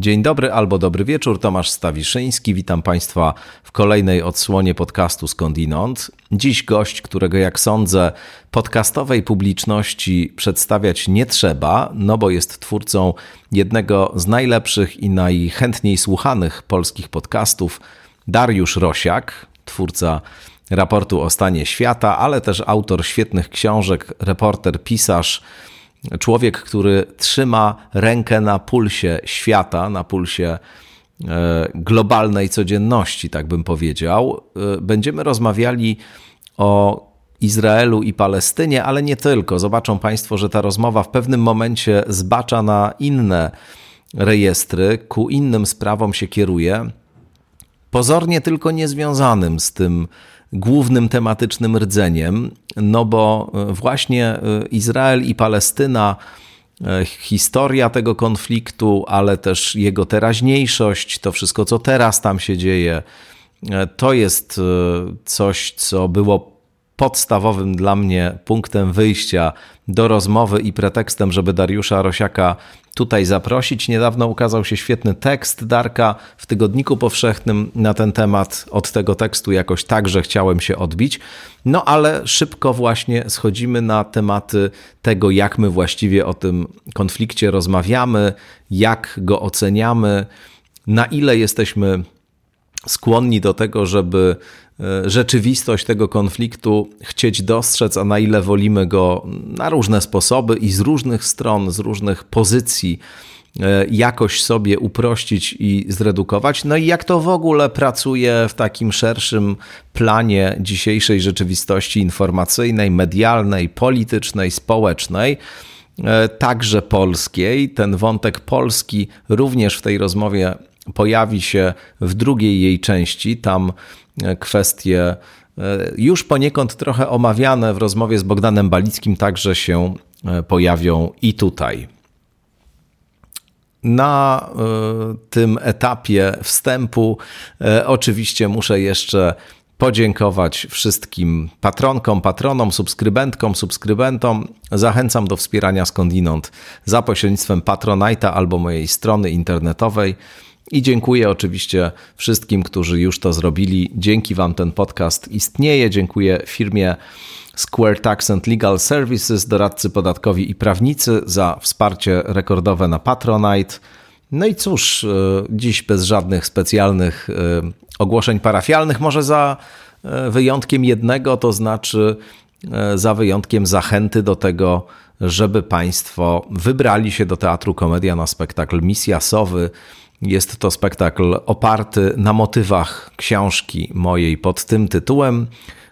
Dzień dobry albo dobry wieczór, Tomasz Stawiszyński. Witam Państwa w kolejnej odsłonie podcastu Skądinąd. Dziś gość, którego jak sądzę podcastowej publiczności przedstawiać nie trzeba, no bo jest twórcą jednego z najlepszych i najchętniej słuchanych polskich podcastów, Dariusz Rosiak, twórca raportu o stanie świata, ale też autor świetnych książek, reporter, pisarz, człowiek, który trzyma rękę na pulsie świata, na pulsie e, globalnej codzienności, tak bym powiedział. E, będziemy rozmawiali o Izraelu i Palestynie, ale nie tylko. Zobaczą Państwo, że ta rozmowa w pewnym momencie zbacza na inne rejestry, ku innym sprawom się kieruje, pozornie tylko niezwiązanym z tym głównym tematycznym rdzeniem, no bo e, właśnie e, Izrael i Palestyna, e, historia tego konfliktu, ale też jego teraźniejszość, to wszystko, co teraz tam się dzieje, to jest coś, co było podstawowym dla mnie punktem wyjścia do rozmowy i pretekstem, żeby Dariusza Rosiaka tutaj zaprosić. Niedawno ukazał się świetny tekst Darka w Tygodniku Powszechnym na ten temat. Od tego tekstu jakoś także chciałem się odbić. No ale szybko właśnie schodzimy na tematy tego, jak my właściwie o tym konflikcie rozmawiamy, jak go oceniamy, na ile jesteśmy skłonni do tego, żeby rzeczywistość tego konfliktu chcieć dostrzec, a na ile wolimy go na różne sposoby i z różnych stron, z różnych pozycji e, jakoś sobie uprościć i zredukować. No i jak to w ogóle pracuje w takim szerszym planie dzisiejszej rzeczywistości informacyjnej, medialnej, politycznej, społecznej e, także polskiej. Ten wątek polski również w tej rozmowie pojawi się w drugiej jej części. Tam e, kwestie e, już poniekąd trochę omawiane w rozmowie z Bogdanem Balickim także się e, pojawią i tutaj. Na tym etapie wstępu oczywiście muszę jeszcze podziękować wszystkim patronkom, patronom, subskrybentkom, subskrybentom. Zachęcam do wspierania skądinąd za pośrednictwem Patronite'a albo mojej strony internetowej. I dziękuję oczywiście wszystkim, którzy już to zrobili. Dzięki Wam ten podcast istnieje. Dziękuję firmie Square Tax and Legal Services, doradcy podatkowi i prawnicy za wsparcie rekordowe na Patronite. No i cóż, e, dziś bez żadnych specjalnych e, ogłoszeń parafialnych, może za e, wyjątkiem jednego, to znaczy za wyjątkiem zachęty do tego, żeby Państwo wybrali się do Teatru Komedia na spektakl Misja Sowy jest to spektakl oparty na motywach książki mojej pod tym tytułem.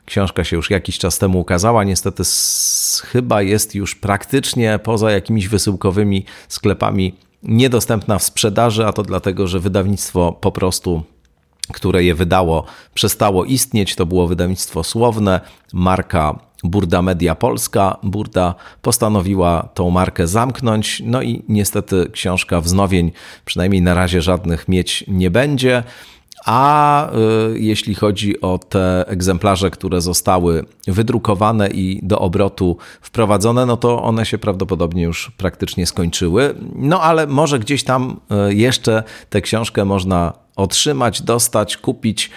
Książka się już jakiś czas temu ukazała, niestety chyba jest już praktycznie poza jakimiś wysyłkowymi sklepami niedostępna w sprzedaży, a to dlatego, że wydawnictwo po prostu które je wydało, przestało istnieć. To było wydawnictwo słowne, marka Burda Media Polska. Burda postanowiła tą markę zamknąć, no i niestety książka wznowień, przynajmniej na razie żadnych mieć nie będzie. A y, jeśli chodzi o te egzemplarze, które zostały wydrukowane i do obrotu wprowadzone, no to one się prawdopodobnie już praktycznie skończyły. No ale może gdzieś tam y, jeszcze tę książkę można otrzymać, dostać, kupić.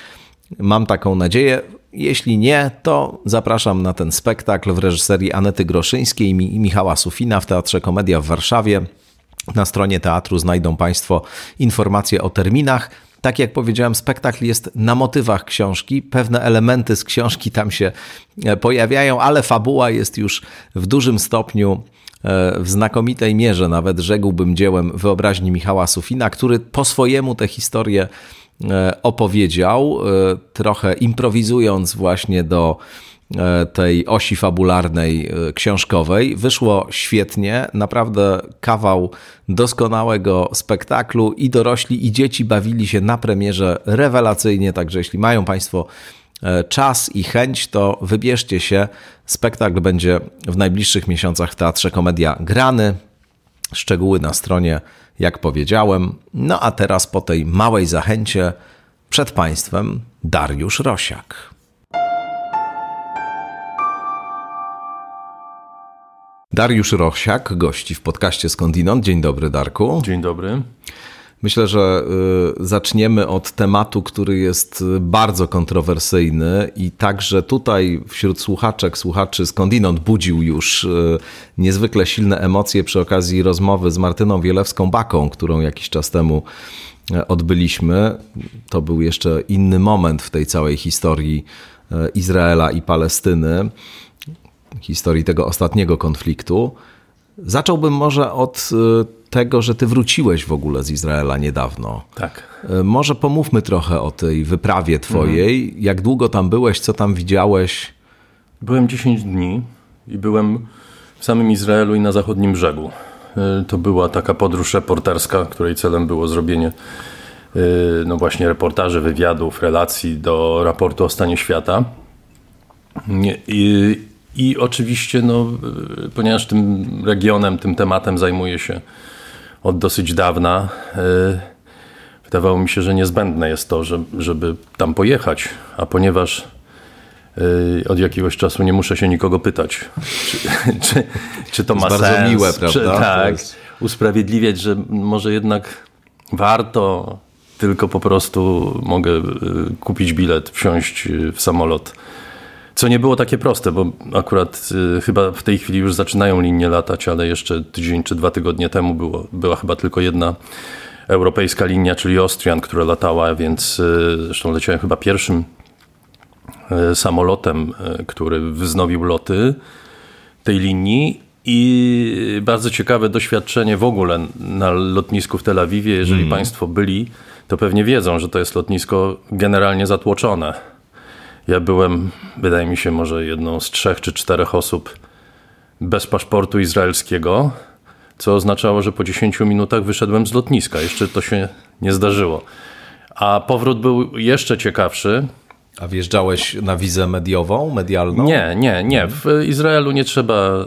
Mam taką nadzieję. Jeśli nie, to zapraszam na ten spektakl w reżyserii Anety Groszyńskiej i Michała Sufina w Teatrze Komedia w Warszawie. Na stronie teatru znajdą Państwo informacje o terminach. Tak jak powiedziałem, spektakl jest na motywach książki. Pewne elementy z książki tam się e, pojawiają, ale fabuła jest już w dużym stopniu e, w znakomitej mierze, nawet rzekłbym dziełem wyobraźni Michała Sufina, który po swojemu tę historię opowiedział, e, trochę improwizując właśnie do e, tej osi fabularnej książkowej. Wyszło świetnie, naprawdę kawał doskonałego spektaklu i dorośli i dzieci bawili się na premierze rewelacyjnie, także jeśli mają Państwo czas i chęć, to wybierzcie się. Spektakl będzie w najbliższych miesiącach w Teatrze Komedia grany. Szczegóły na stronie jak powiedziałem. No a teraz po tej małej zachęcie przed Państwem Dariusz Rosiak. Dariusz Rosiak gości w podcaście Skądinąd. Dzień dobry, Darku. Dzień dobry. Myślę, że y, zaczniemy od tematu, który jest bardzo kontrowersyjny i także tutaj wśród słuchaczek, słuchaczy skądinąd budził już y, niezwykle silne emocje przy okazji rozmowy z Martyną Wielewską-Baką, którą jakiś czas temu y, odbyliśmy. To był jeszcze inny moment w tej całej historii Izraela i Palestyny, historii tego ostatniego konfliktu. Zacząłbym może od tego, że ty wróciłeś w ogóle z Izraela niedawno. Tak. E, może pomówmy trochę o tej wyprawie twojej. Mhm. Jak długo tam byłeś, co tam widziałeś? Byłem 10 dni i byłem w samym Izraelu i na zachodnim brzegu. E, to była taka podróż reporterska, której celem było zrobienie e, no właśnie reportaży, wywiadów, relacji do raportu o stanie świata. I, i oczywiście, no, ponieważ tym regionem, tym tematem zajmuje się od dosyć dawna. E, wydawało mi się, że niezbędne jest to, żeby tam pojechać, a ponieważ e, od jakiegoś czasu nie muszę się nikogo pytać, czy, czy, czy to, to ma bardzo sens. miłe, prawda? Czy, tak, jest... usprawiedliwiać, że może jednak warto, tylko po prostu mogę e, kupić bilet, wsiąść w samolot co nie było takie proste, bo akurat y, chyba w tej chwili już zaczynają linie latać, ale jeszcze tydzień czy dwa tygodnie temu było, była chyba tylko jedna europejska linia, czyli Austrian, która latała, więc y, zresztą leciałem chyba pierwszym y, samolotem, y, który wznowił loty tej linii. I bardzo ciekawe doświadczenie w ogóle na lotnisku w Tel Awiwie. Jeżeli mm. Państwo byli, to pewnie wiedzą, że to jest lotnisko generalnie zatłoczone ja byłem, wydaje mi się, może jedną z trzech czy czterech osób bez paszportu izraelskiego, co oznaczało, że po 10 minutach wyszedłem z lotniska. Jeszcze to się nie zdarzyło. A powrót był jeszcze ciekawszy. A wjeżdżałeś na wizę mediową, medialną? Nie, nie, nie. W Izraelu nie trzeba,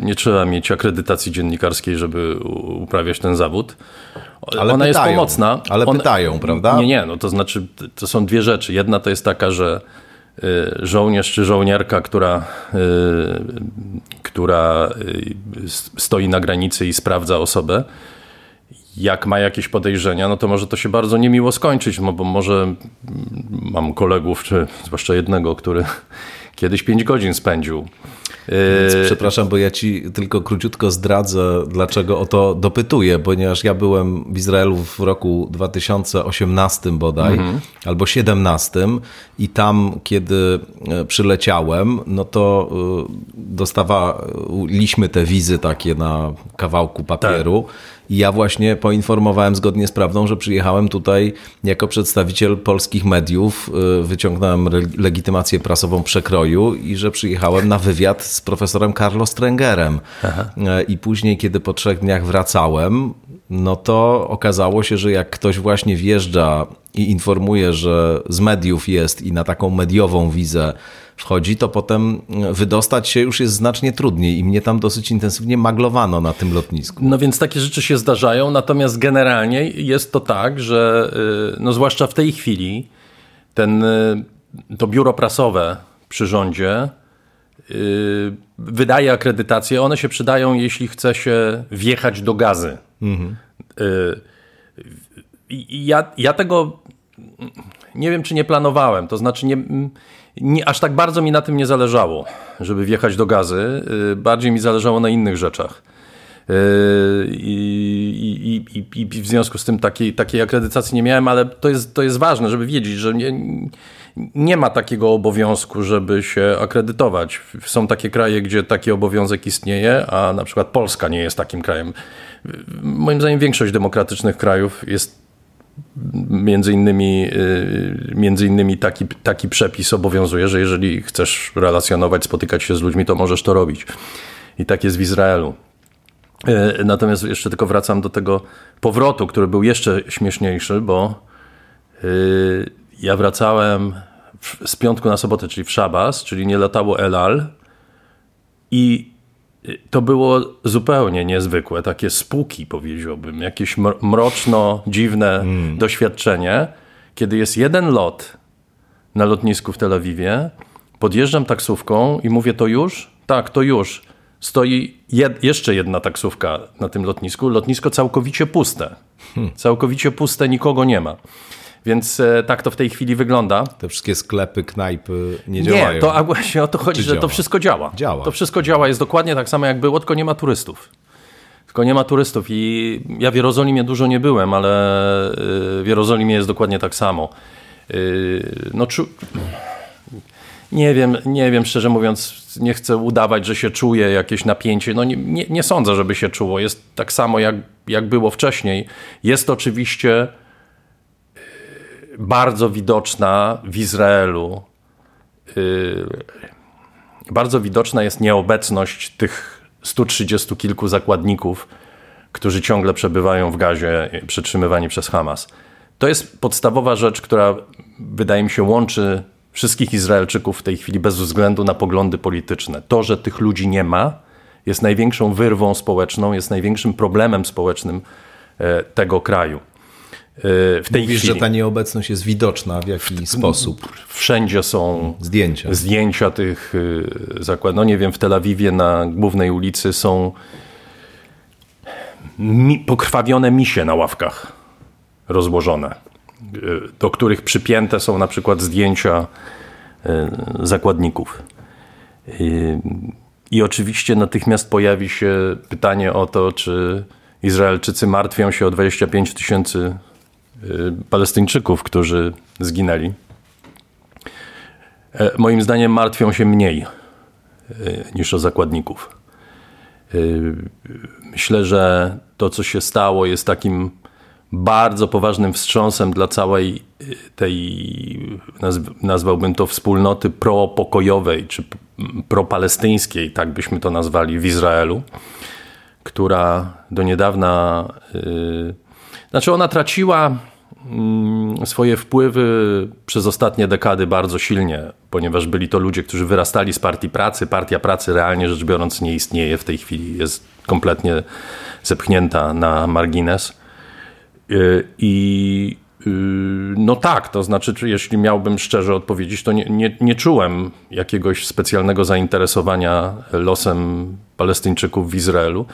y, nie trzeba mieć akredytacji dziennikarskiej, żeby uprawiać ten zawód. Ale Ona pytają, jest pomocna. Ale On, pytają, prawda? Nie, nie, no to znaczy, to są dwie rzeczy. Jedna to jest taka, że y, żołnierz czy żołnierka, która, y, która stoi na granicy i sprawdza osobę, jak ma jakieś podejrzenia, no to może to się bardzo niemiło skończyć, no bo może mam kolegów, czy zwłaszcza jednego, który kiedyś 5 godzin spędził. Więc przepraszam, bo ja ci tylko króciutko zdradzę, dlaczego o to dopytuję, ponieważ ja byłem w Izraelu w roku 2018 bodaj, mhm. albo 17 i tam, kiedy e, przyleciałem, no to e, dostawaliśmy te wizy takie na kawałku papieru. Tak. I ja właśnie poinformowałem zgodnie z prawdą, że przyjechałem tutaj jako przedstawiciel polskich mediów, y, wyciągnąłem legitymację prasową przekroju i że przyjechałem na wywiad z profesorem Carlos Strengerem. Aha. Y, I później, kiedy po trzech dniach wracałem, no to okazało się, że jak ktoś właśnie wjeżdża i informuje, że z mediów jest i na taką mediową wizę wchodzi, to potem wydostać się już jest znacznie trudniej i mnie tam dosyć intensywnie maglowano na tym lotnisku. No więc takie rzeczy się zdarzają, natomiast generalnie jest to tak, że y, no zwłaszcza w tej chwili ten, y, to biuro prasowe przy rządzie wydaje akredytacje. One się przydają, jeśli chce się wjechać do gazy. Mhm. Ja, ja tego nie wiem, czy nie planowałem. To znaczy, nie, nie, aż tak bardzo mi na tym nie zależało, żeby wjechać do gazy. Y, bardziej mi zależało na innych rzeczach. Y, I, i, i, i w związku z tym takiej, takiej akredytacji nie miałem, ale to jest, to jest ważne, żeby wiedzieć, że nie, nie ma takiego obowiązku, żeby się akredytować. Są takie kraje, gdzie taki obowiązek istnieje, a na przykład Polska nie jest takim krajem. Moim zdaniem większość demokratycznych krajów jest między innymi, y, między innymi taki, taki przepis obowiązuje, że jeżeli chcesz relacjonować, spotykać się z ludźmi, to możesz to robić. I tak jest w Izraelu. Y, natomiast jeszcze tylko wracam do tego powrotu, który był jeszcze śmieszniejszy, bo y, ja wracałem z piątku na sobotę, czyli w Szabas, czyli nie latało Elal i to było zupełnie niezwykłe, takie spuki powiedziałbym, jakieś mroczno, dziwne mm. doświadczenie, kiedy jest jeden lot na lotnisku w Tel Awiwie, podjeżdżam taksówką i mówię to już? Tak, to już. stoi jed, jeszcze jedna taksówka na tym lotnisku. Lotnisko całkowicie puste. Hmm. Całkowicie puste, nikogo nie ma. Więc e, tak to w tej chwili wygląda. Te wszystkie sklepy, knajpy nie działają. Nie, to a właśnie o to chodzi, Czy że działa? to wszystko działa. Działa. To wszystko działa, jest dokładnie tak samo jak było, tylko nie ma turystów. Tylko nie ma turystów i ja w Jerozolimie dużo nie byłem, ale e, w Jerozolimie jest dokładnie tak samo. E, no, czu... nie wiem, nie wiem, szczerze mówiąc, nie chcę udawać, że się czuje jakieś napięcie. No nie, nie, nie sądzę, żeby się czuło. Jest tak samo, jak, jak było wcześniej. Jest oczywiście bardzo widoczna w Izraelu. Y, bardzo widoczna jest nieobecność tych 130 kilku zakładników, którzy ciągle przebywają w gazie, przetrzymywani przez Hamas. To jest podstawowa rzecz, która wydaje mi się łączy wszystkich Izraelczyków w tej chwili bez względu na poglądy polityczne. To, że tych ludzi nie ma, jest największą wyrwą społeczną, jest największym problemem społecznym e, tego kraju. W tej Mówisz, chwili. że ta nieobecność jest widoczna w jaki sposób? Wszędzie są zdjęcia, zdjęcia tych y, zakładów. No nie wiem, w Tel Awiwie na głównej ulicy są mi, pokrwawione misie na ławkach rozłożone, y, do których przypięte są na przykład zdjęcia y, zakładników. I oczywiście natychmiast pojawi się pytanie o to, czy Izraelczycy martwią się o 25 tysięcy Y, Palestyńczyków, którzy zginęli. E, moim zdaniem martwią się mniej y, niż o zakładników. Y, myślę, że to, co się stało, jest takim bardzo poważnym wstrząsem dla całej tej, nazwałbym to wspólnoty propokojowej, czy propalestyńskiej, tak byśmy to nazwali, w Izraelu, która do niedawna znaczy ona traciła mm, swoje wpływy przez ostatnie dekady bardzo silnie, ponieważ byli to ludzie, którzy wyrastali z partii pracy. Partia pracy realnie rzecz biorąc nie istnieje w tej chwili, jest kompletnie zepchnięta na margines. Y, I y, no tak, to znaczy, jeśli miałbym szczerze odpowiedzieć, to nie, nie, nie czułem jakiegoś specjalnego zainteresowania losem Palestyńczyków w Izraelu.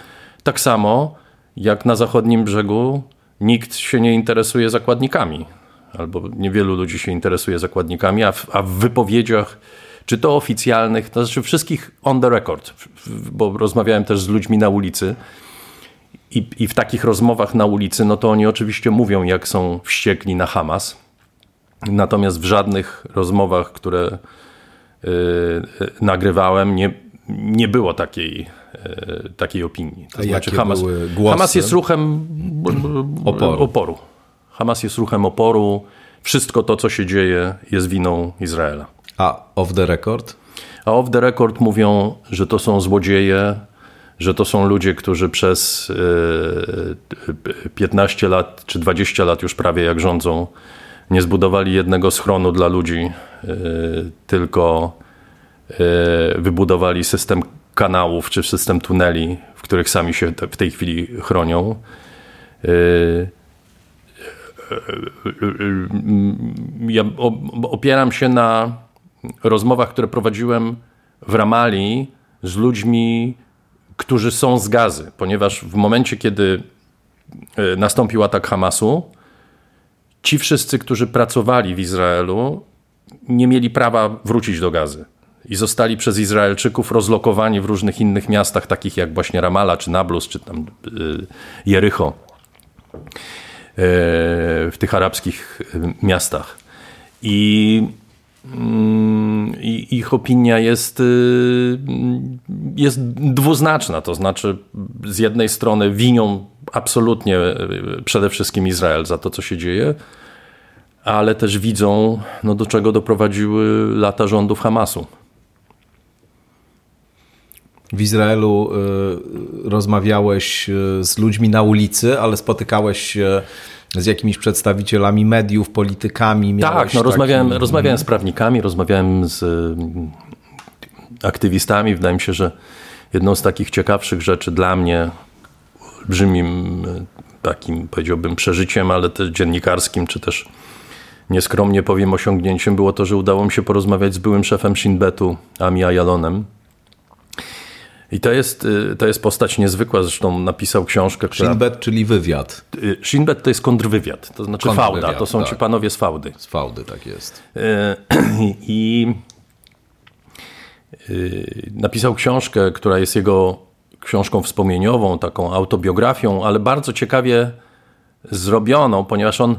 Tak samo jak na zachodnim brzegu nikt się nie interesuje zakładnikami, albo niewielu ludzi się interesuje zakładnikami, a w, a w wypowiedziach, czy to oficjalnych, to znaczy wszystkich on the record, bo rozmawiałem też z ludźmi na ulicy. I, I w takich rozmowach na ulicy, no to oni oczywiście mówią, jak są wściekli na Hamas. Natomiast w żadnych rozmowach, które yy, nagrywałem, nie, nie było takiej takiej opinii. To A znaczy Hamas, Hamas jest ruchem oporu. oporu. Hamas jest ruchem oporu. Wszystko to, co się dzieje, jest winą Izraela. A off the record? A off the record mówią, że to są złodzieje, że to są ludzie, którzy przez 15 e, lat czy 20 lat już prawie jak rządzą, nie zbudowali jednego schronu dla ludzi, e, tylko wybudowali system kanałów czy system tuneli, w których sami się w tej chwili chronią. Y, y, y, ja opieram się na rozmowach, które prowadziłem w Ramali z ludźmi, którzy są z gazy, ponieważ w momencie, kiedy nastąpił atak Hamasu, ci wszyscy, którzy pracowali w Izraelu, nie mieli prawa wrócić do gazy i zostali przez Izraelczyków rozlokowani w różnych innych miastach, takich jak właśnie Ramala, czy Nablus, czy tam y, Jericho, y, w tych arabskich y, miastach. Mm, i ich opinia jest, jest dwuznaczna, to znaczy z jednej strony winią absolutnie przede wszystkim Izrael za to, co się dzieje, ale też widzą, no, do czego doprowadziły lata rządów Hamasu. W Izraelu y, rozmawiałeś y, z ludźmi na ulicy, ale spotykałeś się z jakimiś przedstawicielami mediów, politykami. Tak, no, rozmawiałem, taki... rozmawiałem z prawnikami, rozmawiałem z y, aktywistami. Wydaje mi się, że jedną z takich ciekawszych rzeczy dla mnie, olbrzymim takim, powiedziałbym, przeżyciem, ale też dziennikarskim, czy też nieskromnie powiem osiągnięciem, było to, że udało mi się porozmawiać z byłym szefem Shin Betu, Ami Ayalonem, I to jest, y, to jest postać niezwykła, zresztą napisał książkę, która... Shinbet, czyli wywiad. Y, Shinbet to jest kontrwywiad, to znaczy kontrwywiad, fałda, to są tak. ci panowie z fałdy. Z fałdy, tak jest. I napisał książkę, która jest jego książką wspomnieniową, taką autobiografią, ale bardzo ciekawie zrobioną, ponieważ on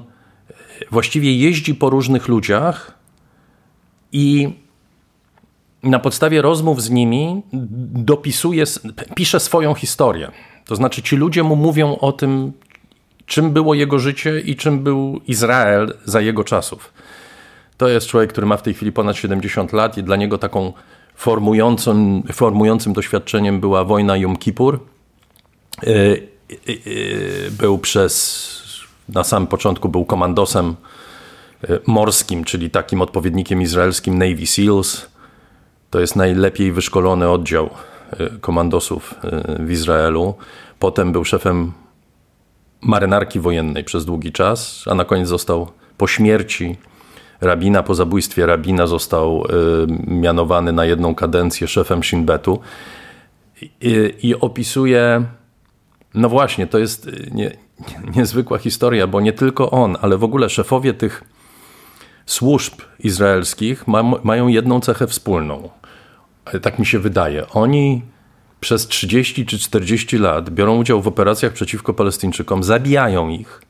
właściwie jeździ po różnych ludziach i na podstawie rozmów z nimi dopisuje, pisze swoją historię. To znaczy, ci ludzie mu mówią o tym, czym było jego życie i czym był Izrael za jego czasów. To jest człowiek, który ma w tej chwili ponad 70 lat i dla niego taką formującym, formującym doświadczeniem była wojna Jom Kippur. E, e, e, był przez, na samym początku był komandosem morskim, czyli takim odpowiednikiem izraelskim Navy SEALs. To jest najlepiej wyszkolony oddział komandosów w Izraelu. Potem był szefem marynarki wojennej przez długi czas, a na koniec został po śmierci rabina. Po zabójstwie rabina został y, mianowany na jedną kadencję szefem Shin Betu i, i opisuje, no właśnie, to jest y, nie, niezwykła historia, bo nie tylko on, ale w ogóle szefowie tych służb izraelskich ma, mają jedną cechę wspólną. Tak mi się wydaje. Oni przez 30 czy 40 lat biorą udział w operacjach przeciwko Palestyńczykom, zabijają ich,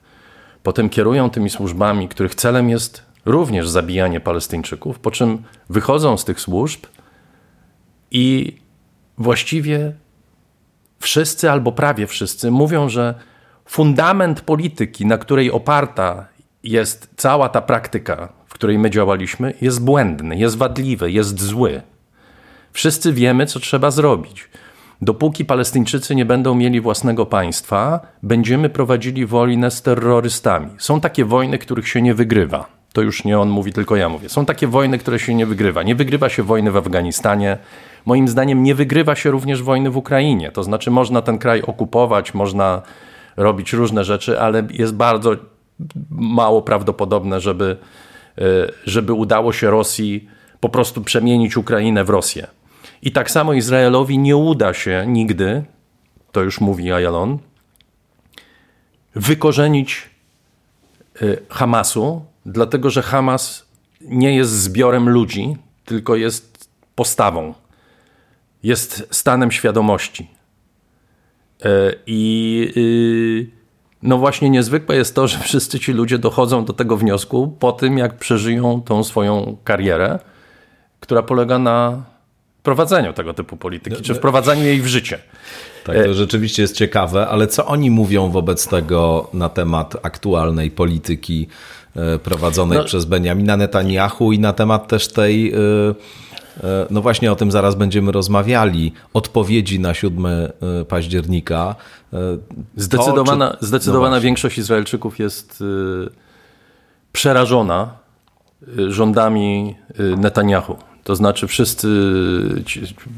potem kierują tymi służbami, których celem jest również zabijanie Palestyńczyków, po czym wychodzą z tych służb i właściwie wszyscy albo prawie wszyscy mówią, że fundament polityki, na której oparta jest cała ta praktyka, w której my działaliśmy, jest błędny, jest wadliwy, jest zły. Wszyscy wiemy, co trzeba zrobić. Dopóki Palestyńczycy nie będą mieli własnego państwa, będziemy prowadzili wojnę z terrorystami. Są takie wojny, których się nie wygrywa to już nie on mówi, tylko ja mówię. Są takie wojny, które się nie wygrywa. Nie wygrywa się wojny w Afganistanie. Moim zdaniem nie wygrywa się również wojny w Ukrainie. To znaczy można ten kraj okupować, można robić różne rzeczy, ale jest bardzo mało prawdopodobne, żeby, e, żeby udało się Rosji po prostu przemienić Ukrainę w Rosję. I tak samo Izraelowi nie uda się nigdy, to już mówi Ayalon, wykorzenić e, Hamasu dlatego że Hamas nie jest zbiorem ludzi, tylko jest postawą, jest stanem świadomości. E, I y, no właśnie niezwykłe jest to, że wszyscy ci ludzie dochodzą do tego wniosku po tym, jak przeżyją tą swoją karierę, która polega na prowadzeniu tego typu polityki, czy wprowadzaniu jej w życie. Tak, to rzeczywiście jest ciekawe, ale co oni mówią wobec tego na temat aktualnej polityki E, prowadzonej no. przez Benjamina Netanyahu i na temat też tej, e, e, no właśnie o tym zaraz będziemy rozmawiali, odpowiedzi na 7 października. Zdecydowana, to, czy... zdecydowana no większość Izraelczyków jest przerażona rządami Netanyahu. To znaczy wszyscy,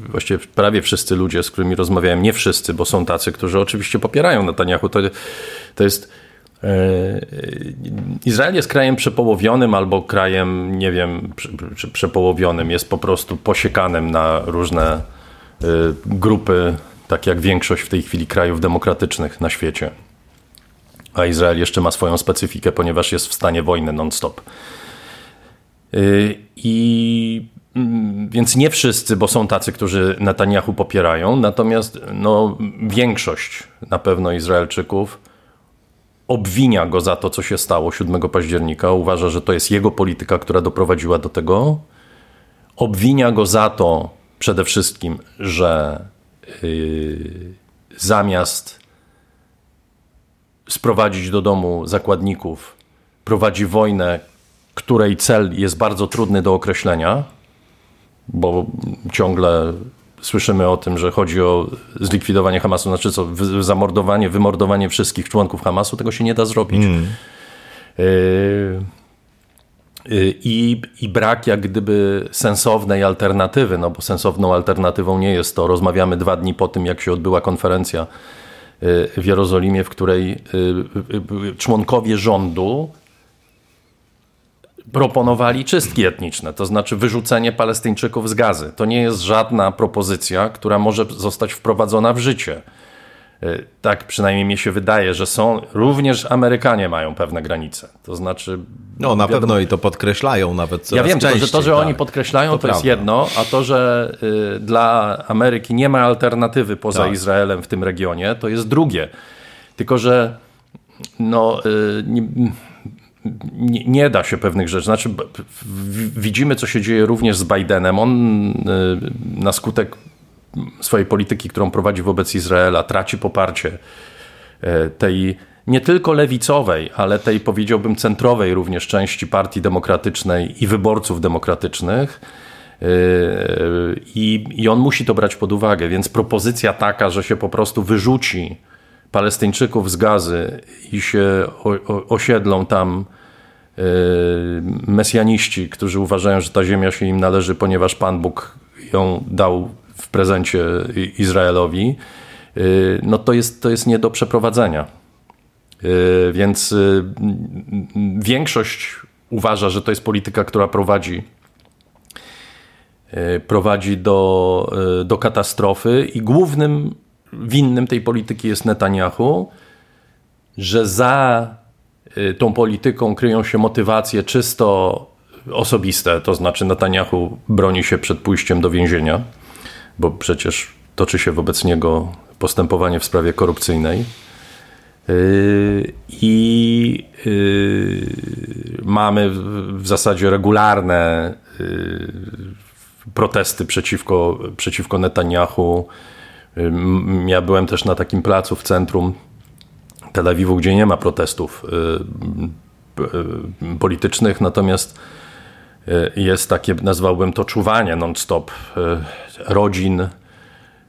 właściwie prawie wszyscy ludzie, z którymi rozmawiałem, nie wszyscy, bo są tacy, którzy oczywiście popierają Netanyahu. To, to jest E, Izrael jest krajem przepołowionym albo krajem, nie wiem, przepołowionym. Jest po prostu posiekanym na różne e, grupy, tak jak większość w tej chwili krajów demokratycznych na świecie. A Izrael jeszcze ma swoją specyfikę, ponieważ jest w stanie wojny non-stop. E, I więc nie wszyscy, bo są tacy, którzy Netanyahu popierają, natomiast no, większość na pewno Izraelczyków obwinia go za to, co się stało 7 października. Uważa, że to jest jego polityka, która doprowadziła do tego. Obwinia go za to przede wszystkim, że yy, zamiast sprowadzić do domu zakładników, prowadzi wojnę, której cel jest bardzo trudny do określenia, bo ciągle słyszymy o tym, że chodzi o zlikwidowanie Hamasu, znaczy co, zamordowanie, wymordowanie wszystkich członków Hamasu, tego się nie da zrobić. Mm. I, I brak jak gdyby sensownej alternatywy, no bo sensowną alternatywą nie jest to. Rozmawiamy dwa dni po tym, jak się odbyła konferencja w Jerozolimie, w której członkowie rządu proponowali czystki etniczne, to znaczy wyrzucenie Palestyńczyków z gazy. To nie jest żadna propozycja, która może zostać wprowadzona w życie. Y, tak przynajmniej mi się wydaje, że są, również Amerykanie mają pewne granice. To znaczy. No, na wiadomo, pewno i to podkreślają nawet. Ja wiem, częściej, że to, że tak. oni podkreślają, to, to jest jedno, a to, że y, dla Ameryki nie ma alternatywy poza tak. Izraelem w tym regionie, to jest drugie. Tylko, że no, y, nie, nie, nie, da się pewnych rzeczy. Znaczy, widzimy, co się dzieje również z Bidenem. On y, na skutek swojej polityki, którą prowadzi wobec Izraela, traci poparcie e, tej nie tylko lewicowej, ale tej powiedziałbym centrowej również części Partii Demokratycznej i wyborców demokratycznych. E, I, I on musi to brać pod uwagę, więc propozycja taka, że się po prostu wyrzuci Palestyńczyków z gazy i się osiedlą tam e, mesjaniści, którzy uważają, że ta ziemia się im należy, ponieważ Pan Bóg ją dał w prezencie Izraelowi, y, no to jest, to jest nie do przeprowadzenia. Y, więc większość uważa, że to jest polityka, która prowadzi, prowadzi do, do katastrofy i głównym winnym tej polityki jest Netanyahu, że za tą polityką kryją się motywacje czysto osobiste, to znaczy Netanyahu broni się przed pójściem do więzienia bo przecież toczy się wobec niego postępowanie w sprawie korupcyjnej. Yy, I yy, mamy w zasadzie regularne protesty przeciwko, przeciwko Netanyahu. Ja byłem też na takim placu w centrum Tel Awiwu, gdzie nie ma protestów politycznych, natomiast jest takie, nazwałbym to czuwanie non-stop rodzin,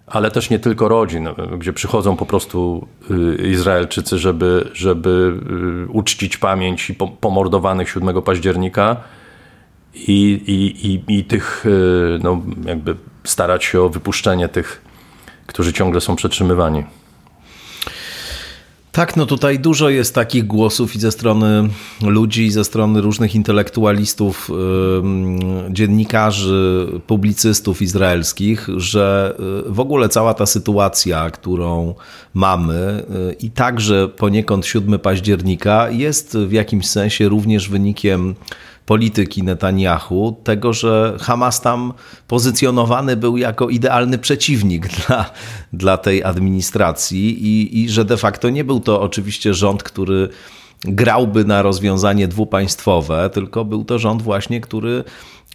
ale też nie tylko rodzin, gdzie przychodzą po prostu y, Izraelczycy, żeby, żeby y, uczcić pamięć pomordowanych 7 października i, i, i, i tych, y, no, jakby starać się o wypuszczenie tych, którzy ciągle są przetrzymywani. Tak, no tutaj dużo jest takich głosów i ze strony ludzi, i ze strony różnych intelektualistów, dziennikarzy, publicystów izraelskich, że y, w ogóle cała ta sytuacja, którą mamy y, i także poniekąd 7 października jest w jakimś sensie również wynikiem polityki Netanyahu, tego, że Hamas tam pozycjonowany był jako idealny przeciwnik dla, dla tej administracji i, i że de facto nie był to oczywiście rząd, który grałby na rozwiązanie dwupaństwowe, tylko był to rząd właśnie, który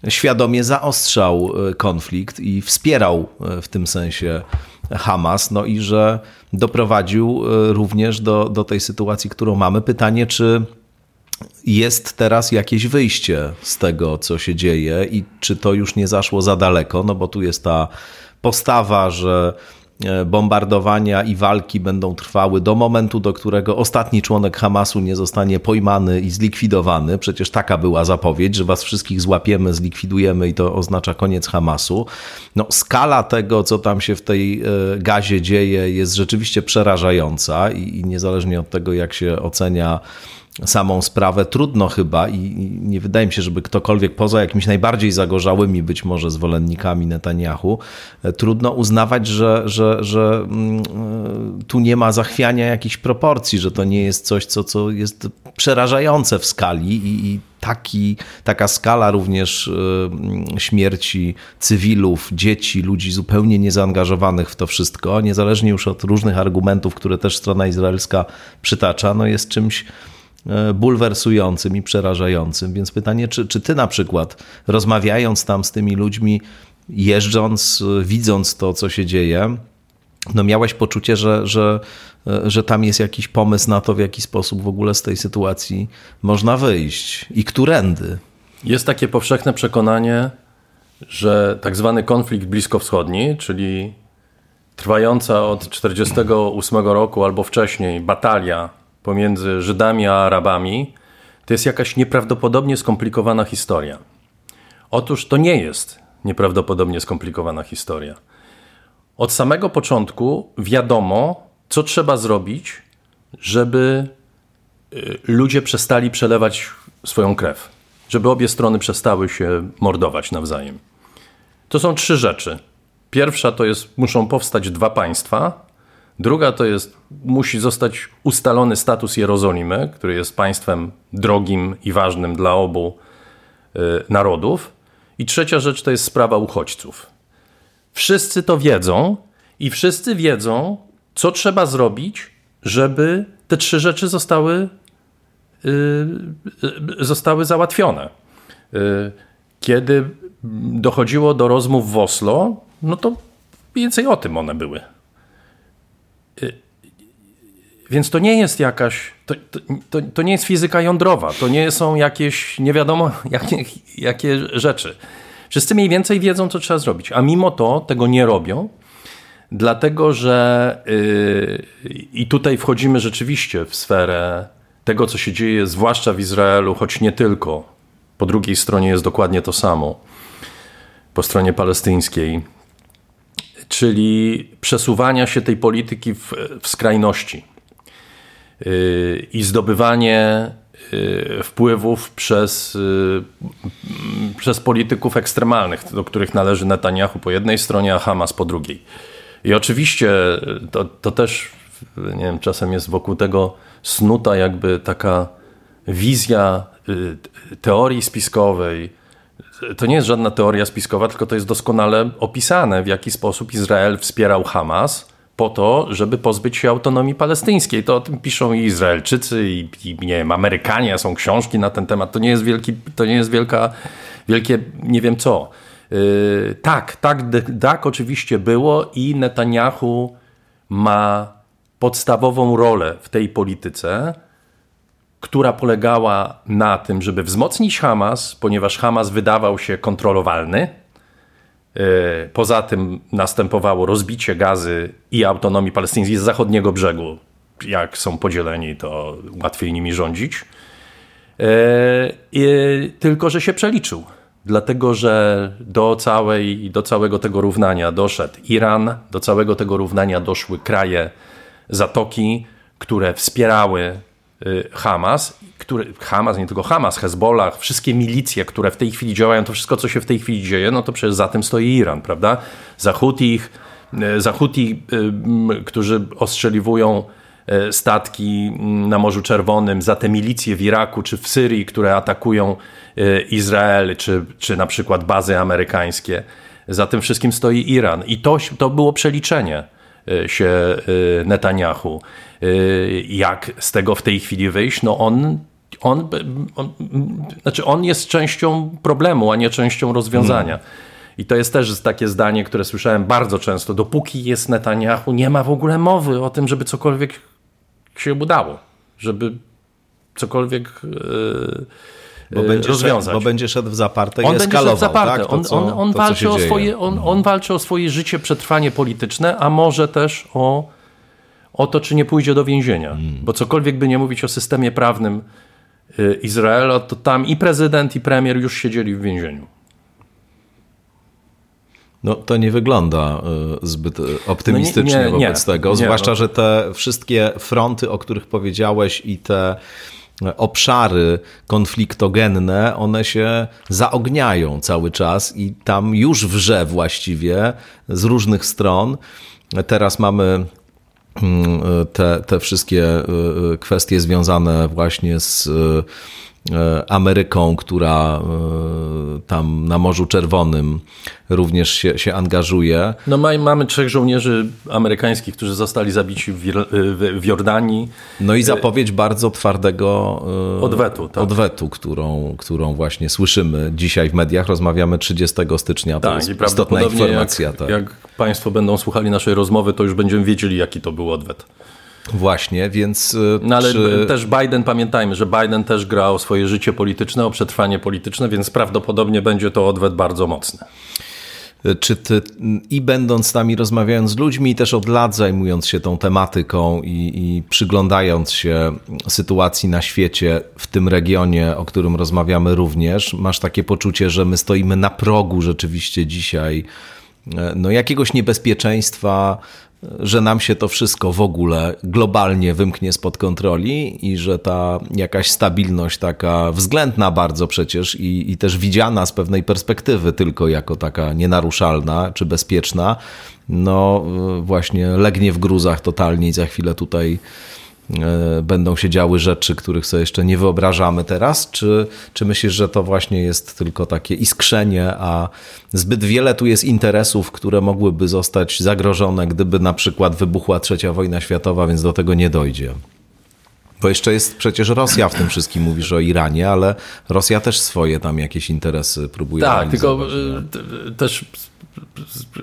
świadomie zaostrzał e, konflikt i wspierał e, w tym sensie Hamas, no i że doprowadził e, również do, do tej sytuacji, którą mamy. Pytanie, czy jest teraz jakieś wyjście z tego, co się dzieje i czy to już nie zaszło za daleko, no bo tu jest ta postawa, że e, bombardowania i walki będą trwały do momentu, do którego ostatni członek Hamasu nie zostanie pojmany i zlikwidowany. Przecież taka była zapowiedź, że was wszystkich złapiemy, zlikwidujemy i to oznacza koniec Hamasu. No, skala tego, co tam się w tej e, gazie dzieje, jest rzeczywiście przerażająca i, i niezależnie od tego, jak się ocenia samą sprawę. Trudno chyba i nie wydaje mi się, żeby ktokolwiek poza jakimiś najbardziej zagorzałymi być może zwolennikami Netanyahu, e, trudno uznawać, że, że, że mm, e, tu nie ma zachwiania jakichś proporcji, że to nie jest coś, co, co jest przerażające w skali i, i taki, taka skala również e, śmierci cywilów, dzieci, ludzi zupełnie niezaangażowanych w to wszystko, niezależnie już od różnych argumentów, które też strona izraelska przytacza, no jest czymś bulwersującym i przerażającym. Więc pytanie, czy, czy ty na przykład, rozmawiając tam z tymi ludźmi, jeżdżąc, widząc to, co się dzieje, no miałeś poczucie, że, że, e, że tam jest jakiś pomysł na to, w jaki sposób w ogóle z tej sytuacji można wyjść i którędy? Jest takie powszechne przekonanie, że tak zwany konflikt bliskowschodni, czyli trwająca od 1948 roku albo wcześniej batalia pomiędzy Żydami a Arabami, to jest jakaś nieprawdopodobnie skomplikowana historia. Otóż to nie jest nieprawdopodobnie skomplikowana historia. Od samego początku wiadomo, co trzeba zrobić, żeby y, ludzie przestali przelewać swoją krew. żeby obie strony przestały się mordować nawzajem. To są trzy rzeczy. Pierwsza to jest, muszą powstać dwa państwa. Druga to jest, musi zostać ustalony status Jerozolimy, który jest państwem drogim i ważnym dla obu y, narodów. I trzecia rzecz to jest sprawa uchodźców. Wszyscy to wiedzą i wszyscy wiedzą, co trzeba zrobić, żeby te trzy rzeczy zostały, yy, zostały załatwione. Kiedy dochodziło do rozmów w Oslo, no to więcej o tym one były. Yy, więc to nie jest jakaś, to, to, to, nie jest fizyka jądrowa, to nie są jakieś nie wiadomo jakie, jakie rzeczy. Wszyscy mniej więcej wiedzą, co trzeba zrobić, a mimo to tego nie robią, dlatego że yy, i tutaj wchodzimy rzeczywiście w sferę tego, co się dzieje, zwłaszcza w Izraelu, choć nie tylko. Po drugiej stronie jest dokładnie to samo, po stronie palestyńskiej, czyli przesuwania się tej polityki w, w skrajności yy, i zdobywanie Y, wpływów przez, y, przez polityków ekstremalnych, do których należy Netanyahu po jednej stronie, a Hamas po drugiej. I oczywiście to, to też, nie wiem, czasem jest wokół tego snuta jakby taka wizja y, teorii spiskowej. To nie jest żadna teoria spiskowa, tylko to jest doskonale opisane, w jaki sposób Izrael wspierał Hamas po to, żeby pozbyć się autonomii palestyńskiej. To o tym piszą i Izraelczycy, i, i nie wiem, Amerykanie, są książki na ten temat. To nie jest, wielki, to nie jest wielka, wielkie nie wiem co. Yy, tak, tak, tak oczywiście było i Netanyahu ma podstawową rolę w tej polityce, która polegała na tym, żeby wzmocnić Hamas, ponieważ Hamas wydawał się kontrolowalny, E, poza tym następowało rozbicie gazy i autonomii palestyńskiej z zachodniego brzegu. Jak są podzieleni, to łatwiej nimi rządzić. E, tylko, że się przeliczył. Dlatego, że do, całej, do całego tego równania doszedł Iran, do całego tego równania doszły kraje Zatoki, które wspierały Hamas, który, Hamas, nie tylko Hamas, Hezbollah, wszystkie milicje, które w tej chwili działają, to wszystko, co się w tej chwili dzieje, no to przecież za tym stoi Iran, prawda? Zahutich, y, Zahuti, y, którzy ostrzeliwują statki na Morzu Czerwonym, za te milicje w Iraku czy w Syrii, które atakują Izrael, czy, czy na przykład bazy amerykańskie. Za tym wszystkim stoi Iran. I to, to było przeliczenie się Netanyahu. Y, jak z tego w tej chwili wyjść, no on, on, on, znaczy on jest częścią problemu, a nie częścią rozwiązania. Hmm. I to jest też takie zdanie, które słyszałem bardzo często. Dopóki jest Netanyahu, nie ma w ogóle mowy o tym, żeby cokolwiek się udało, żeby cokolwiek yy, bo będzie rozwiązać. Szedł, bo będzie szedł w zaparte i on eskalował. Szedł w zaparte. Tak? To, on, on, on to, walczy o swoje, on, on walczy o swoje życie, przetrwanie polityczne, a może też o o to, czy nie pójdzie do więzienia. Hmm. Bo cokolwiek by nie mówić o systemie prawnym y, Izraela, to tam i prezydent, i premier już siedzieli w więzieniu. No to nie wygląda y, zbyt optymistycznie no nie, nie, wobec nie, tego, zwłaszcza, no. że te wszystkie fronty, o których powiedziałeś i te obszary konfliktogenne, one się zaogniają cały czas i tam już wrze właściwie z różnych stron. Teraz mamy Mm, te, te wszystkie y, y, kwestie związane właśnie z Ameryką, która tam na Morzu Czerwonym również się, się angażuje. No mamy trzech żołnierzy amerykańskich, którzy zostali zabici w, w Jordanii. No i zapowiedź bardzo twardego odwetu, tak. odwetu którą, którą właśnie słyszymy dzisiaj w mediach. Rozmawiamy 30 stycznia, to tak, jest istotna informacja. Jak, tak. jak Państwo będą słuchali naszej rozmowy, to już będziemy wiedzieli, jaki to był odwet. Właśnie, więc. No ale czy... też Biden, pamiętajmy, że Biden też gra o swoje życie polityczne, o przetrwanie polityczne, więc prawdopodobnie będzie to odwet bardzo mocny. Czy ty, i będąc z nami, rozmawiając z ludźmi, też od lat zajmując się tą tematyką i, i przyglądając się sytuacji na świecie, w tym regionie, o którym rozmawiamy również, masz takie poczucie, że my stoimy na progu rzeczywiście dzisiaj E, no, jakiegoś niebezpieczeństwa że nam się to wszystko w ogóle globalnie wymknie spod kontroli i że ta jakaś stabilność taka względna bardzo przecież i, i też widziana z pewnej perspektywy tylko jako taka nienaruszalna czy bezpieczna, no właśnie legnie w gruzach totalnie i za chwilę tutaj będą się działy rzeczy, których sobie jeszcze nie wyobrażamy teraz? Czy, czy myślisz, że to właśnie jest tylko takie iskrzenie, a zbyt wiele tu jest interesów, które mogłyby zostać zagrożone, gdyby na przykład wybuchła trzecia wojna światowa, więc do tego nie dojdzie? Bo jeszcze jest przecież Rosja w tym wszystkim, mówisz o Iranie, ale Rosja też swoje tam jakieś interesy próbuje Tak, tylko y, też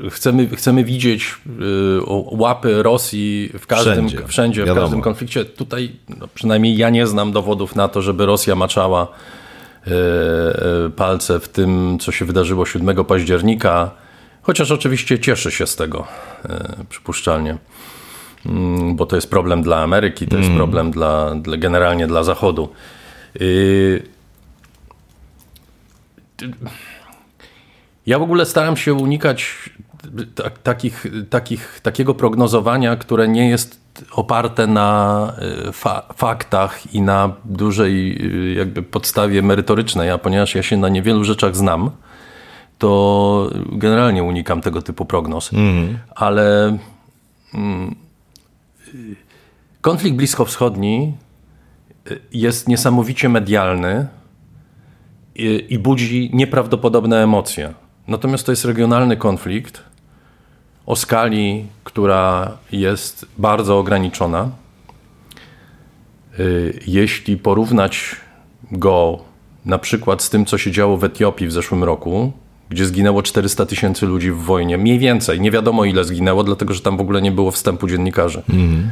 chcemy, chcemy widzieć y, łapy Rosji w każdym, wszędzie, wszędzie w każdym konflikcie. Tutaj no, przynajmniej ja nie znam dowodów na to, żeby Rosja maczała y, y, palce w tym, co się wydarzyło 7 października, chociaż oczywiście cieszy się z tego, przypuszczalnie, mm, bo to jest problem dla Ameryki, to jest mm. problem dla, dla, generalnie dla Zachodu. Ja w ogóle staram się unikać takich, takich, takiego prognozowania, które nie jest oparte na e, fa faktach i na dużej e, jakby podstawie merytorycznej, a ponieważ ja się na niewielu rzeczach znam, to generalnie unikam tego typu prognoz. Mm. Ale mm, konflikt bliskowschodni e, jest niesamowicie medialny i, i budzi nieprawdopodobne emocje. Natomiast to jest regionalny konflikt o skali, która jest bardzo ograniczona. Y, jeśli porównać go na przykład z tym, co się działo w Etiopii w zeszłym roku, gdzie zginęło 400 tysięcy ludzi w wojnie, mniej więcej, nie wiadomo ile zginęło, dlatego że tam w ogóle nie było wstępu dziennikarzy. Mm.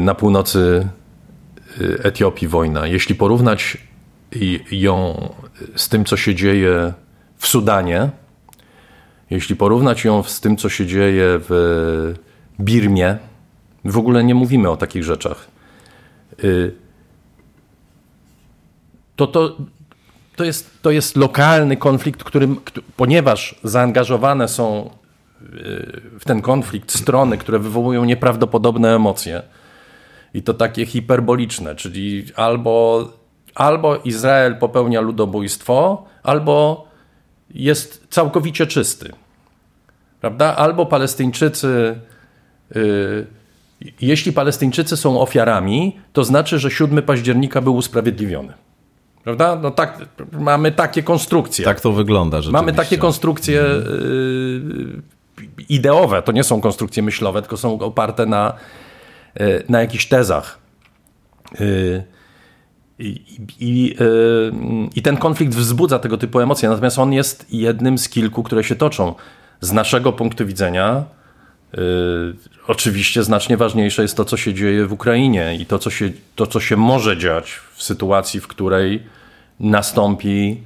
Na północy y, Etiopii wojna. Jeśli porównać ją z tym, co się dzieje w Sudanie, jeśli porównać ją z tym, co się dzieje w Birmie, w ogóle nie mówimy o takich rzeczach, y, to, to, to, jest, to jest lokalny konflikt, którym, ponieważ zaangażowane są y, w ten konflikt strony, które wywołują nieprawdopodobne emocje, i to takie hiperboliczne, czyli albo, albo Izrael popełnia ludobójstwo, albo jest całkowicie czysty. Prawda? Albo Palestyńczycy, yy, jeśli Palestyńczycy są ofiarami, to znaczy, że 7 października był usprawiedliwiony. Prawda? No tak, mamy takie konstrukcje. Tak to wygląda. Mamy takie konstrukcje yy, ideowe. To nie są konstrukcje myślowe, tylko są oparte na, yy, na jakichś tezach. Yy, i, i, yy, I, ten konflikt wzbudza tego typu emocje, natomiast on jest jednym z kilku, które się toczą. Z naszego punktu widzenia, yy, oczywiście znacznie ważniejsze jest to, co się dzieje w Ukrainie i to co, się, to, co się może dziać w sytuacji, w której nastąpi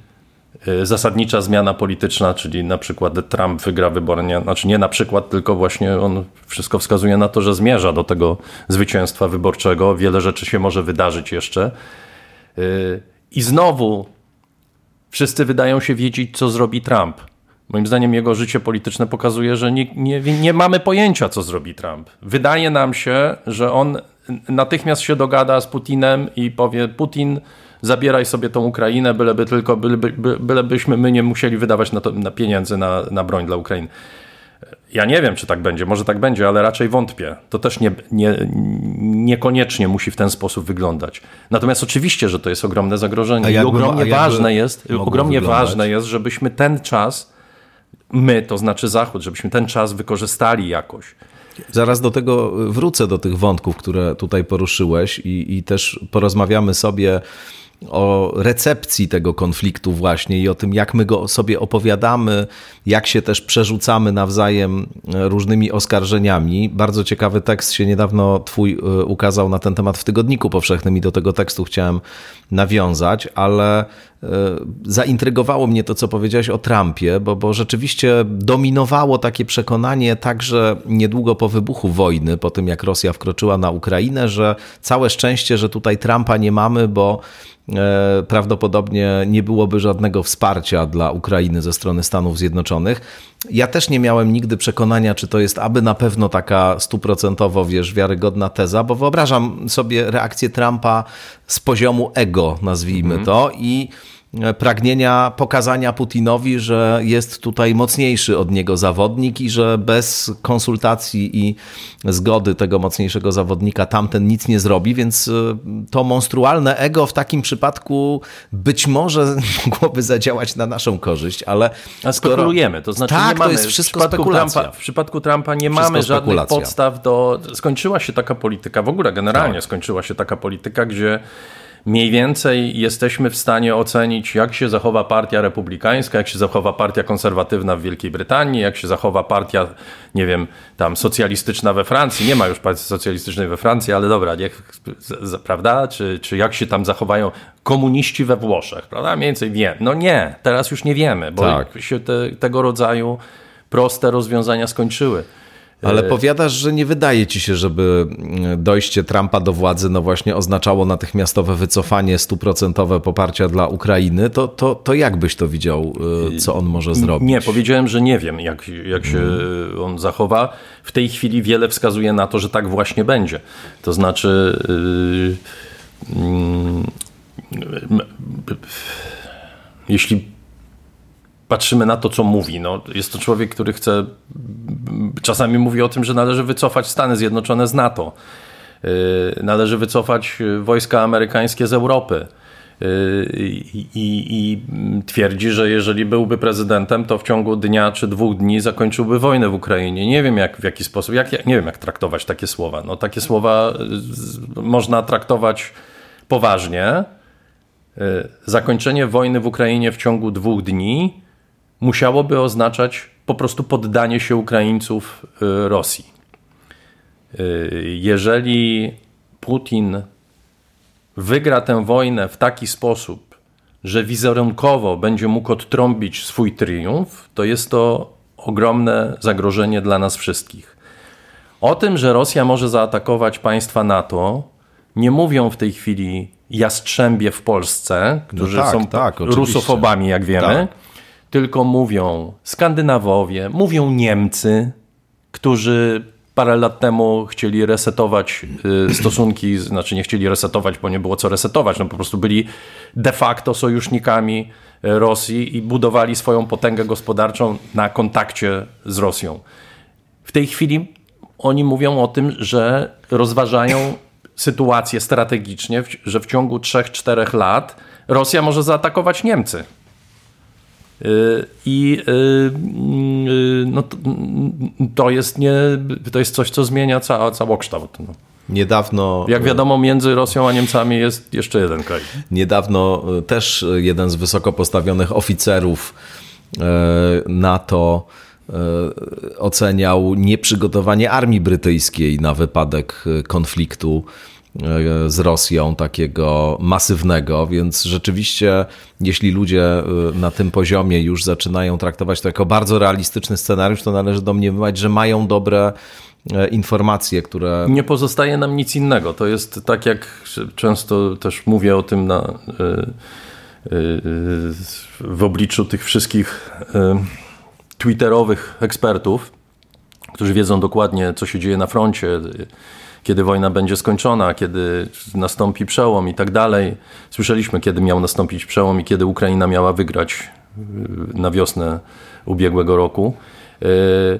yy, zasadnicza zmiana polityczna, czyli na przykład Trump wygra wybory, nie, znaczy nie na przykład, tylko właśnie on wszystko wskazuje na to, że zmierza do tego zwycięstwa wyborczego. Wiele rzeczy się może wydarzyć jeszcze. I znowu wszyscy wydają się wiedzieć, co zrobi Trump. Moim zdaniem jego życie polityczne pokazuje, że nie, nie, nie mamy pojęcia, co zrobi Trump. Wydaje nam się, że on natychmiast się dogada z Putinem i powie: Putin, zabieraj sobie tą Ukrainę, byleby tylko, byleby, bylebyśmy my nie musieli wydawać na, to, na pieniędzy na, na broń dla Ukrainy. Ja nie wiem, czy tak będzie, może tak będzie, ale raczej wątpię. To też nie, nie, niekoniecznie musi w ten sposób wyglądać. Natomiast oczywiście, że to jest ogromne zagrożenie. I ogromnie ważne jest, ogromnie wyglądać? ważne jest, żebyśmy ten czas, my, to znaczy Zachód, żebyśmy ten czas wykorzystali jakoś. Zaraz do tego wrócę, do tych wątków, które tutaj poruszyłeś i, i też porozmawiamy sobie o recepcji tego konfliktu właśnie i o tym, jak my go sobie opowiadamy, jak się też przerzucamy nawzajem różnymi oskarżeniami. Bardzo ciekawy tekst się niedawno twój e, ukazał na ten temat w Tygodniku Powszechnym i do tego tekstu chciałem nawiązać, ale e, zaintrygowało mnie to, co powiedziałeś o Trumpie, bo, bo rzeczywiście dominowało takie przekonanie także niedługo po wybuchu wojny, po tym jak Rosja wkroczyła na Ukrainę, że całe szczęście, że tutaj Trumpa nie mamy, bo e, prawdopodobnie nie byłoby żadnego wsparcia dla Ukrainy ze strony Stanów Zjednoczonych. Ja też nie miałem nigdy przekonania, czy to jest aby na pewno taka stuprocentowo, wiesz, wiarygodna teza, bo wyobrażam sobie reakcję Trumpa z poziomu ego, nazwijmy mm -hmm. to, i pragnienia pokazania Putinowi, że jest tutaj mocniejszy od niego zawodnik i że bez konsultacji i zgody tego mocniejszego zawodnika tamten nic nie zrobi, więc y, to monstrualne ego w takim przypadku być może mogłoby zadziałać na naszą korzyść, ale A spekulujemy, to znaczy tak, nie mamy, to jest wszystko w przypadku, Trumpa, w przypadku Trumpa nie wszystko mamy żadnych podstaw do... Skończyła się taka polityka, w ogóle generalnie tak. skończyła się taka polityka, gdzie mniej więcej jesteśmy w stanie ocenić, jak się zachowa partia republikańska, jak się zachowa partia konserwatywna w Wielkiej Brytanii, jak się zachowa partia, nie wiem, tam socjalistyczna we Francji. Nie ma już partii socjalistycznej we Francji, ale dobra, niech, prawda? Czy, czy jak się tam zachowają komuniści we Włoszech, prawda? Mniej więcej wiem. No nie, teraz już nie wiemy, bo tak. się te, tego rodzaju proste rozwiązania skończyły. Ale powiadasz, że nie wydaje ci się, żeby mm, dojście Trumpa do władzy no właśnie oznaczało natychmiastowe wycofanie stuprocentowe poparcia dla Ukrainy. To, to, to jak byś to widział, y, co on może zrobić? Nie, powiedziałem, że nie wiem, jak, jak się hmm. on zachowa. W tej chwili wiele wskazuje na to, że tak właśnie będzie. To znaczy... Yy, yy, jeśli patrzymy na to, co mówi. No, jest to człowiek, który chce, czasami mówi o tym, że należy wycofać Stany Zjednoczone z NATO. Yy, należy wycofać wojska amerykańskie z Europy. Yy, I, i, I, twierdzi, że jeżeli byłby prezydentem, to w ciągu dnia czy dwóch dni zakończyłby wojnę w Ukrainie. Nie wiem jak, w jaki sposób, jak, nie wiem jak traktować takie słowa. No, takie słowa można traktować poważnie. Zakończenie wojny w Ukrainie w ciągu dwóch dni musiałoby oznaczać po prostu poddanie się Ukraińców y, Rosji. Y, jeżeli Putin wygra tę wojnę w taki sposób, że wizerunkowo będzie mógł odtrąbić swój triumf, to jest to ogromne zagrożenie dla nas wszystkich. O tym, że Rosja może zaatakować państwa NATO, nie mówią w tej chwili jastrzębie w Polsce, którzy no tak, są tak, rusofobami, jak wiemy. Tak tylko mówią Skandynawowie, mówią Niemcy, którzy parę lat temu chcieli resetować y, stosunki, znaczy nie chcieli resetować, bo nie było co resetować, no po prostu byli de facto sojusznikami y, Rosji i budowali swoją potęgę gospodarczą na kontakcie z Rosją. W tej chwili oni mówią o tym, że rozważają sytuację strategicznie, że w ciągu 3-4 lat Rosja może zaatakować Niemcy. Y, I y, y, no, to, jest nie, to jest coś, co zmienia ca, całokształt. No. Niedawno. Jak wiadomo, między Rosją a Niemcami jest jeszcze jeden kraj. Niedawno też jeden z wysoko postawionych oficerów NATO oceniał nieprzygotowanie armii brytyjskiej na wypadek konfliktu z Rosją takiego masywnego, więc rzeczywiście jeśli ludzie y, na tym poziomie już zaczynają traktować to jako bardzo realistyczny scenariusz, to należy domniemywać, że mają dobre e, informacje, które... Nie pozostaje nam nic innego. To jest tak jak często też mówię o tym na, e, e, w obliczu tych wszystkich twitterowych ekspertów, którzy wiedzą dokładnie, co się dzieje na froncie, kiedy wojna będzie skończona, kiedy nastąpi przełom i tak dalej. Słyszeliśmy, kiedy miał nastąpić przełom i kiedy Ukraina miała wygrać y, na wiosnę ubiegłego roku. Y,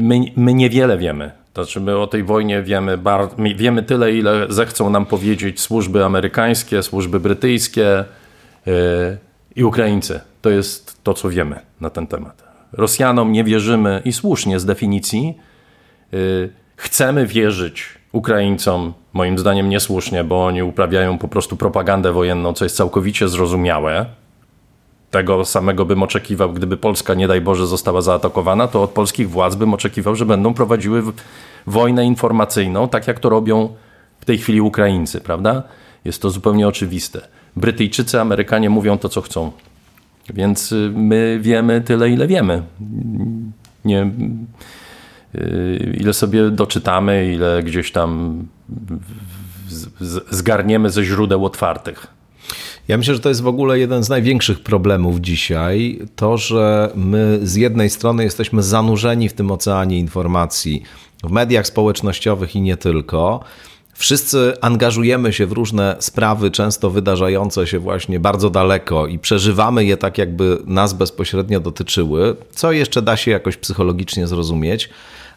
my, my niewiele wiemy. To znaczy my o tej wojnie wiemy, bar, wiemy tyle, ile zechcą nam powiedzieć służby amerykańskie, służby brytyjskie yy, i Ukraińcy. To jest to, co wiemy na ten temat. Rosjanom nie wierzymy i słusznie z definicji. Chcemy wierzyć Ukraińcom, moim zdaniem niesłusznie, bo oni uprawiają po prostu propagandę wojenną, co jest całkowicie zrozumiałe. Tego samego bym oczekiwał, gdyby Polska, nie daj Boże, została zaatakowana, to od polskich władz bym oczekiwał, że będą prowadziły wojnę informacyjną, tak jak to robią w tej chwili Ukraińcy, prawda? Jest to zupełnie oczywiste. Brytyjczycy, Amerykanie mówią to, co chcą. Więc y, my wiemy tyle, ile wiemy. Nie ile sobie doczytamy, ile gdzieś tam zgarniemy ze źródeł otwartych. Ja myślę, że to jest w ogóle jeden z największych problemów dzisiaj. To, że my z jednej strony jesteśmy zanurzeni w tym oceanie informacji, w mediach społecznościowych i nie tylko. Wszyscy angażujemy się w różne sprawy, często wydarzające się właśnie bardzo daleko i przeżywamy je tak, jakby nas bezpośrednio dotyczyły, co jeszcze da się jakoś psychologicznie zrozumieć,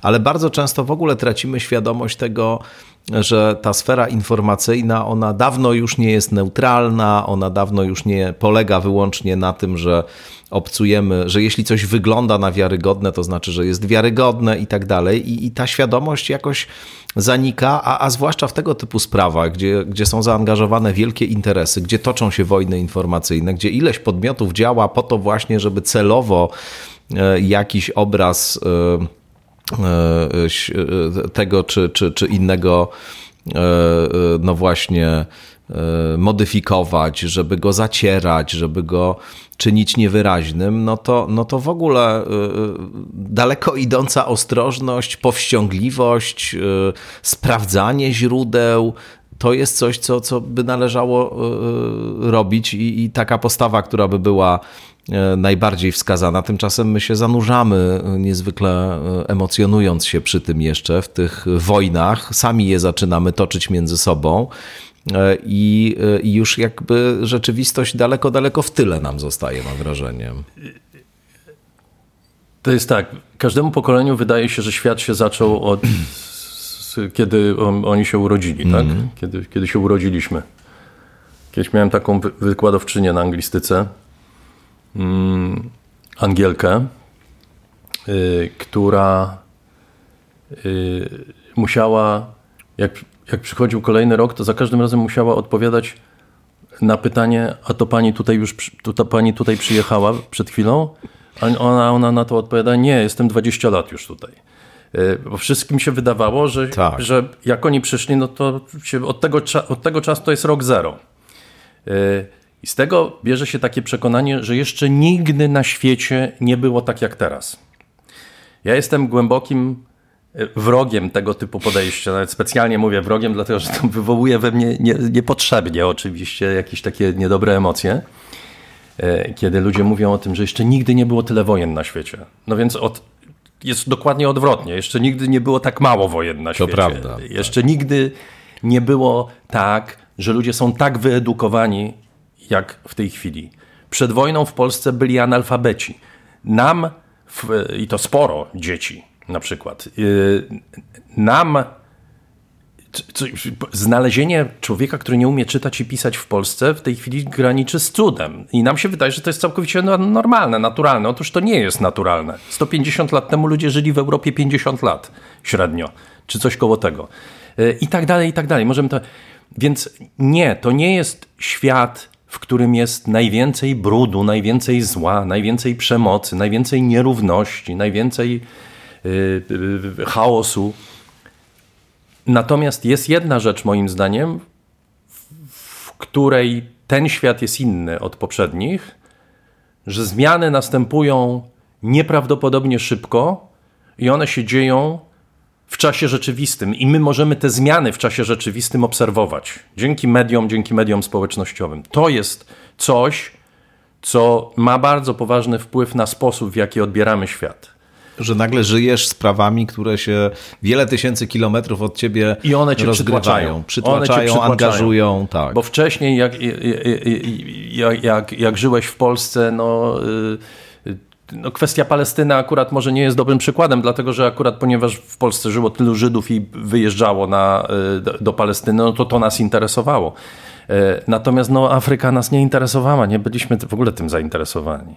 ale bardzo często w ogóle tracimy świadomość tego, że ta sfera informacyjna, ona dawno już nie jest neutralna, ona dawno już nie polega wyłącznie na tym, że obcujemy, że jeśli coś wygląda na wiarygodne, to znaczy, że jest wiarygodne i tak dalej. I, ta świadomość jakoś zanika, a, a zwłaszcza w tego typu sprawach, gdzie, gdzie są zaangażowane wielkie interesy, gdzie toczą się wojny informacyjne, gdzie ileś podmiotów działa po to właśnie, żeby celowo e, jakiś obraz e, tego czy, czy, czy innego, no właśnie, modyfikować, żeby go zacierać, żeby go czynić niewyraźnym, no to, no to w ogóle daleko idąca ostrożność, powściągliwość, sprawdzanie źródeł, to jest coś, co, co by należało robić i, i taka postawa, która by była najbardziej wskazana. Tymczasem my się zanurzamy, niezwykle emocjonując się przy tym jeszcze w tych wojnach. Sami je zaczynamy toczyć między sobą. E, I, e, I już jakby rzeczywistość daleko, daleko w tyle nam zostaje, mam wrażenie. To jest tak, każdemu pokoleniu wydaje się, że świat się zaczął od kiedy on, oni się urodzili, mm. tak? Mhm. Kiedy, kiedy się urodziliśmy. Kiedyś miałem taką wykładowczynię na anglistyce, Angielkę, y, która y, musiała, jak jak przychodził kolejny rok, to za każdym razem musiała odpowiadać na pytanie, a to pani tutaj już, to ta pani tutaj przyjechała przed chwilą? A ona, ona na to odpowiada, nie, jestem 20 lat już tutaj. E, bo wszystkim się wydawało, że, tak. że jak oni przyszli, no to od, tego, od tego czasu to jest rok zero. E, I z tego bierze się takie przekonanie, że jeszcze nigdy na świecie nie było tak jak teraz. Ja jestem głębokim wrogiem tego typu podejścia. Nawet specjalnie mówię wrogiem, dlatego że to wywołuje we mnie nie, niepotrzebnie oczywiście jakieś takie niedobre emocje. E, kiedy ludzie mówią o tym, że jeszcze nigdy nie było tyle wojen na świecie. No więc od, jest dokładnie odwrotnie. Jeszcze nigdy nie było tak mało wojen na świecie. To prawda. Jeszcze tak. nigdy nie było tak, że ludzie są tak wyedukowani, jak w tej chwili. Przed wojną w Polsce byli analfabeci. Nam, w, i to sporo dzieci, na przykład. Y, nam znalezienie człowieka, który nie umie czytać i pisać w Polsce w tej chwili graniczy z cudem. I nam się wydaje, że to jest całkowicie normalne, naturalne. Otóż to nie jest naturalne. 150 lat temu ludzie żyli w Europie 50 lat średnio, czy coś koło tego. Y, I tak dalej, i tak dalej. Możemy to... Więc nie, to nie jest świat, w którym jest najwięcej brudu, najwięcej zła, najwięcej przemocy, najwięcej nierówności, najwięcej Y, y, chaosu. Natomiast jest jedna rzecz, moim zdaniem, w której ten świat jest inny od poprzednich, że zmiany następują nieprawdopodobnie szybko i one się dzieją w czasie rzeczywistym i my możemy te zmiany w czasie rzeczywistym obserwować dzięki mediom, dzięki mediom społecznościowym. To jest coś, co ma bardzo poważny wpływ na sposób, w jaki odbieramy świat że nagle żyjesz sprawami, które się wiele tysięcy kilometrów od ciebie I one cię rozgrywają, przytłaczają, przytłaczają, angażują. Tak. Bo wcześniej jak, jak, jak, jak żyłeś w Polsce, no... Y, no, kwestia Palestyny akurat może nie jest dobrym przykładem, dlatego że akurat ponieważ w Polsce żyło tylu Żydów i wyjeżdżało na, y, do, Palestyny, no to to nas interesowało. Y, natomiast no, Afryka nas nie interesowała, nie byliśmy w ogóle tym zainteresowani.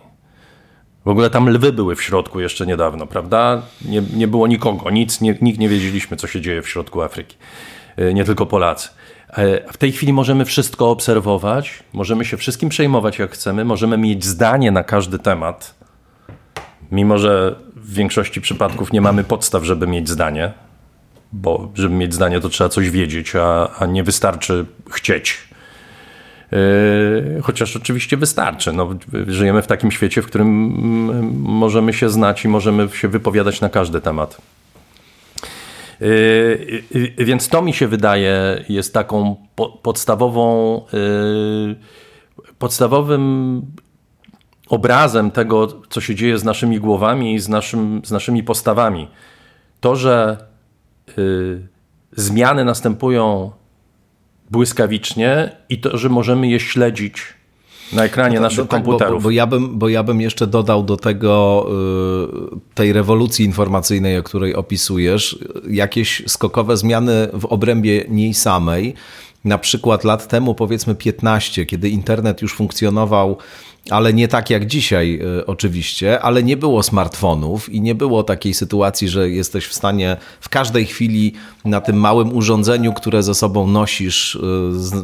W ogóle tam lwy były w środku jeszcze niedawno, prawda? Nie, nie było nikogo, nic, nie, nikt nie wiedzieliśmy, co się dzieje w środku Afryki. E, nie tylko Polacy. E, w tej chwili możemy wszystko obserwować, możemy się wszystkim przejmować jak chcemy, możemy mieć zdanie na każdy temat, mimo że w większości przypadków nie mamy podstaw, żeby mieć zdanie, bo żeby mieć zdanie, to trzeba coś wiedzieć, a, a nie wystarczy chcieć. Yy, chociaż oczywiście wystarczy. No, żyjemy w takim świecie, w którym możemy się znać i możemy się wypowiadać na każdy temat. Yy, yy, więc to mi się wydaje jest taką podstawową podstawowym obrazem tego, co się dzieje z naszymi głowami i z, naszym, z naszymi postawami. To, że y, zmiany następują błyskawicznie i to, że możemy je śledzić na ekranie no naszych no tak, komputerów. Bo, bo, ja bym, bo ja bym jeszcze dodał do tego y, tej rewolucji informacyjnej, o której opisujesz, jakieś skokowe zmiany w obrębie niej samej. Na przykład lat temu, powiedzmy 15, kiedy internet już funkcjonował ale nie tak jak dzisiaj e, oczywiście, ale nie było smartfonów i nie było takiej sytuacji, że jesteś w stanie w każdej chwili na tym małym urządzeniu, które ze sobą nosisz, e,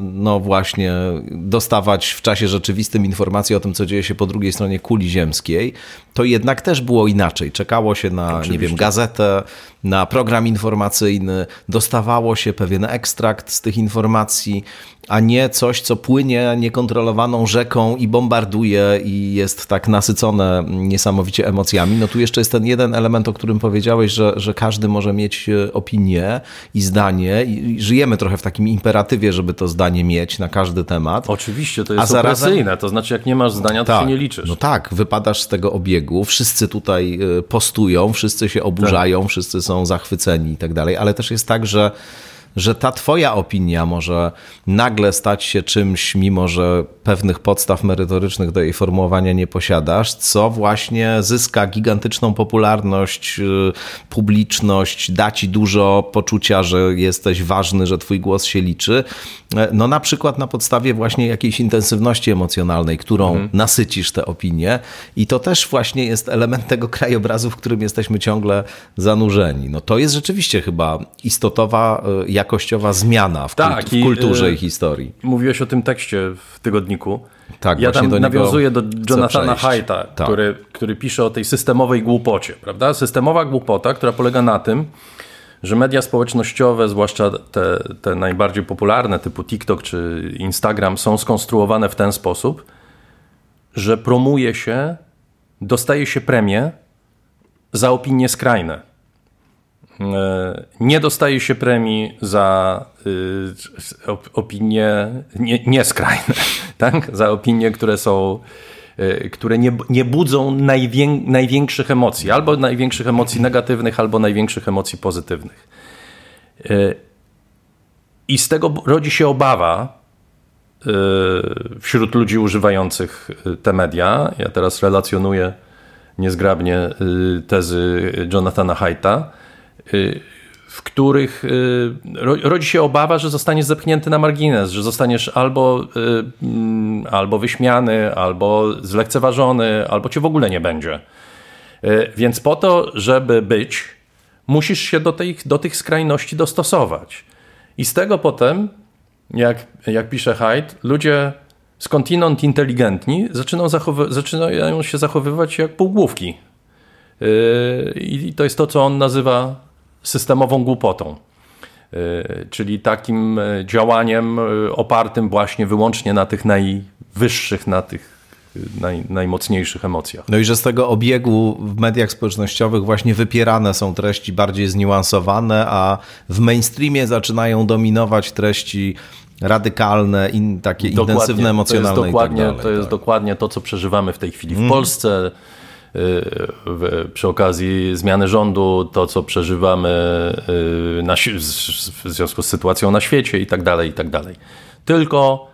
no właśnie dostawać w czasie rzeczywistym informacje o tym, co dzieje się po drugiej stronie kuli ziemskiej. To jednak też było inaczej. Czekało się na, oczywiście. nie wiem, gazetę, na program informacyjny, dostawało się pewien ekstrakt z tych informacji, a nie coś, co płynie niekontrolowaną rzeką i bombarduje i jest tak nasycone niesamowicie emocjami. No tu jeszcze jest ten jeden element, o którym powiedziałeś, że, że każdy może mieć e, opinię i zdanie i żyjemy trochę w takim imperatywie, żeby to zdanie mieć na każdy temat. Oczywiście, to jest a zarazem... to znaczy jak nie masz zdania, to tak, się nie liczysz. No tak, wypadasz z tego obiegu, wszyscy tutaj e, postują, wszyscy się oburzają, tak. wszyscy są zachwyceni i tak dalej, ale też jest tak, że że ta twoja opinia może nagle stać się czymś, mimo że pewnych podstaw merytorycznych do jej formułowania nie posiadasz, co właśnie zyska gigantyczną popularność, y, publiczność, da ci dużo poczucia, że jesteś ważny, że twój głos się liczy. E, no na przykład na podstawie właśnie jakiejś intensywności emocjonalnej, którą mhm. nasycisz te opinie i to też właśnie jest element tego krajobrazu, w którym jesteśmy ciągle zanurzeni. No to jest rzeczywiście chyba istotowa, y, jakościowa zmiana w, tak, kult, w kulturze i, i, historii. Mówiłeś o tym tekście w tygodniku. Tak, ja tam do nawiązuję do Jonathana Haidta, tak. który, który pisze o tej systemowej głupocie. Prawda? Systemowa głupota, która polega na tym, że media społecznościowe, zwłaszcza te, te najbardziej popularne typu TikTok czy Instagram, są skonstruowane w ten sposób, że promuje się, dostaje się premię za opinie skrajne. E, nie dostaje się premii za y, opinie nie, nieskrajne, tak? za opinie, które są y, które nie, nie budzą najwię, największych emocji, albo największych emocji negatywnych, albo największych emocji pozytywnych. Y, I z tego rodzi się obawa wśród ludzi używających te media. Ja teraz relacjonuję niezgrabnie tezy Jonathana Haidta, Y, w których y, rodzi się obawa, że zostaniesz zepchnięty na margines, że zostaniesz albo, y, mm, albo wyśmiany, albo zlekceważony, albo cię w ogóle nie będzie. Więc po to, żeby być, musisz się do tych, do tych skrajności dostosować. I z tego potem, jak, jak pisze Hyde, ludzie skądinąd inteligentni zaczynają, zaczynają się zachowywać jak półgłówki. I to jest to, co on nazywa systemową głupotą. E, czyli takim e, działaniem e, opartym właśnie wyłącznie na tych najwyższych, na tych naj, najmocniejszych emocjach. No i że z tego obiegu w mediach społecznościowych właśnie wypierane są treści bardziej zniuansowane, a w mainstreamie zaczynają dominować treści radykalne, in, takie dokładnie, intensywne, emocjonalne. To jest, dokładnie, tak dalej, to, jest tak. dokładnie to, co przeżywamy w tej chwili w mm. Polsce przy okazji zmiany rządu, to co przeżywamy y, na, w związku z sytuacją na świecie i tak dalej, i tak dalej. Tylko,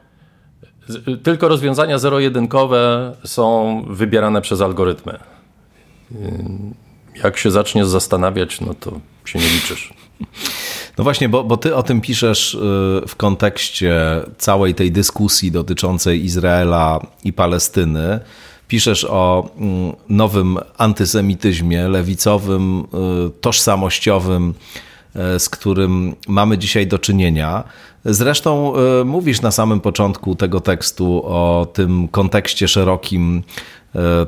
tylko rozwiązania zero-jedynkowe są wybierane przez algorytmy. Y, jak się zaczniesz zastanawiać, no to się nie liczysz. No właśnie, bo, bo ty o tym piszesz y, w kontekście całej tej dyskusji dotyczącej Izraela i Palestyny piszesz o mm, nowym antysemityzmie lewicowym, y, tożsamościowym, y, z którym mamy dzisiaj do czynienia. Zresztą y, mówisz na samym początku tego tekstu o tym kontekście szerokim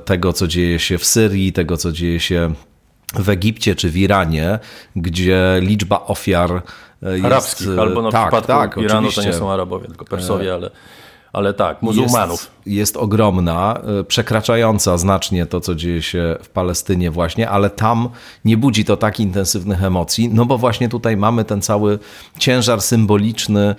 tego, co dzieje się w Syrii, tego, co dzieje się w Egipcie czy w Iranie, gdzie liczba ofiar jest... Arabskich, albo na tak, przypadku tak, Iranu oczywiście. to nie są Arabowie, tylko Persowie, ale ale tak, muzułmanów. Jest, jest ogromna, e, przekraczająca znacznie to, co dzieje się w Palestynie właśnie, ale tam nie budzi to tak intensywnych emocji, no bo właśnie tutaj mamy ten cały ciężar symboliczny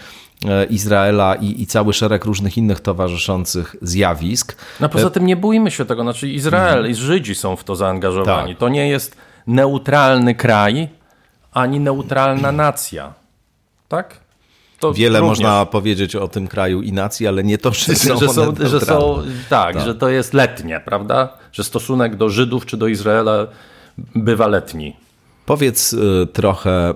e, Izraela i, i cały szereg różnych innych towarzyszących zjawisk. No poza tym nie bójmy się tego, znaczy Izrael mhm. i Żydzi są w to zaangażowani. Tak. To nie jest neutralny kraj, ani neutralna nacja. Tak? To Wiele również. można powiedzieć o tym kraju i nacji, ale nie to, że są, że są, że są tak, tak, że to jest letnie, prawda? Że stosunek do Żydów czy do Izraela bywa letni. Powiedz y, trochę,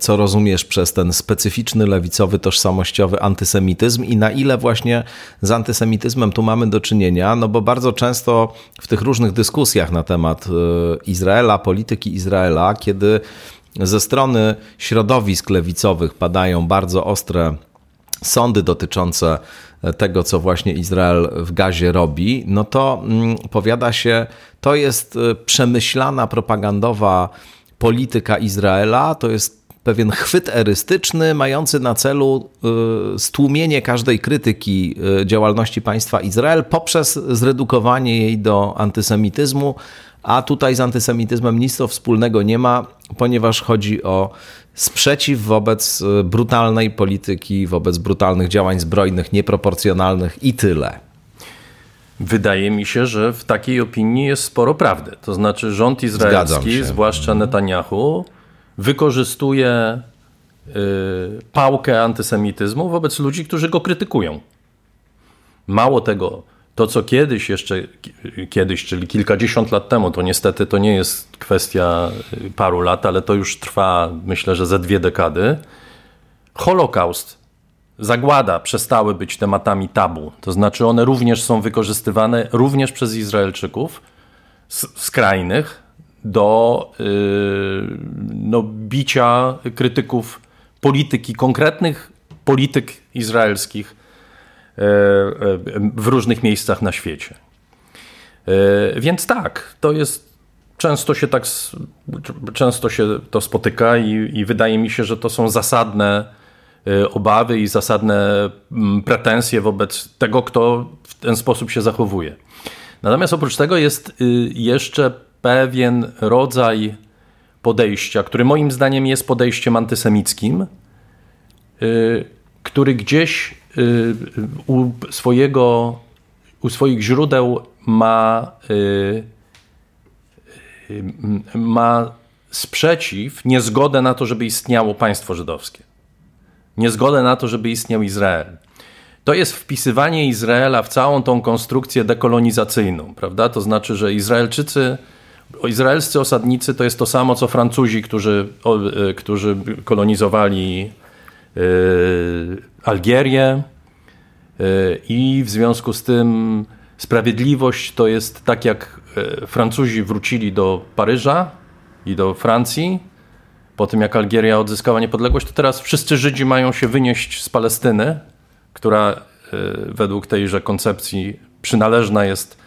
co rozumiesz przez ten specyficzny lewicowy, tożsamościowy antysemityzm i na ile właśnie z antysemityzmem tu mamy do czynienia, no bo bardzo często w tych różnych dyskusjach na temat y, Izraela, polityki Izraela, kiedy ze strony środowisk lewicowych padają bardzo ostre sądy dotyczące tego, co właśnie Izrael w gazie robi, no to mm, powiada się, to jest y, przemyślana propagandowa polityka Izraela, to jest pewien chwyt erystyczny mający na celu y, stłumienie każdej krytyki działalności państwa Izrael poprzez zredukowanie jej do antysemityzmu, a tutaj z antysemityzmem nic to wspólnego nie ma, ponieważ chodzi o sprzeciw wobec y, brutalnej polityki, wobec brutalnych działań zbrojnych, nieproporcjonalnych i tyle. Wydaje mi się, że w takiej opinii jest sporo prawdy. To znaczy, rząd izraelski, zwłaszcza mhm. Netanyahu, wykorzystuje y, pałkę antysemityzmu wobec ludzi, którzy go krytykują. Mało tego, to, co kiedyś, jeszcze kiedyś, czyli kilkadziesiąt lat temu, to niestety to nie jest kwestia paru lat, ale to już trwa, myślę, że ze dwie dekady. Holokaust, zagłada przestały być tematami tabu. To znaczy, one również są wykorzystywane również przez Izraelczyków skrajnych do yy, no, bicia krytyków polityki, konkretnych polityk izraelskich w różnych miejscach na świecie. E, więc tak, to jest często się tak często się to spotyka i, i wydaje mi się, że to są zasadne obawy i zasadne pretensje wobec tego, kto w ten sposób się zachowuje. Natomiast oprócz tego jest y, jeszcze pewien rodzaj podejścia, który moim zdaniem jest podejściem antysemickim, y, który gdzieś u swojego, u swoich źródeł ma, y, y, ma sprzeciw, niezgodę na to, żeby istniało państwo żydowskie. Niezgodę na to, żeby istniał Izrael. To jest wpisywanie Izraela w całą tą konstrukcję dekolonizacyjną, prawda? To znaczy, że Izraelczycy, izraelscy osadnicy to jest to samo, co Francuzi, którzy, którzy kolonizowali Algierię y, i w związku z tym sprawiedliwość to jest tak jak y, Francuzi wrócili do Paryża i do Francji. Po tym jak Algieria odzyskała niepodległość, to teraz wszyscy Żydzi mają się wynieść z Palestyny, która y, według tejże koncepcji przynależna jest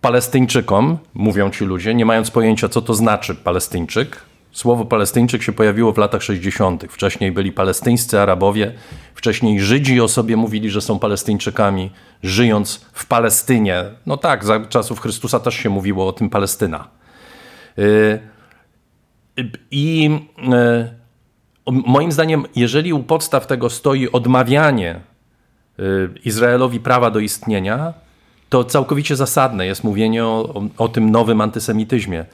Palestyńczykom, mówią ci ludzie, nie mając pojęcia, co to znaczy Palestyńczyk, Słowo Palestyńczyk się pojawiło w latach 60. Wcześniej byli palestyńscy Arabowie, wcześniej Żydzi o sobie mówili, że są Palestyńczykami, żyjąc w Palestynie. No tak, za czasów Chrystusa też się mówiło o tym Palestyna. Y, I y, moim zdaniem, jeżeli u podstaw tego stoi odmawianie y, Izraelowi prawa do istnienia, to całkowicie zasadne jest mówienie o, o, o tym nowym antysemityzmie.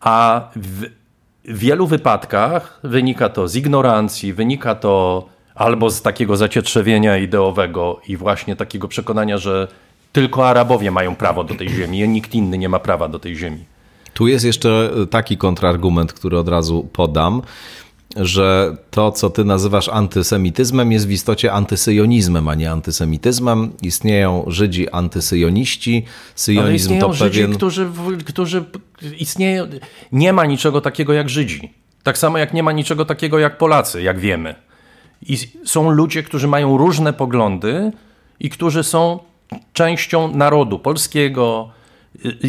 A w, w wielu wypadkach wynika to z ignorancji, wynika to albo z takiego zacietrzewienia ideowego i właśnie takiego przekonania, że tylko Arabowie mają prawo do tej ziemi, a nikt inny nie ma prawa do tej ziemi. Tu jest jeszcze taki kontrargument, który od razu podam że to, co ty nazywasz antysemityzmem, jest w istocie antysyjonizmem, a nie antysemityzmem. Istnieją Żydzi antysyjoniści. Syjonizm to Żydzi, pewien... którzy, którzy istnieją. Nie ma niczego takiego jak Żydzi. Tak samo jak nie ma niczego takiego jak Polacy, jak wiemy. I są ludzie, którzy mają różne poglądy i którzy są częścią narodu polskiego,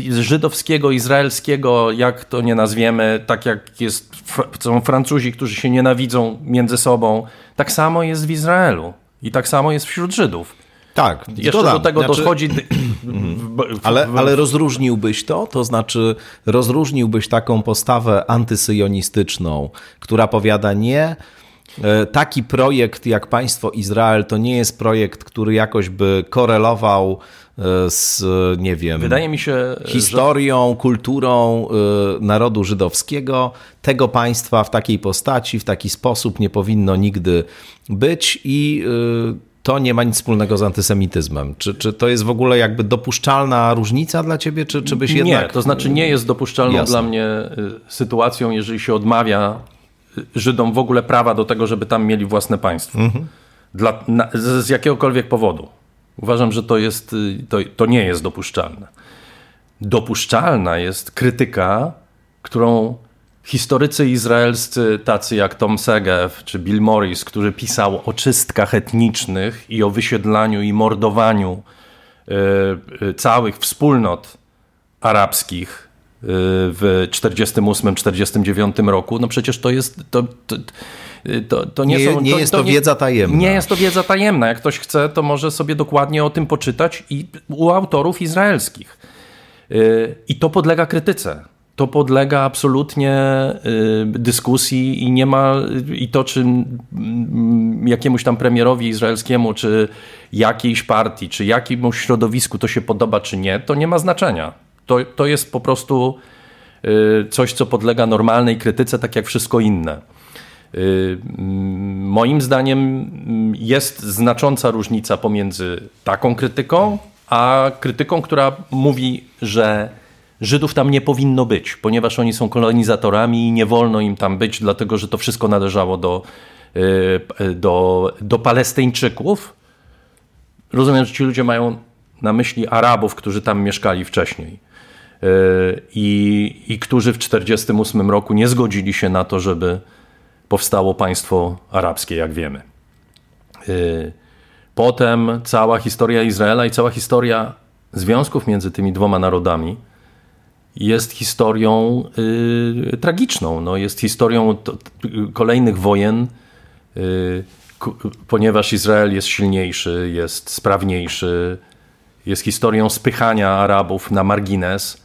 żydowskiego, izraelskiego, jak to nie nazwiemy, tak jak jest, są Francuzi, którzy się nienawidzą między sobą, tak samo jest w Izraelu i tak samo jest wśród Żydów. Tak, jeszcze dodam. do tego znaczy... dochodzi. ale, ale rozróżniłbyś to? To znaczy, rozróżniłbyś taką postawę antysyjonistyczną, która powiada nie taki projekt jak państwo Izrael to nie jest projekt, który jakoś by korelował e, z, nie wiem, Wydaje mi się, historią, że... kulturą e, narodu żydowskiego. Tego państwa w takiej postaci, w taki sposób nie powinno nigdy być i to nie ma nic wspólnego z antysemityzmem. Czy, czy to jest w ogóle jakby dopuszczalna różnica dla ciebie, czy, czy byś jednak... Nie, to znaczy nie jest dopuszczalną Jasne. dla mnie sytuacją, jeżeli się odmawia Żydom w ogóle prawa do tego, żeby tam mieli własne państwo. Mhm. Dla, na, z, z, jakiegokolwiek powodu. Uważam, że to, jest, y, to, to nie jest dopuszczalne. Dopuszczalna jest krytyka, którą historycy izraelscy, tacy jak Tom Segev czy Bill Morris, który pisał o czystkach etnicznych i o wysiedlaniu i mordowaniu y, y, całych wspólnot arabskich w 48-49 roku, no przecież to jest. To, to, to, to nie, nie, są, nie jest to, nie, wiedza tajemna. Nie jest to wiedza tajemna. Jak ktoś chce, to może sobie dokładnie o tym poczytać i u autorów izraelskich. Y, I to podlega krytyce. To podlega absolutnie y, dyskusji i nie ma i to, czy jakiemuś tam premierowi izraelskiemu, czy jakiejś partii, czy jakiemuś środowisku to się podoba, czy nie, to nie ma znaczenia. To, to jest po prostu y, coś, co podlega normalnej krytyce, tak jak wszystko inne. Y, moim zdaniem mm, jest znacząca różnica pomiędzy taką krytyką, a krytyką, która mówi, że Żydów tam nie powinno być, ponieważ oni są kolonizatorami i nie wolno im tam być, dlatego że to wszystko należało do, y, do, do Palestyńczyków. Rozumiem, że ci ludzie mają na myśli Arabów, którzy tam mieszkali wcześniej. E, i, i którzy w 1948 roku nie zgodzili się na to, żeby powstało państwo arabskie, jak wiemy. E, potem cała historia Izraela i cała historia związków między tymi dwoma narodami jest historią y, tragiczną. No, jest historią to, kolejnych wojen, y, ponieważ Izrael jest silniejszy, jest sprawniejszy, jest historią spychania Arabów na margines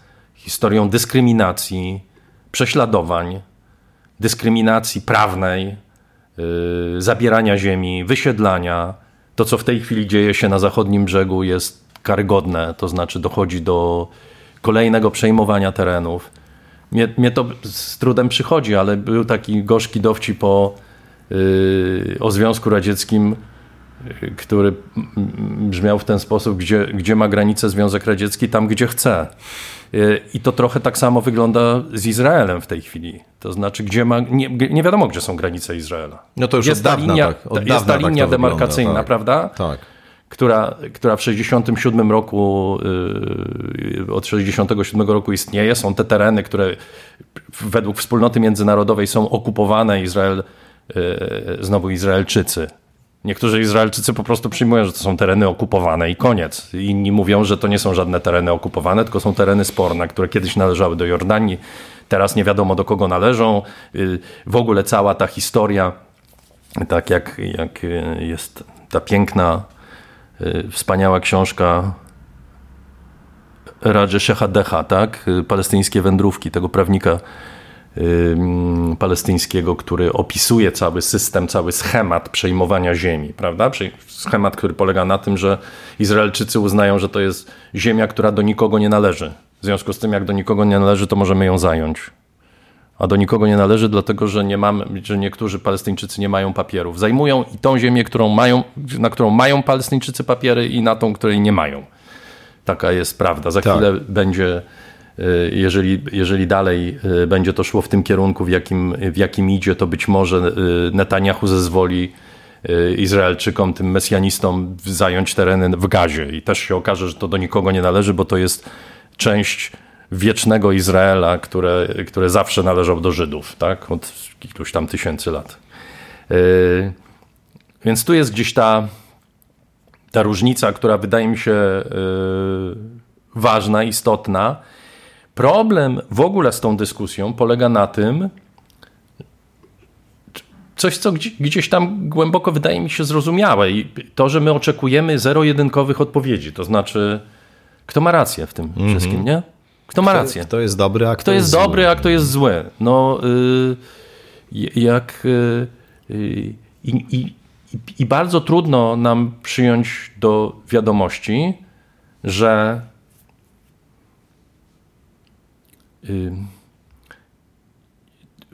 historią dyskryminacji, prześladowań, dyskryminacji prawnej, yy, zabierania ziemi, wysiedlania. To, co w tej chwili dzieje się na zachodnim brzegu, jest karygodne, to znaczy dochodzi do kolejnego przejmowania terenów. Mnie, mnie to z trudem przychodzi, ale był taki gorzki dowcip o, yy, o Związku Radzieckim, yy, który brzmiał w ten sposób, gdzie, gdzie ma granicę Związek Radziecki, tam gdzie chce. Y, I to trochę tak samo wygląda z Izraelem w tej chwili. To znaczy, gdzie ma, nie, nie wiadomo, gdzie są granice Izraela. No to już jest od dawna, linia, tak, od jest ta tak linia demarkacyjna, tak, prawda? Tak. Która, która w 67 roku, yy, od 67 roku istnieje. Są te tereny, które według wspólnoty międzynarodowej są okupowane. Izrael, yy, znowu Izraelczycy Niektórzy Izraelczycy po prostu przyjmują, że to są tereny okupowane i koniec. Inni mówią, że to nie są żadne tereny okupowane, tylko są tereny sporne, które kiedyś należały do Jordanii, teraz nie wiadomo do kogo należą. Y, w ogóle cała ta historia, tak jak, jak jest ta piękna, y, wspaniała książka Radży Shehadecha, tak? Y, palestyńskie wędrówki tego prawnika palestyńskiego, który opisuje cały system, cały schemat przejmowania ziemi, prawda? Schemat, który polega na tym, że Izraelczycy uznają, że to jest ziemia, która do nikogo nie należy. W związku z tym, jak do nikogo nie należy, to możemy ją zająć. A do nikogo nie należy, dlatego że, nie mamy, że niektórzy Palestyńczycy nie mają papierów. Zajmują i tą ziemię, którą mają, na którą mają Palestyńczycy papiery, i na tą, której nie mają. Taka jest prawda. Za tak. chwilę będzie jeżeli, jeżeli dalej y, będzie to szło w tym kierunku, w jakim, w jakim idzie, to być może y, Netanyahu zezwoli Izraelczykom, tym mesjanistom zająć tereny w Gazie i też się okaże, że to do nikogo nie należy, bo to jest część wiecznego Izraela, które, które zawsze należał do Żydów, tak? od iluś tam tysięcy lat. Więc tu jest gdzieś ta, ta różnica, która wydaje mi się ważna, istotna. Problem w ogóle z tą dyskusją polega na tym, coś, co gdzieś tam głęboko wydaje mi się zrozumiałe i to, że my oczekujemy zero-jedynkowych odpowiedzi, to znaczy kto ma rację w tym mm -hmm. wszystkim, nie? Kto ma rację? Kto jest dobry, a kto, kto jest, jest dobry, a kto jest zły? No, y, jak y, I, i, i bardzo trudno nam przyjąć do wiadomości, że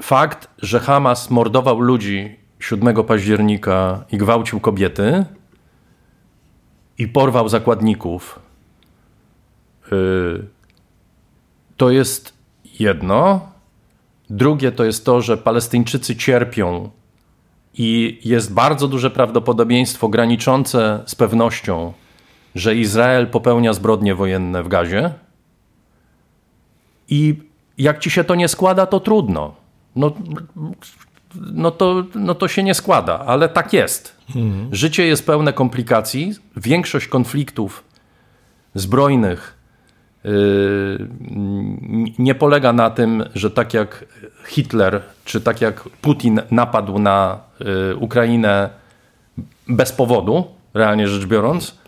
fakt, że Hamas mordował ludzi 7 października i gwałcił kobiety i porwał zakładników, y, to jest jedno. Drugie to jest to, że Palestyńczycy cierpią i jest bardzo duże prawdopodobieństwo graniczące z pewnością, że Izrael popełnia zbrodnie wojenne w Gazie. I jak ci się to nie składa, to trudno. No, no, to, no to się nie składa, ale tak jest. Mhm. Życie jest pełne komplikacji. Większość konfliktów zbrojnych yy, nie polega na tym, że tak jak Hitler czy tak jak Putin napadł na yy, Ukrainę bez powodu, realnie rzecz biorąc,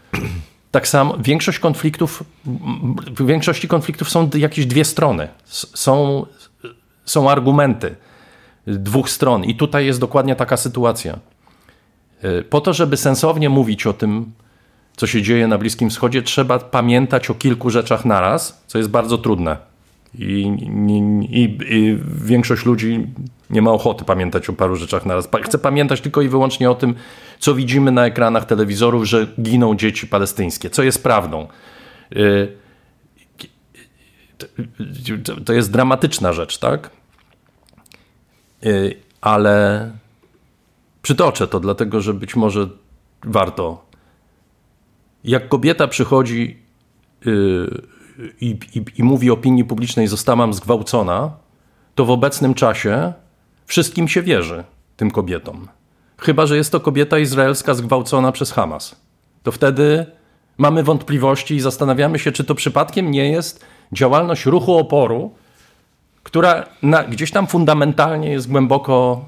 tak samo większość konfliktów, w większości konfliktów są jakieś dwie strony. Są, są argumenty dwóch stron. I tutaj jest dokładnie taka sytuacja. E, po to, żeby sensownie mówić o tym, co się dzieje na Bliskim Wschodzie, trzeba pamiętać o kilku rzeczach naraz, co jest bardzo trudne. I, i, i, większość ludzi nie ma ochoty pamiętać o paru rzeczach naraz. Chce pamiętać tylko i wyłącznie o tym, co widzimy na ekranach telewizorów, że giną dzieci palestyńskie, co jest prawdą. E, to jest dramatyczna rzecz, tak? Y, ale przytoczę to, dlatego że być może warto. Jak kobieta przychodzi y, i, i, i mówi opinii publicznej, zostałam zgwałcona, to w obecnym czasie wszystkim się wierzy, tym kobietom. Chyba, że jest to kobieta izraelska zgwałcona przez Hamas. To wtedy mamy wątpliwości i zastanawiamy się, czy to przypadkiem nie jest działalność ruchu oporu, która na, gdzieś tam fundamentalnie jest głęboko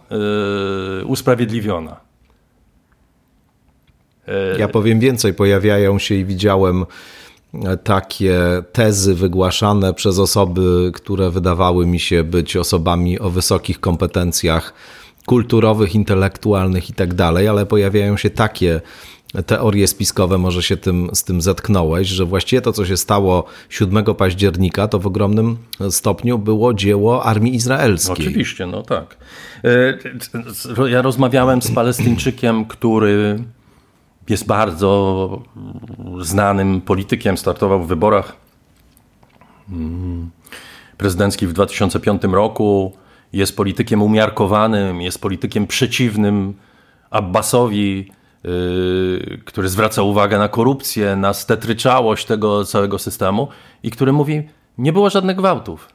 yy, usprawiedliwiona. Ja powiem więcej, pojawiają się i widziałem takie tezy wygłaszane przez osoby, które wydawały mi się być osobami o wysokich kompetencjach kulturowych, intelektualnych i tak dalej, ale pojawiają się takie teorie spiskowe, może się tym, z tym zetknąłeś, że właściwie to, co się stało 7 października, to w ogromnym stopniu było dzieło armii izraelskiej. Oczywiście, no tak. E, ja rozmawiałem z Palestyńczykiem, który jest bardzo znanym politykiem, startował w wyborach mm, prezydenckich w 2005 roku, jest politykiem umiarkowanym, jest politykiem przeciwnym Abbasowi, Y, który zwraca uwagę na korupcję, na stetryczałość tego całego systemu i który mówi, nie było żadnych gwałtów.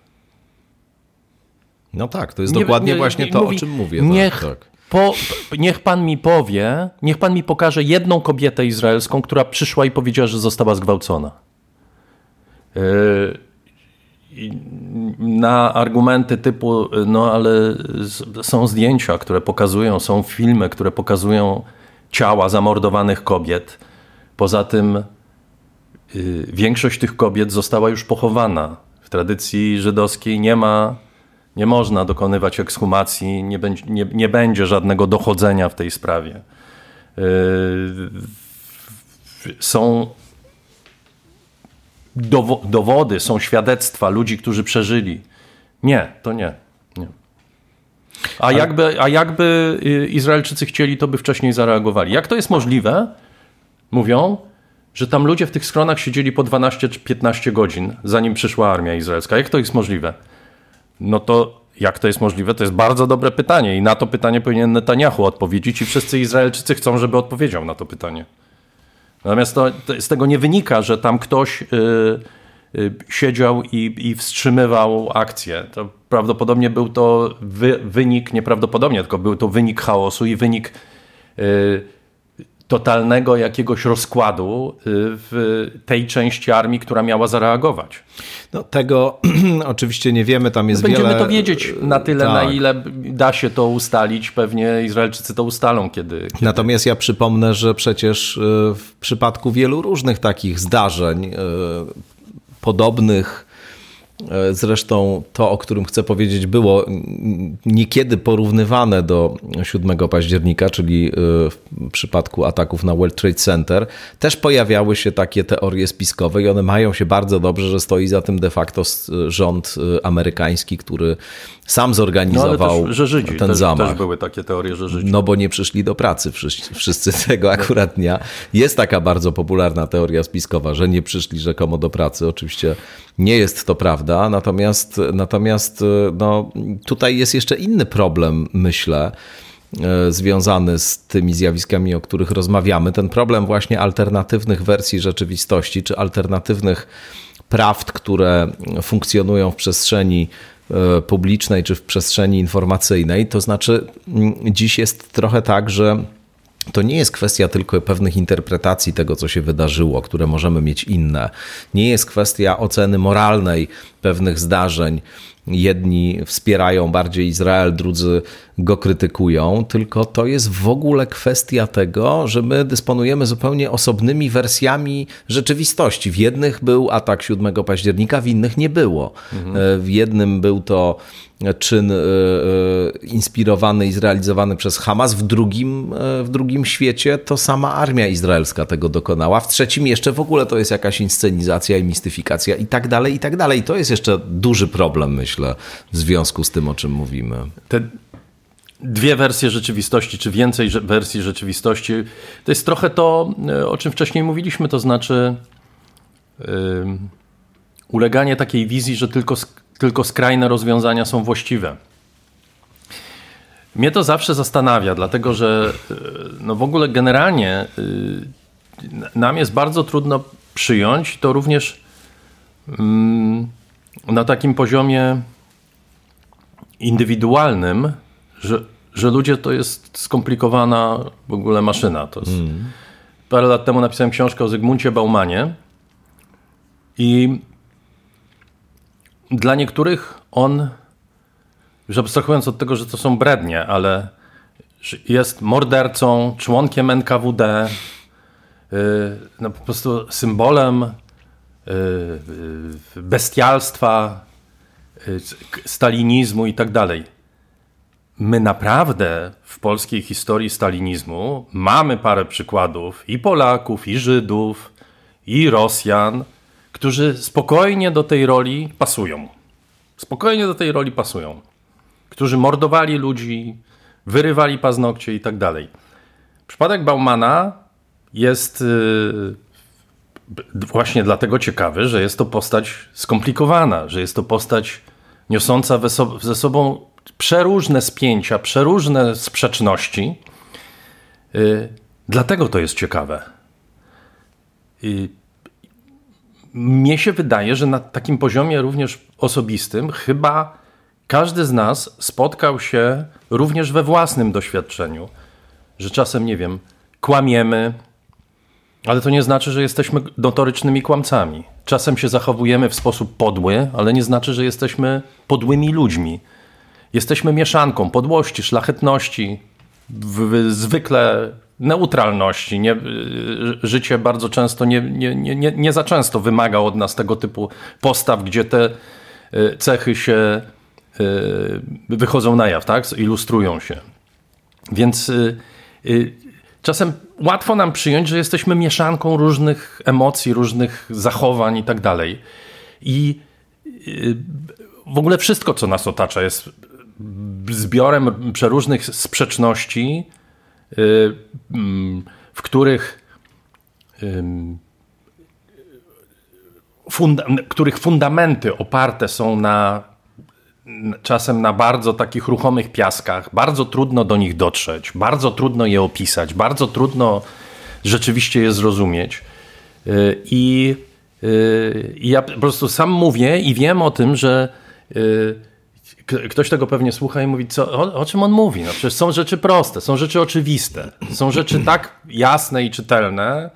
No tak, to jest nie, dokładnie nie, właśnie nie, to, mówi, o czym mówię. Tak, niech, tak. Po, niech pan mi powie, niech pan mi pokaże jedną kobietę izraelską, która przyszła i powiedziała, że została zgwałcona. Yy, na argumenty typu, no ale są zdjęcia, które pokazują, są filmy, które pokazują ciała zamordowanych kobiet. Poza tym yy, większość tych kobiet została już pochowana. W tradycji żydowskiej nie ma, nie można dokonywać ekshumacji, nie, będzie, nie, nie będzie żadnego dochodzenia w tej sprawie. Yy, są dowody, są świadectwa ludzi, którzy przeżyli. Nie, to nie. A jakby, a jakby y, Izraelczycy chcieli, to by wcześniej zareagowali. Jak to jest możliwe? Mówią, że tam ludzie w tych schronach siedzieli po 12 czy 15 godzin, zanim przyszła armia izraelska. Jak to jest możliwe? No to jak to jest możliwe? To jest bardzo dobre pytanie i na to pytanie powinien Netanyahu odpowiedzieć i wszyscy Izraelczycy chcą, żeby odpowiedział na to pytanie. Natomiast to, to z tego nie wynika, że tam ktoś... Yy, Y, siedział i, i wstrzymywał akcję. To prawdopodobnie był to wy, wynik, nieprawdopodobnie, tylko był to wynik chaosu i wynik y, totalnego jakiegoś rozkładu y, w tej części armii, która miała zareagować. No, tego oczywiście nie wiemy, tam jest Będziemy wiele... to wiedzieć na tyle, tak. na ile da się to ustalić. Pewnie Izraelczycy to ustalą, kiedy, kiedy... Natomiast ja przypomnę, że przecież w przypadku wielu różnych takich zdarzeń podobnych E, zresztą to, o którym chcę powiedzieć, było niekiedy porównywane do 7 października, czyli e, w przypadku ataków na World Trade Center. Też pojawiały się takie teorie spiskowe i one mają się bardzo dobrze, że stoi za tym de facto rząd e, amerykański, który sam zorganizował no, też, że Żydzi, ten też, zamach. Też były takie teorie, że Żydzi. No bo nie przyszli do pracy wszyscy, wszyscy tego akurat dnia. Jest taka bardzo popularna teoria spiskowa, że nie przyszli rzekomo do pracy. Oczywiście nie jest to prawda, natomiast, natomiast no, tutaj jest jeszcze inny problem, myślę e, związany z tymi zjawiskami, o których rozmawiamy. Ten problem właśnie alternatywnych wersji rzeczywistości, czy alternatywnych prawd, które funkcjonują w przestrzeni e, publicznej, czy w przestrzeni informacyjnej. To znaczy, dziś jest trochę tak, że to nie jest kwestia tylko pewnych interpretacji tego, co się wydarzyło, które możemy mieć inne. Nie jest kwestia oceny moralnej pewnych zdarzeń. Jedni wspierają bardziej Izrael, drudzy go krytykują, tylko to jest w ogóle kwestia tego, że my dysponujemy zupełnie osobnymi wersjami rzeczywistości. W jednych był atak 7 października, w innych nie było. Mhm. W jednym był to czyn e, e, inspirowany i zrealizowany przez Hamas, w drugim, e, w drugim świecie to sama armia izraelska tego dokonała, w trzecim jeszcze w ogóle to jest jakaś inscenizacja i mistyfikacja i tak dalej, i tak dalej. I to jest jeszcze duży problem, myślę, w związku z tym, o czym mówimy. Te dwie wersje rzeczywistości, czy więcej wersji rzeczywistości, to jest trochę to, o czym wcześniej mówiliśmy, to znaczy yy, uleganie takiej wizji, że tylko tylko skrajne rozwiązania są właściwe. Mnie to zawsze zastanawia, dlatego że e, no w ogóle generalnie e, nam jest bardzo trudno przyjąć to również mm, na takim poziomie indywidualnym, że, że ludzie to jest skomplikowana w ogóle maszyna. To jest, mm. Parę lat temu napisałem książkę o Zygmuncie Baumanie i dla niektórych on, już abstrahując od tego, że to są brednie, ale jest mordercą, członkiem NKWD, y, no po prostu symbolem y, y, bestialstwa, stalinizmu i tak dalej. My naprawdę w polskiej historii stalinizmu mamy parę przykładów i Polaków, i Żydów, i Rosjan, którzy spokojnie do tej roli pasują. Spokojnie do tej roli pasują. Którzy mordowali ludzi, wyrywali paznokcie i tak dalej. Przypadek Baumana jest yy, właśnie dlatego ciekawy, że jest to postać skomplikowana, że jest to postać niosąca ze sobą przeróżne spięcia, przeróżne sprzeczności. Yy, dlatego to jest ciekawe. Yy, mnie się wydaje, że na takim poziomie również osobistym chyba każdy z nas spotkał się również we własnym doświadczeniu, że czasem, nie wiem, kłamiemy, ale to nie znaczy, że jesteśmy notorycznymi kłamcami. Czasem się zachowujemy w sposób podły, ale nie znaczy, że jesteśmy podłymi ludźmi. Jesteśmy mieszanką podłości, szlachetności, zwykle neutralności. Nie, życie bardzo często, nie, nie, nie, nie za często wymaga od nas tego typu postaw, gdzie te e, cechy się e, wychodzą na jaw, tak? ilustrują się. Więc czasem łatwo nam przyjąć, że jesteśmy mieszanką różnych emocji, różnych zachowań i tak dalej. I w ogóle wszystko, co nas otacza, jest zbiorem przeróżnych sprzeczności, Y, mm, w których funda których fundamenty oparte są na czasem na bardzo takich ruchomych piaskach, bardzo trudno do nich dotrzeć, bardzo trudno je opisać, bardzo trudno rzeczywiście je zrozumieć. Y, I, y, I ja po prostu sam mówię i wiem o tym, że ktoś tego pewnie słucha i mówi, co, o, o, czym on mówi? No przecież są rzeczy proste, są rzeczy oczywiste, są rzeczy tak jasne i czytelne,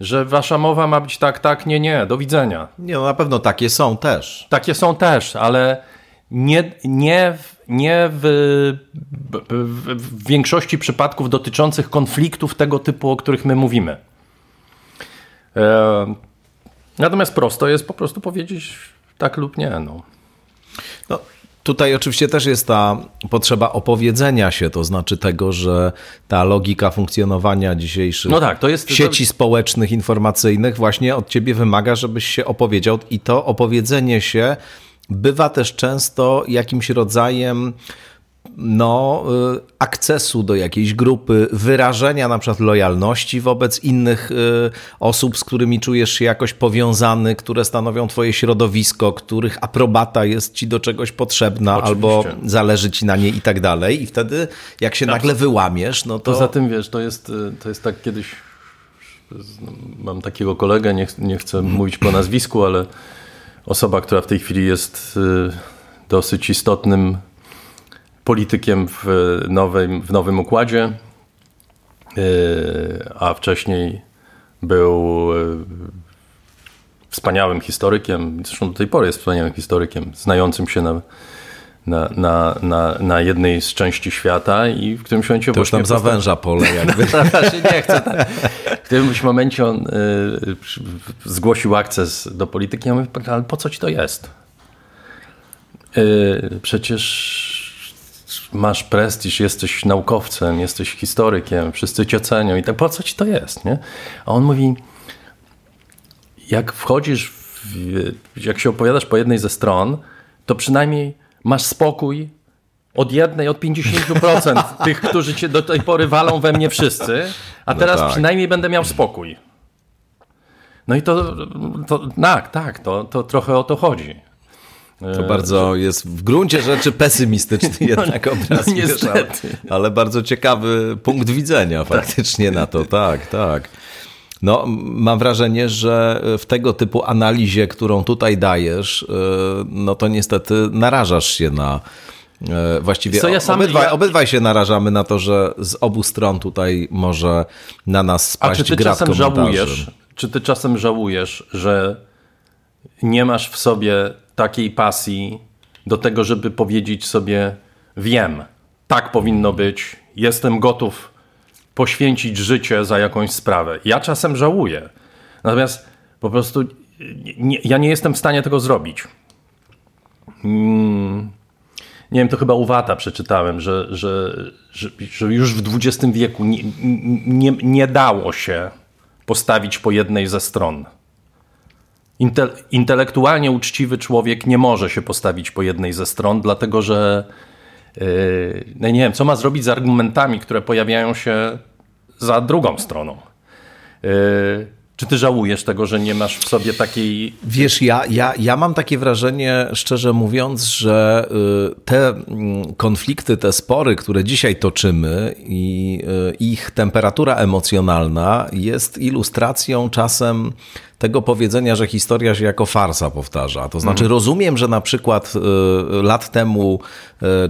że wasza mowa ma być tak, tak, nie, nie, do widzenia. Nie, no na pewno takie są też. Takie są też, ale nie, nie, nie w, w, w większości przypadków dotyczących konfliktów tego typu, o których my mówimy. E, natomiast prosto jest po prostu powiedzieć tak lub nie. No. No, Tutaj oczywiście też jest ta potrzeba opowiedzenia się, to znaczy tego, że ta logika funkcjonowania dzisiejszych no tak, jest, sieci to... społecznych, informacyjnych właśnie od ciebie wymaga, żebyś się opowiedział i to opowiedzenie się bywa też często jakimś rodzajem no, y, akcesu do jakiejś grupy, wyrażenia na przykład lojalności wobec innych y, osób, z którymi czujesz się jakoś powiązany, które stanowią twoje środowisko, których aprobata jest ci do czegoś potrzebna Oczywiście. albo zależy ci na niej i tak dalej. I wtedy jak się nagle wyłamiesz, no to... Poza tym, wiesz, to jest, y, to jest tak kiedyś... Mam takiego kolegę, nie, nie chcę mówić po nazwisku, ale osoba, która w tej chwili jest dosyć istotnym politykiem w nowym, w nowym układzie, e, a wcześniej był e, wspaniałym historykiem, zresztą do tej pory jest wspaniałym historykiem, znającym się na, na, na, na, na jednej z części świata i w którymś momencie... To już tam zawęża pole jakby. nie chcę. Tak. W którymś momencie on y, zgłosił akces do polityki. Ja mówię, ale po co ci to jest? Y, przecież masz prestiż, jesteś naukowcem, jesteś historykiem, wszyscy cię cenią i tak po co ci to jest, nie? A on mówi, jak wchodzisz, w, jak się opowiadasz po jednej ze stron, to przynajmniej masz spokój od jednej, od 50% tych, którzy cię do tej pory walą we mnie wszyscy, a no teraz tak. przynajmniej będę miał spokój. No i to, to tak, tak, to, to trochę o to chodzi. To bardzo jest w gruncie rzeczy pesymistyczny no, jednak obraz. No, niestety. ale bardzo ciekawy punkt widzenia faktycznie na to, tak, tak. No, mam wrażenie, że w tego typu analizie, którą tutaj dajesz, y, no to niestety narażasz się na. Y, właściwie Co ja sam, obydwaj, ja... obydwaj się narażamy na to, że z obu stron tutaj może na nas spaść A czy ty czasem żałujesz? Czy ty czasem żałujesz, że nie masz w sobie takiej pasji do tego, żeby powiedzieć sobie: Wiem, tak powinno być, jestem gotów poświęcić życie za jakąś sprawę. Ja czasem żałuję, natomiast po prostu nie, ja nie jestem w stanie tego zrobić. Mm, nie wiem, to chyba u Wata przeczytałem, że, że, że, że już w XX wieku nie, nie, nie dało się postawić po jednej ze stron. Intel intelektualnie uczciwy człowiek nie może się postawić po jednej ze stron, dlatego że yy, no nie wiem, co ma zrobić z argumentami, które pojawiają się za drugą stroną. Yy, czy ty żałujesz tego, że nie masz w sobie takiej. Wiesz, ja, ja, ja mam takie wrażenie, szczerze mówiąc, że y, te mm, konflikty, te spory, które dzisiaj toczymy i y, ich temperatura emocjonalna jest ilustracją czasem tego powiedzenia, że historia się jako farsa powtarza. To znaczy, mm. rozumiem, że na przykład y, lat temu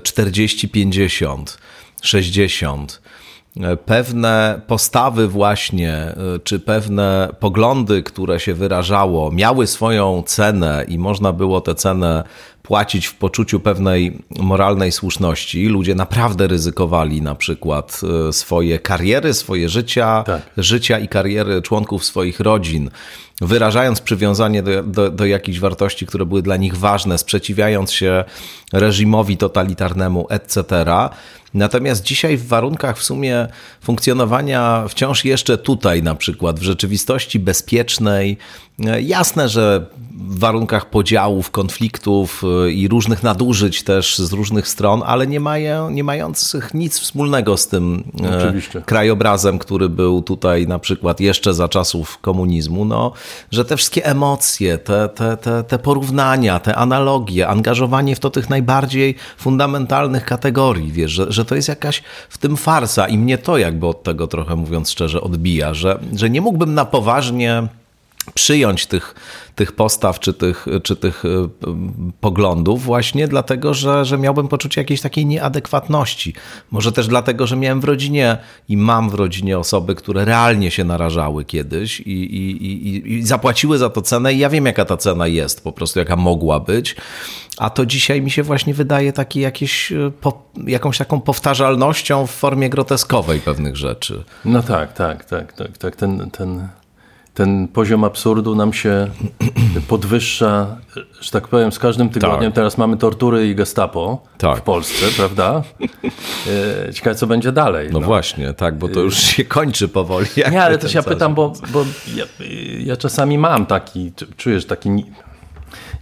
40, 50, 60 pewne postawy właśnie, y, czy pewne poglądy, które się wyrażało, miały swoją cenę i można było tę cenę płacić w poczuciu pewnej moralnej słuszności. Ludzie naprawdę ryzykowali na przykład y, swoje kariery, swoje życia, tak. życia i kariery członków swoich rodzin, wyrażając przywiązanie do, do, do jakichś wartości, które były dla nich ważne, sprzeciwiając się reżimowi totalitarnemu, etc. Natomiast dzisiaj w warunkach w sumie funkcjonowania wciąż jeszcze tutaj, na przykład w rzeczywistości bezpiecznej, jasne, że w warunkach podziałów, konfliktów e, i różnych nadużyć też z różnych stron, ale nie, mają, nie mających nic wspólnego z tym e, Oczywiście. krajobrazem, który był tutaj na przykład jeszcze za czasów komunizmu, no, że te wszystkie emocje, te, te, te, te porównania, te analogie, angażowanie w to tych najbardziej fundamentalnych kategorii, wiesz, że, że to jest jakaś w tym farsa i mnie to jakby od tego trochę mówiąc szczerze odbija, że, że nie mógłbym na poważnie przyjąć tych, tych postaw czy tych, czy tych y, poglądów właśnie dlatego, że, że miałbym poczucie jakiejś takiej nieadekwatności. Może też dlatego, że miałem w rodzinie i mam w rodzinie osoby, które realnie się narażały kiedyś i, i, i, i zapłaciły za to cenę i ja wiem jaka ta cena jest, po prostu jaka mogła być. A to dzisiaj mi się właśnie wydaje taki jakieś, y, po, jakąś taką powtarzalnością w formie groteskowej pewnych rzeczy. No tak, tak, tak, tak, tak. Ten, ten ten poziom absurdu nam się podwyższa, że tak powiem, z każdym tygodniem. Tak. Teraz mamy tortury i gestapo Tak. w Polsce, prawda? E, Ciekawe, co będzie dalej. No, właśnie, tak, bo to już się kończy powoli. Nie, ale też ja pytam, bo, bo ja, ja czasami mam taki, czujesz taki, ni-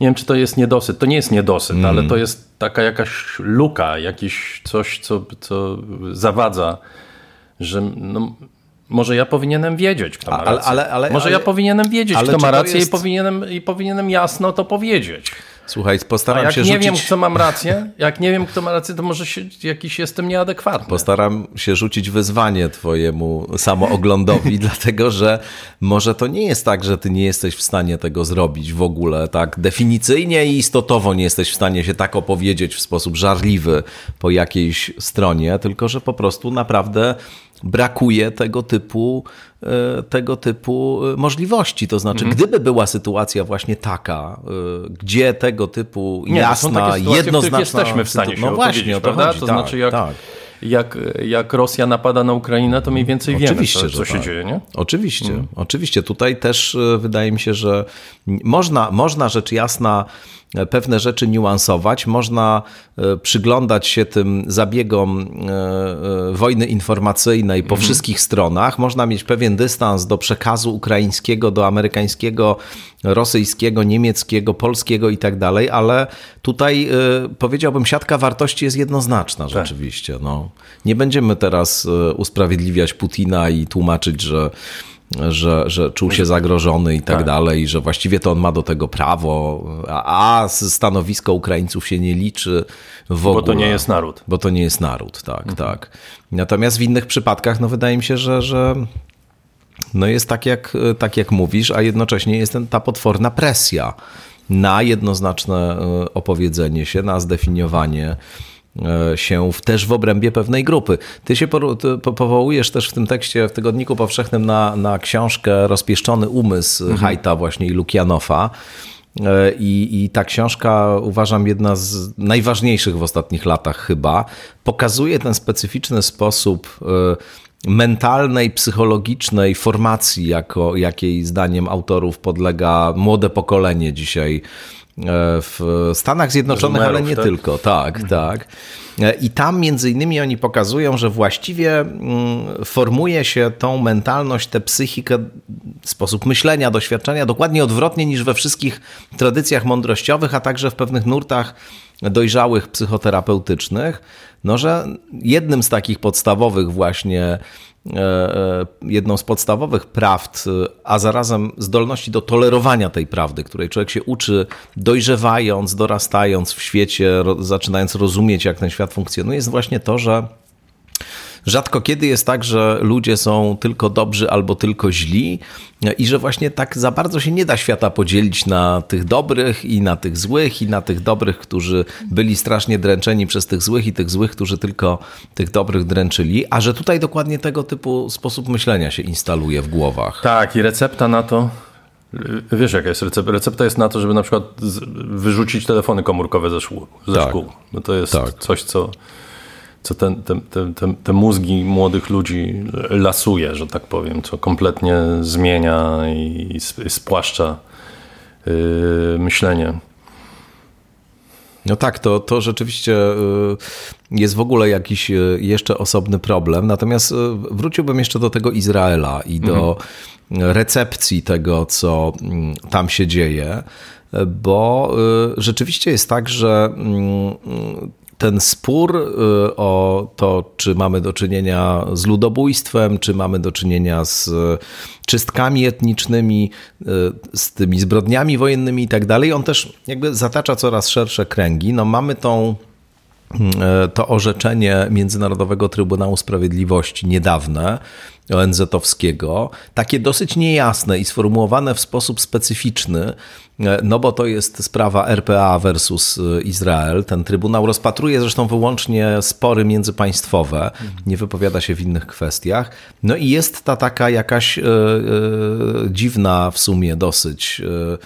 nie wiem czy to jest niedosyt, to nie jest niedosyt, Mm. ale to jest taka jakaś luka, jakieś coś, co, co zawadza, że no, może ja powinienem wiedzieć, kto ma rację. ale- ale- może ale- ja powinienem wiedzieć, kto ma rację jest- i, powinienem, i powinienem jasno to powiedzieć. Słuchaj, postaram jak się nie rzucić... wiem, kto mam rację, jak nie wiem, kto ma rację, to może się, jakiś jestem nieadekwatny. Postaram się rzucić wyzwanie twojemu samooglądowi, dlatego że może to nie jest tak, że ty nie jesteś w stanie tego zrobić w ogóle, tak definicyjnie i istotowo nie jesteś w stanie się tak opowiedzieć w sposób żarliwy po jakiejś stronie, tylko że po prostu naprawdę brakuje tego typu, e, tego typu e, możliwości. To znaczy, gdyby była sytuacja właśnie taka, e, gdzie tego typu Nie, jasna, sytuacje, jednoznaczna... jesteśmy w stanie No właśnie, o to prawda? chodzi. To tak, znaczy, jak, tak. jak, jak Rosja napada na Ukrainę, to mniej więcej wiemy, Oczywiście, co, że co się tak. dzieje, nie? Oczywiście, oczywiście. Tutaj też wydaje mi się, że można, można rzecz jasna pewne rzeczy niuansować, można e, przyglądać się tym zabiegom e, e, wojny informacyjnej po wszystkich stronach, można mieć pewien dystans do przekazu ukraińskiego, do amerykańskiego, rosyjskiego, niemieckiego, polskiego i tak dalej, ale tutaj e, powiedziałbym, siatka wartości jest jednoznaczna rzeczywiście. No. Nie będziemy teraz e, usprawiedliwiać Putina i tłumaczyć, że że, że czuł się zagrożony i tak, dalej, że właściwie to on ma do tego prawo, a, a stanowisko Ukraińców się nie liczy w ogóle. Bo to nie jest naród. Bo to nie jest naród, tak, tak. Natomiast w innych przypadkach, no wydaje mi się, że, że no jest tak jak, tak jak mówisz, a jednocześnie jest ten, ta potworna presja na jednoznaczne e, opowiedzenie się, na zdefiniowanie się w, też w obrębie pewnej grupy. Ty się powołujesz też w tym tekście w Tygodniku Powszechnym na, na książkę Rozpieszczony umysł Hajta właśnie i Lukianofa. E, I, I ta książka, uważam, jedna z najważniejszych w ostatnich latach chyba, pokazuje ten specyficzny sposób e, mentalnej, psychologicznej formacji, jako, jakiej zdaniem autorów podlega młode pokolenie dzisiaj e, w Stanach Zjednoczonych, ale nie tak? tylko. Tak, tak. E, I tam między innymi oni pokazują, że właściwie mm, formuje się tą mentalność, tę psychikę, sposób myślenia, doświadczenia dokładnie odwrotnie niż we wszystkich tradycjach mądrościowych, a także w pewnych nurtach dojrzałych psychoterapeutycznych, no że jednym z takich podstawowych właśnie e, e, jedną z podstawowych prawd, a zarazem zdolności do tolerowania tej prawdy, której człowiek się uczy dojrzewając, dorastając w świecie, zaczynając rozumieć, jak ten świat funkcjonuje, jest właśnie to, że Rzadko kiedy jest tak, że ludzie są tylko dobrzy albo tylko źli i że właśnie tak za bardzo się nie da świata podzielić na tych dobrych i na tych złych i na tych dobrych, którzy byli strasznie dręczeni przez tych złych i tych złych, którzy tylko tych dobrych dręczyli, a że tutaj dokładnie tego typu sposób myślenia się instaluje w głowach. Tak, i recepta na to. Wiesz, jaka jest recepta? Recepta jest na to, żeby na przykład wyrzucić telefony komórkowe ze szkół. Ze Tak. szkół. No to jest Tak. coś, co, co te, te, te, te mózgi młodych ludzi lasuje, że tak powiem, co kompletnie zmienia i sp- spłaszcza yy, myślenie. No tak, to, to rzeczywiście y, jest w ogóle jakiś y, jeszcze osobny problem. Natomiast y, wróciłbym jeszcze do tego Izraela i do recepcji tego, co mm, tam się dzieje, bo rzeczywiście jest tak, że mm, ten spór y, o to, czy mamy do czynienia z ludobójstwem, czy mamy do czynienia z y, czystkami etnicznymi, y, z tymi zbrodniami wojennymi i tak dalej, on też jakby zatacza coraz szersze kręgi. No mamy tą to orzeczenie Międzynarodowego Trybunału Sprawiedliwości niedawne, ONZ-owskiego, takie dosyć niejasne i sformułowane w sposób specyficzny, e, no bo to jest sprawa RPA versus e, Izrael. Ten Trybunał rozpatruje zresztą wyłącznie spory międzypaństwowe, nie wypowiada się w innych kwestiach. No i jest ta taka jakaś e, dziwna w sumie dosyć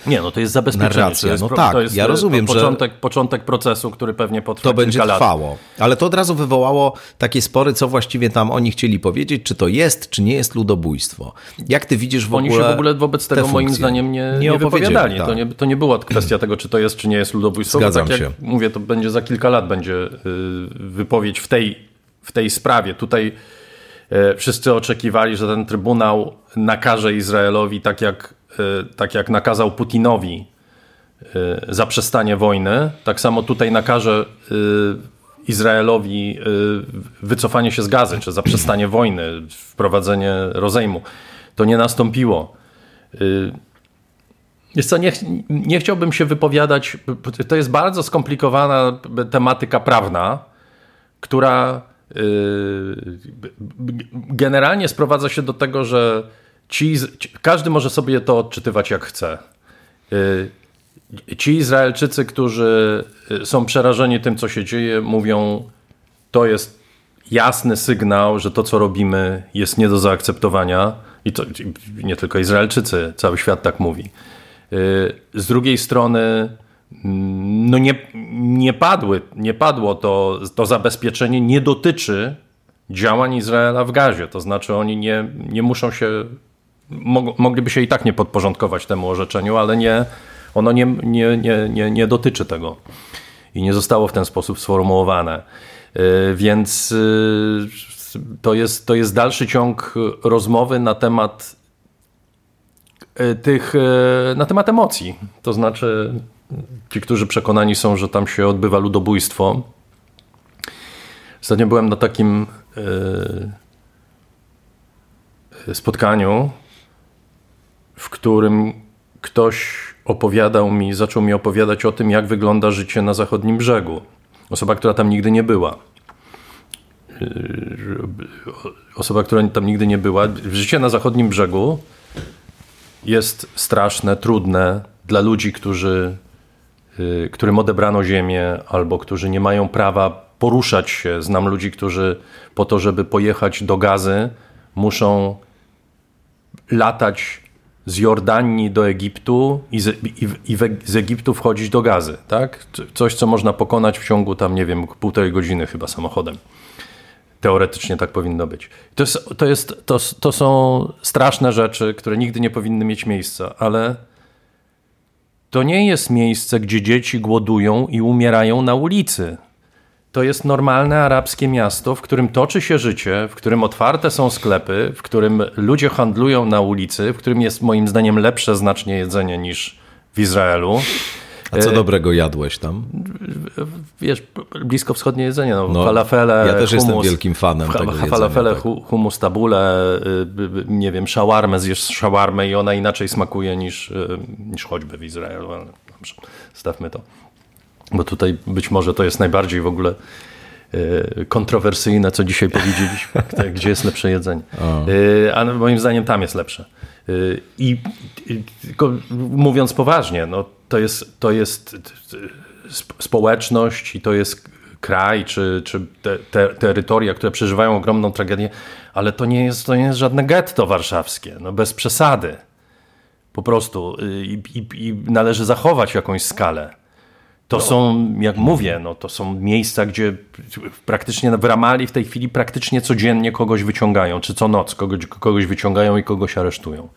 e, Nie, no to jest zabezpieczenie. Narracja, To jest, no tak, to jest ja rozumiem, po- że- początek, początek procesu, który pewnie potrwa to będzie kilka lat. trwało. Ale to od razu wywołało takie spory, co właściwie tam oni chcieli powiedzieć, czy to jest, jest, czy nie jest ludobójstwo. Jak ty widzisz w Oni ogóle się w ogóle wobec tego moim zdaniem nie, nie, opowiedzieli, wypowiadali. tak. To, nie, to nie była kwestia tego, czy to jest, czy nie jest ludobójstwo. bo Zgadzam tak jak się. mówię, to będzie za kilka lat będzie y, wypowiedź w tej, w tej sprawie. Tutaj y, wszyscy oczekiwali, że ten Trybunał nakaże Izraelowi tak jak, y, tak jak nakazał Putinowi zaprzestanie wojny. Tak samo tutaj nakaże Izraelowi y, wycofanie się z gazy, czy zaprzestanie wojny, wprowadzenie rozejmu. To nie nastąpiło. Y, Wiesz co, nie, nie chciałbym się wypowiadać. To jest bardzo skomplikowana tematyka prawna, która b- generalnie sprowadza się do tego, że ci, każdy może sobie to odczytywać jak chce. Ci Izraelczycy, którzy y, są przerażeni tym, co się dzieje, mówią, to jest jasny sygnał, że to, co robimy, jest nie do zaakceptowania. I to nie tylko Izraelczycy, cały świat tak mówi. Y, Z drugiej strony, mm, no nie, nie, padły, nie padło to, to zabezpieczenie, nie dotyczy działań Izraela w gazie. To znaczy, oni nie, nie muszą się, mog, mogliby się i tak nie podporządkować temu orzeczeniu, ale nie, ono nie, nie, nie, nie, nie dotyczy tego i nie zostało w ten sposób sformułowane. Y, Więc y, to jest, to jest dalszy ciąg rozmowy na temat y, tych, na temat emocji. To znaczy, ci, którzy przekonani są, że tam się odbywa ludobójstwo. Ostatnio byłem na takim spotkaniu, w którym ktoś opowiadał mi, zaczął mi opowiadać o tym, jak wygląda życie na zachodnim brzegu. Osoba, która tam nigdy nie była. Yy, Osoba, która tam nigdy nie była. Życie na zachodnim brzegu jest straszne, trudne dla ludzi, którzy, yy, którym odebrano ziemię albo którzy nie mają prawa poruszać się. Znam ludzi, którzy po to, żeby pojechać do Gazy, muszą latać z Jordanii do Egiptu i z, i, i z Egiptu wchodzić do Gazy, tak? Coś, co można pokonać w ciągu tam, nie wiem, półtorej godziny chyba samochodem. Teoretycznie tak powinno być. To, jest, to, jest, to, to są straszne rzeczy, które nigdy nie powinny mieć miejsca, ale to nie jest miejsce, gdzie dzieci głodują i umierają na ulicy. To jest normalne arabskie miasto, w którym toczy się życie, w którym otwarte są sklepy, w którym ludzie handlują na ulicy, w którym jest moim zdaniem lepsze znacznie jedzenie niż w Izraelu. A co dobrego jadłeś tam? Wiesz, blisko wschodnie jedzenie, no, No, falafele, ja też jestem wielkim fanem fa- tego jedzenia, Falafele, tak. hu- hummus tabule, y, y, nie wiem, szałarmę, zjesz szałarmę i ona inaczej smakuje niż, y, niż choćby w Izraelu, ale dobrze, stawmy to. Bo tutaj być może to jest najbardziej w ogóle y, kontrowersyjne, co dzisiaj powiedzieliśmy, gdzie- gdzie jest lepsze jedzenie. Y, A moim zdaniem tam jest lepsze. Y, I i- tylko mówiąc poważnie, no, to jest, to jest sp- społeczność i to jest kraj czy, czy te, te, terytoria, które przeżywają ogromną tragedię, ale to nie jest, to nie jest żadne getto warszawskie, no bez przesady. Po prostu y, i, i, i należy zachować jakąś skalę. To są, jak mówię, no, to są miejsca, gdzie praktycznie w Ramali w tej chwili praktycznie codziennie kogoś wyciągają, czy co noc kogoś, kogoś wyciągają i kogoś aresztują.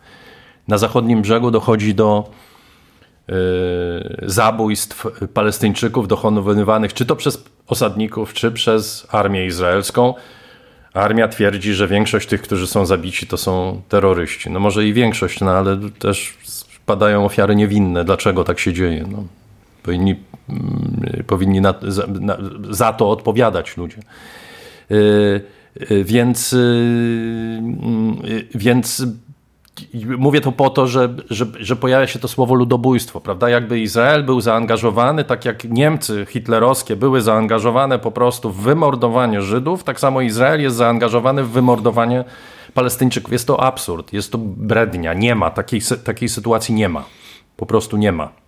Na zachodnim brzegu dochodzi do y, zabójstw Palestyńczyków dokonywanych czy to przez osadników, czy przez armię izraelską. Armia twierdzi, że większość tych, którzy są zabici, to są terroryści. No może i większość, no ale też padają ofiary niewinne. Dlaczego tak się dzieje? No, powinni mm, powinni na, za, na, za to odpowiadać ludzie. Y, y, Więc, y, więc mówię to po to, że, że, że pojawia się to słowo ludobójstwo, prawda? Jakby Izrael był zaangażowany, tak jak Niemcy hitlerowskie były zaangażowane po prostu w wymordowanie Żydów, tak samo Izrael jest zaangażowany w wymordowanie Palestyńczyków. Jest to absurd, jest to brednia. Nie ma, takiej, takiej sytuacji nie ma. Po prostu nie ma.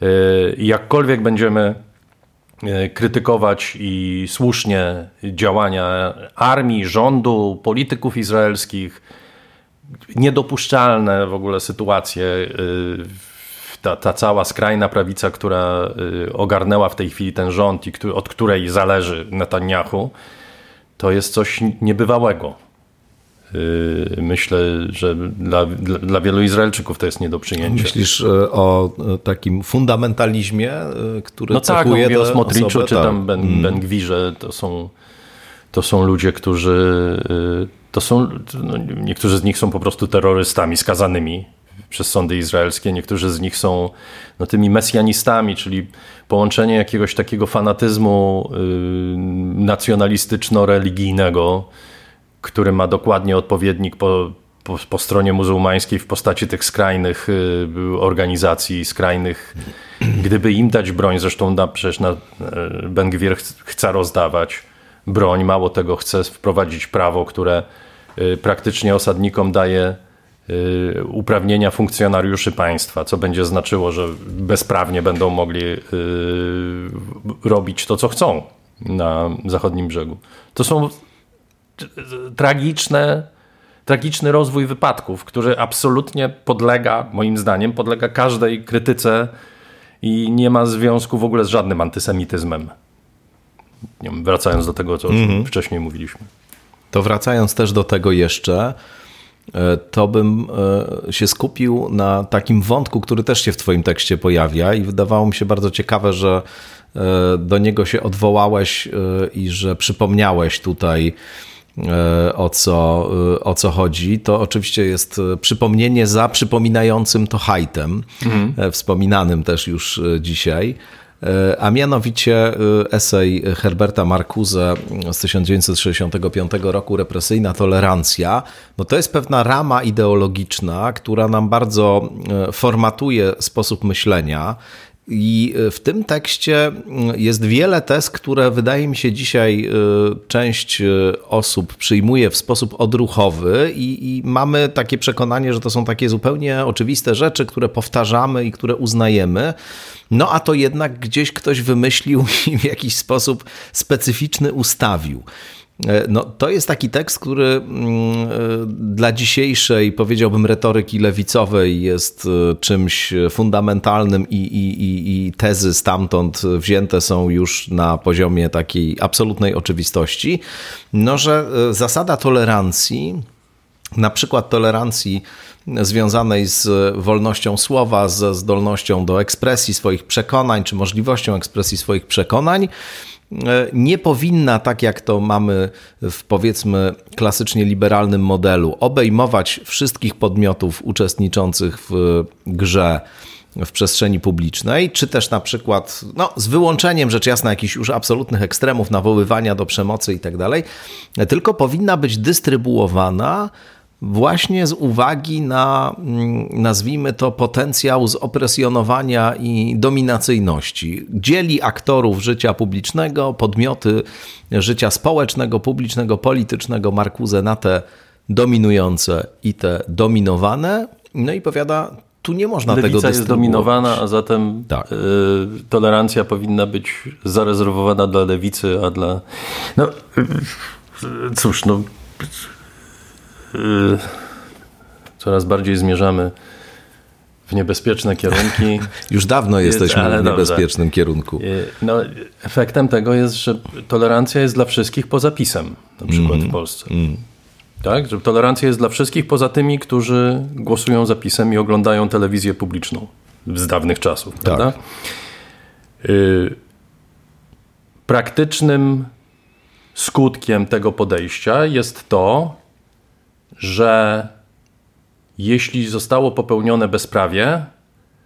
Yy, Jakkolwiek będziemy yy, krytykować i słusznie działania armii, rządu, polityków izraelskich, niedopuszczalne w ogóle sytuacje, yy, ta, ta cała skrajna prawica, która ogarnęła w tej chwili ten rząd i od której zależy Netanyahu, to jest coś niebywałego. Yy, myślę, że dla, dla, dla, wielu Izraelczyków to jest nie do przyjęcia. Myślisz e, o takim fundamentalizmie, e, który No tak, no mówię o Smotriczu czy tam tak. Ben, mm. ben Gwirze, to są, to są ludzie, którzy to są, no, niektórzy z nich są po prostu terrorystami skazanymi przez sądy izraelskie, niektórzy z nich są no, tymi mesjanistami, czyli połączenie jakiegoś takiego fanatyzmu y, nacjonalistyczno-religijnego, który ma dokładnie odpowiednik po, po, po, stronie muzułmańskiej w postaci tych skrajnych y, organizacji, skrajnych. Gdyby im dać broń, zresztą na, przecież na, y, Ben Gvir chce rozdawać broń, mało tego chce wprowadzić prawo, które y, praktycznie osadnikom daje uprawnienia funkcjonariuszy państwa, co będzie znaczyło, że bezprawnie będą mogli robić to, co chcą na zachodnim brzegu. To są tragiczne, tragiczny rozwój wypadków, który absolutnie podlega, moim zdaniem, podlega każdej krytyce i nie ma związku w ogóle z żadnym antysemityzmem. Wiem, wracając do tego, co mm -hmm. wcześniej mówiliśmy. To wracając też do tego jeszcze, e, to bym e, się skupił na takim wątku, który też się w Twoim tekście pojawia i wydawało mi się bardzo ciekawe, że e, do niego się odwołałeś i że przypomniałeś tutaj o co, e, o co chodzi. To oczywiście jest e, przypomnienie za przypominającym to hajtem, mhm. wspominanym też już dzisiaj. A mianowicie esej Herberta Marcuse z 1965 roku, Represyjna tolerancja. No to jest pewna rama ideologiczna, która nam bardzo formatuje sposób myślenia i e, w tym tekście mm, jest wiele tez, które wydaje mi się dzisiaj e, część e, osób przyjmuje w sposób odruchowy, i, i, mamy takie przekonanie, że to są takie zupełnie oczywiste rzeczy, które powtarzamy i które uznajemy. No a to jednak gdzieś ktoś wymyślił i w jakiś sposób specyficzny ustawił. E, no, to jest taki tekst, który mm, e, dla dzisiejszej, powiedziałbym, retoryki lewicowej jest e, czymś fundamentalnym i, i, i tezy stamtąd wzięte są już na poziomie takiej absolutnej oczywistości. No, że zasada tolerancji, na przykład tolerancji związanej z wolnością słowa, ze zdolnością do ekspresji swoich przekonań, czy możliwością ekspresji swoich przekonań, nie powinna, tak jak to mamy w powiedzmy klasycznie liberalnym modelu, obejmować wszystkich podmiotów uczestniczących w grze w przestrzeni publicznej, czy też na przykład, no, z wyłączeniem rzecz jasna jakichś już absolutnych ekstremów, nawoływania do przemocy i tak dalej, tylko powinna być dystrybuowana właśnie z uwagi na, mm, nazwijmy to, potencjał zopresjonowania i dominacyjności. Dzieli aktorów życia publicznego, podmioty życia społecznego, publicznego, politycznego Markuze na te dominujące i te dominowane. No i powiada, tu nie można Lewica tego jest dominowana, a zatem tak. y, tolerancja powinna być zarezerwowana dla lewicy, a dla... No, y, cóż, no Y, coraz bardziej zmierzamy w niebezpieczne kierunki. Już dawno jesteśmy Ale w niebezpiecznym dobrze. kierunku. Y, no, efektem tego jest, że tolerancja jest dla wszystkich poza pisem, na przykład mm, w Polsce. Mm. Tak? Że tolerancja jest dla wszystkich poza tymi, którzy głosują za pisem i oglądają telewizję publiczną z dawnych czasów. Tak. Prawda? Y praktycznym skutkiem tego podejścia jest to, że jeśli zostało popełnione bezprawie,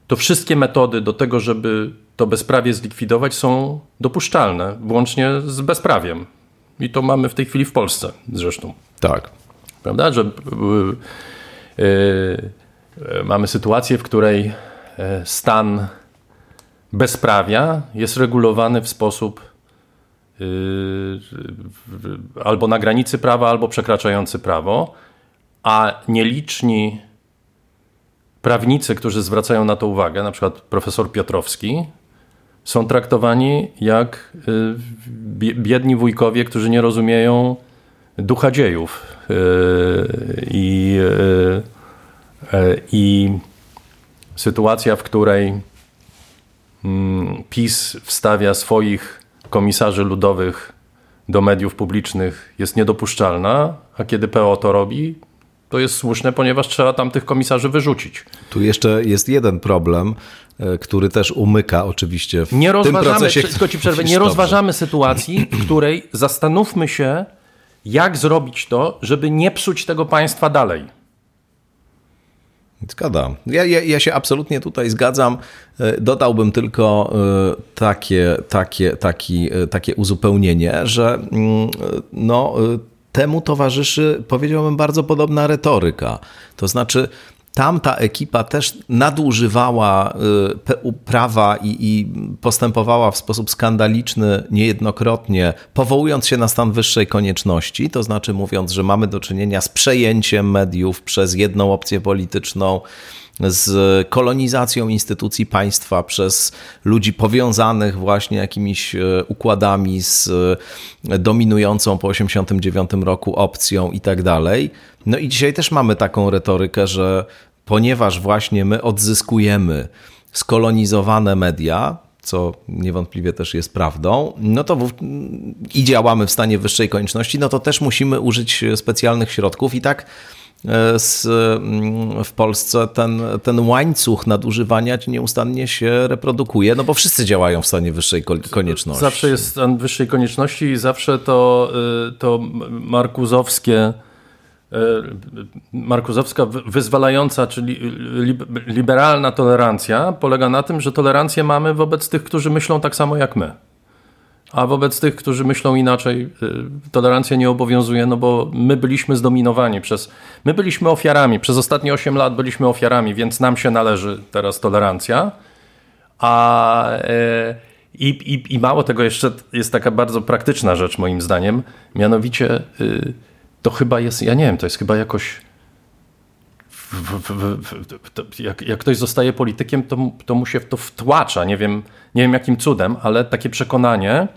to wszystkie metody do tego, żeby to bezprawie zlikwidować, są dopuszczalne, włącznie z bezprawiem. I to mamy w tej chwili w Polsce zresztą. Tak. Prawda? Że yy, yy, mamy sytuację, w której stan bezprawia jest regulowany w sposób yy, albo na granicy prawa, albo przekraczający prawo a nieliczni prawnicy, którzy zwracają na to uwagę, na przykład profesor Piotrowski, są traktowani jak y, biedni wujkowie, którzy nie rozumieją ducha dziejów. Y, I, y, i sytuacja, w której mm, PiS wstawia swoich komisarzy ludowych do mediów publicznych jest niedopuszczalna, a kiedy PO to robi, to jest słuszne, ponieważ trzeba tam tych komisarzy wyrzucić. Tu jeszcze jest jeden problem, e, który też umyka oczywiście w nie tym rozważamy, procesie. Tylko ci przerwę, nie rozważamy sytuacji, w której zastanówmy się, jak zrobić to, żeby nie psuć tego państwa dalej. Zgadzam. Ja, ja, ja się absolutnie tutaj zgadzam. E, Dodałbym tylko e, takie, takie, taki, takie uzupełnienie, że mm, no, temu towarzyszy, powiedziałbym, bardzo podobna retoryka. To znaczy, tamta ekipa też nadużywała y, prawa i, i postępowała w sposób skandaliczny niejednokrotnie, powołując się na stan wyższej konieczności, to znaczy mówiąc, że mamy do czynienia z przejęciem mediów przez jedną opcję polityczną, z kolonizacją instytucji państwa przez ludzi powiązanych właśnie jakimiś e, układami z e, dominującą po 1989 roku opcją i tak dalej. No i dzisiaj też mamy taką retorykę, że ponieważ właśnie my odzyskujemy skolonizowane media, co niewątpliwie też jest prawdą, no to w, i działamy w stanie wyższej konieczności, no to też musimy użyć specjalnych środków i tak z, w Polsce ten, ten łańcuch nadużywania nieustannie się reprodukuje, no bo wszyscy działają w stanie wyższej konieczności. Zawsze jest stan wyższej konieczności i zawsze to, to markuzowskie markuzowska wyzwalająca, czyli liberalna tolerancja polega na tym, że tolerancję mamy wobec tych, którzy myślą tak samo jak my. A wobec tych, którzy myślą inaczej, tolerancja nie obowiązuje, no bo my byliśmy zdominowani przez. My byliśmy ofiarami. Przez ostatnie 8 lat byliśmy ofiarami, więc nam się należy teraz tolerancja. A. I, i, I mało tego, jeszcze jest taka bardzo praktyczna rzecz, moim zdaniem. Mianowicie, to chyba jest, ja nie wiem, to jest chyba jakoś. W, w, w, jak, jak, ktoś zostaje politykiem, to, to mu się w to wtłacza. Nie wiem, nie wiem jakim cudem, ale takie przekonanie,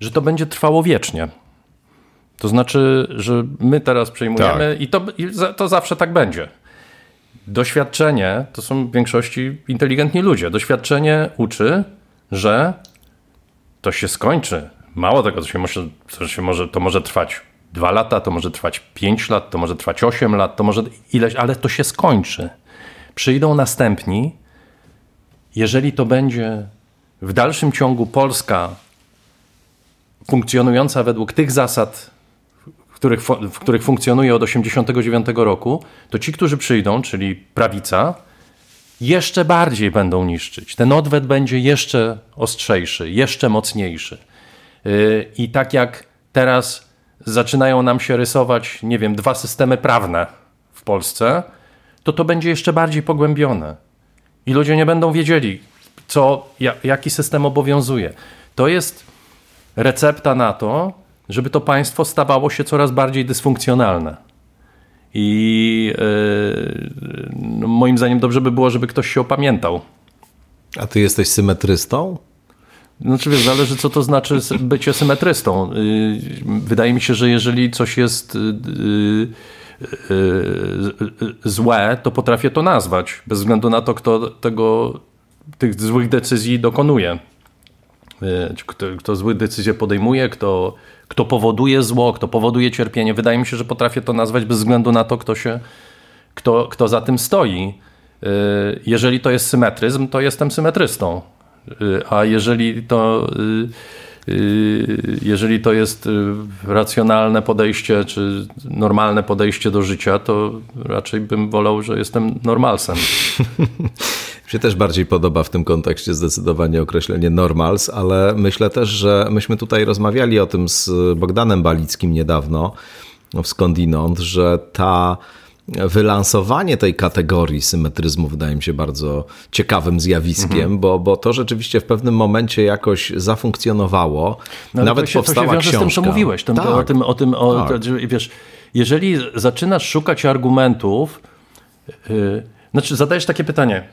że to będzie trwało wiecznie. To znaczy, że my teraz przejmujemy tak. i, to, i to zawsze tak będzie. Doświadczenie to są w większości inteligentni ludzie. Doświadczenie uczy, że to się skończy. Mało tego, to się może, to, się może, to może trwać dwa lata, to może trwać pięć lat, to może trwać osiem lat, to może ileś, ale to się skończy. Przyjdą następni. Jeżeli to będzie w dalszym ciągu Polska funkcjonująca według tych zasad, w których, w których funkcjonuje od 1989 roku, to ci, którzy przyjdą, czyli prawica, jeszcze bardziej będą niszczyć. Ten odwet będzie jeszcze ostrzejszy, jeszcze mocniejszy. I tak jak teraz zaczynają nam się rysować, nie wiem, dwa systemy prawne w Polsce, to to będzie jeszcze bardziej pogłębione. I ludzie nie będą wiedzieli, co, jaki system obowiązuje. To jest recepta na to, żeby to państwo stawało się coraz bardziej dysfunkcjonalne. I yy, moim zdaniem dobrze by było, żeby ktoś się opamiętał. A ty jesteś symetrystą? Znaczy wiesz, zależy co to znaczy bycie symetrystą. Wydaje mi się, że jeżeli coś jest złe, to potrafię to nazwać, bez względu na to, kto tego, tych złych decyzji dokonuje. Kto, kto złe decyzje podejmuje, kto, kto powoduje zło, kto powoduje cierpienie. Wydaje mi się, że potrafię to nazwać bez względu na to, kto, się, kto, kto za tym stoi. Jeżeli to jest symetryzm, to jestem symetrystą. A jeżeli to, jeżeli to jest racjonalne podejście, czy normalne podejście do życia, to raczej bym wolał, że jestem normalsem. Się też bardziej podoba w tym kontekście zdecydowanie określenie normals, ale myślę też, że myśmy tutaj rozmawiali o tym z Bogdanem Balickim niedawno w Skądinąd, że ta wylansowanie tej kategorii symetryzmu wydaje mi się bardzo ciekawym zjawiskiem, mhm. bo, bo to rzeczywiście w pewnym momencie jakoś zafunkcjonowało. No, Nawet to się, powstała to się książka. z tym, co mówiłeś. Tym, tak. O tym, o tym o, tak. to, wiesz, jeżeli zaczynasz szukać argumentów, yy, znaczy zadajesz takie pytanie,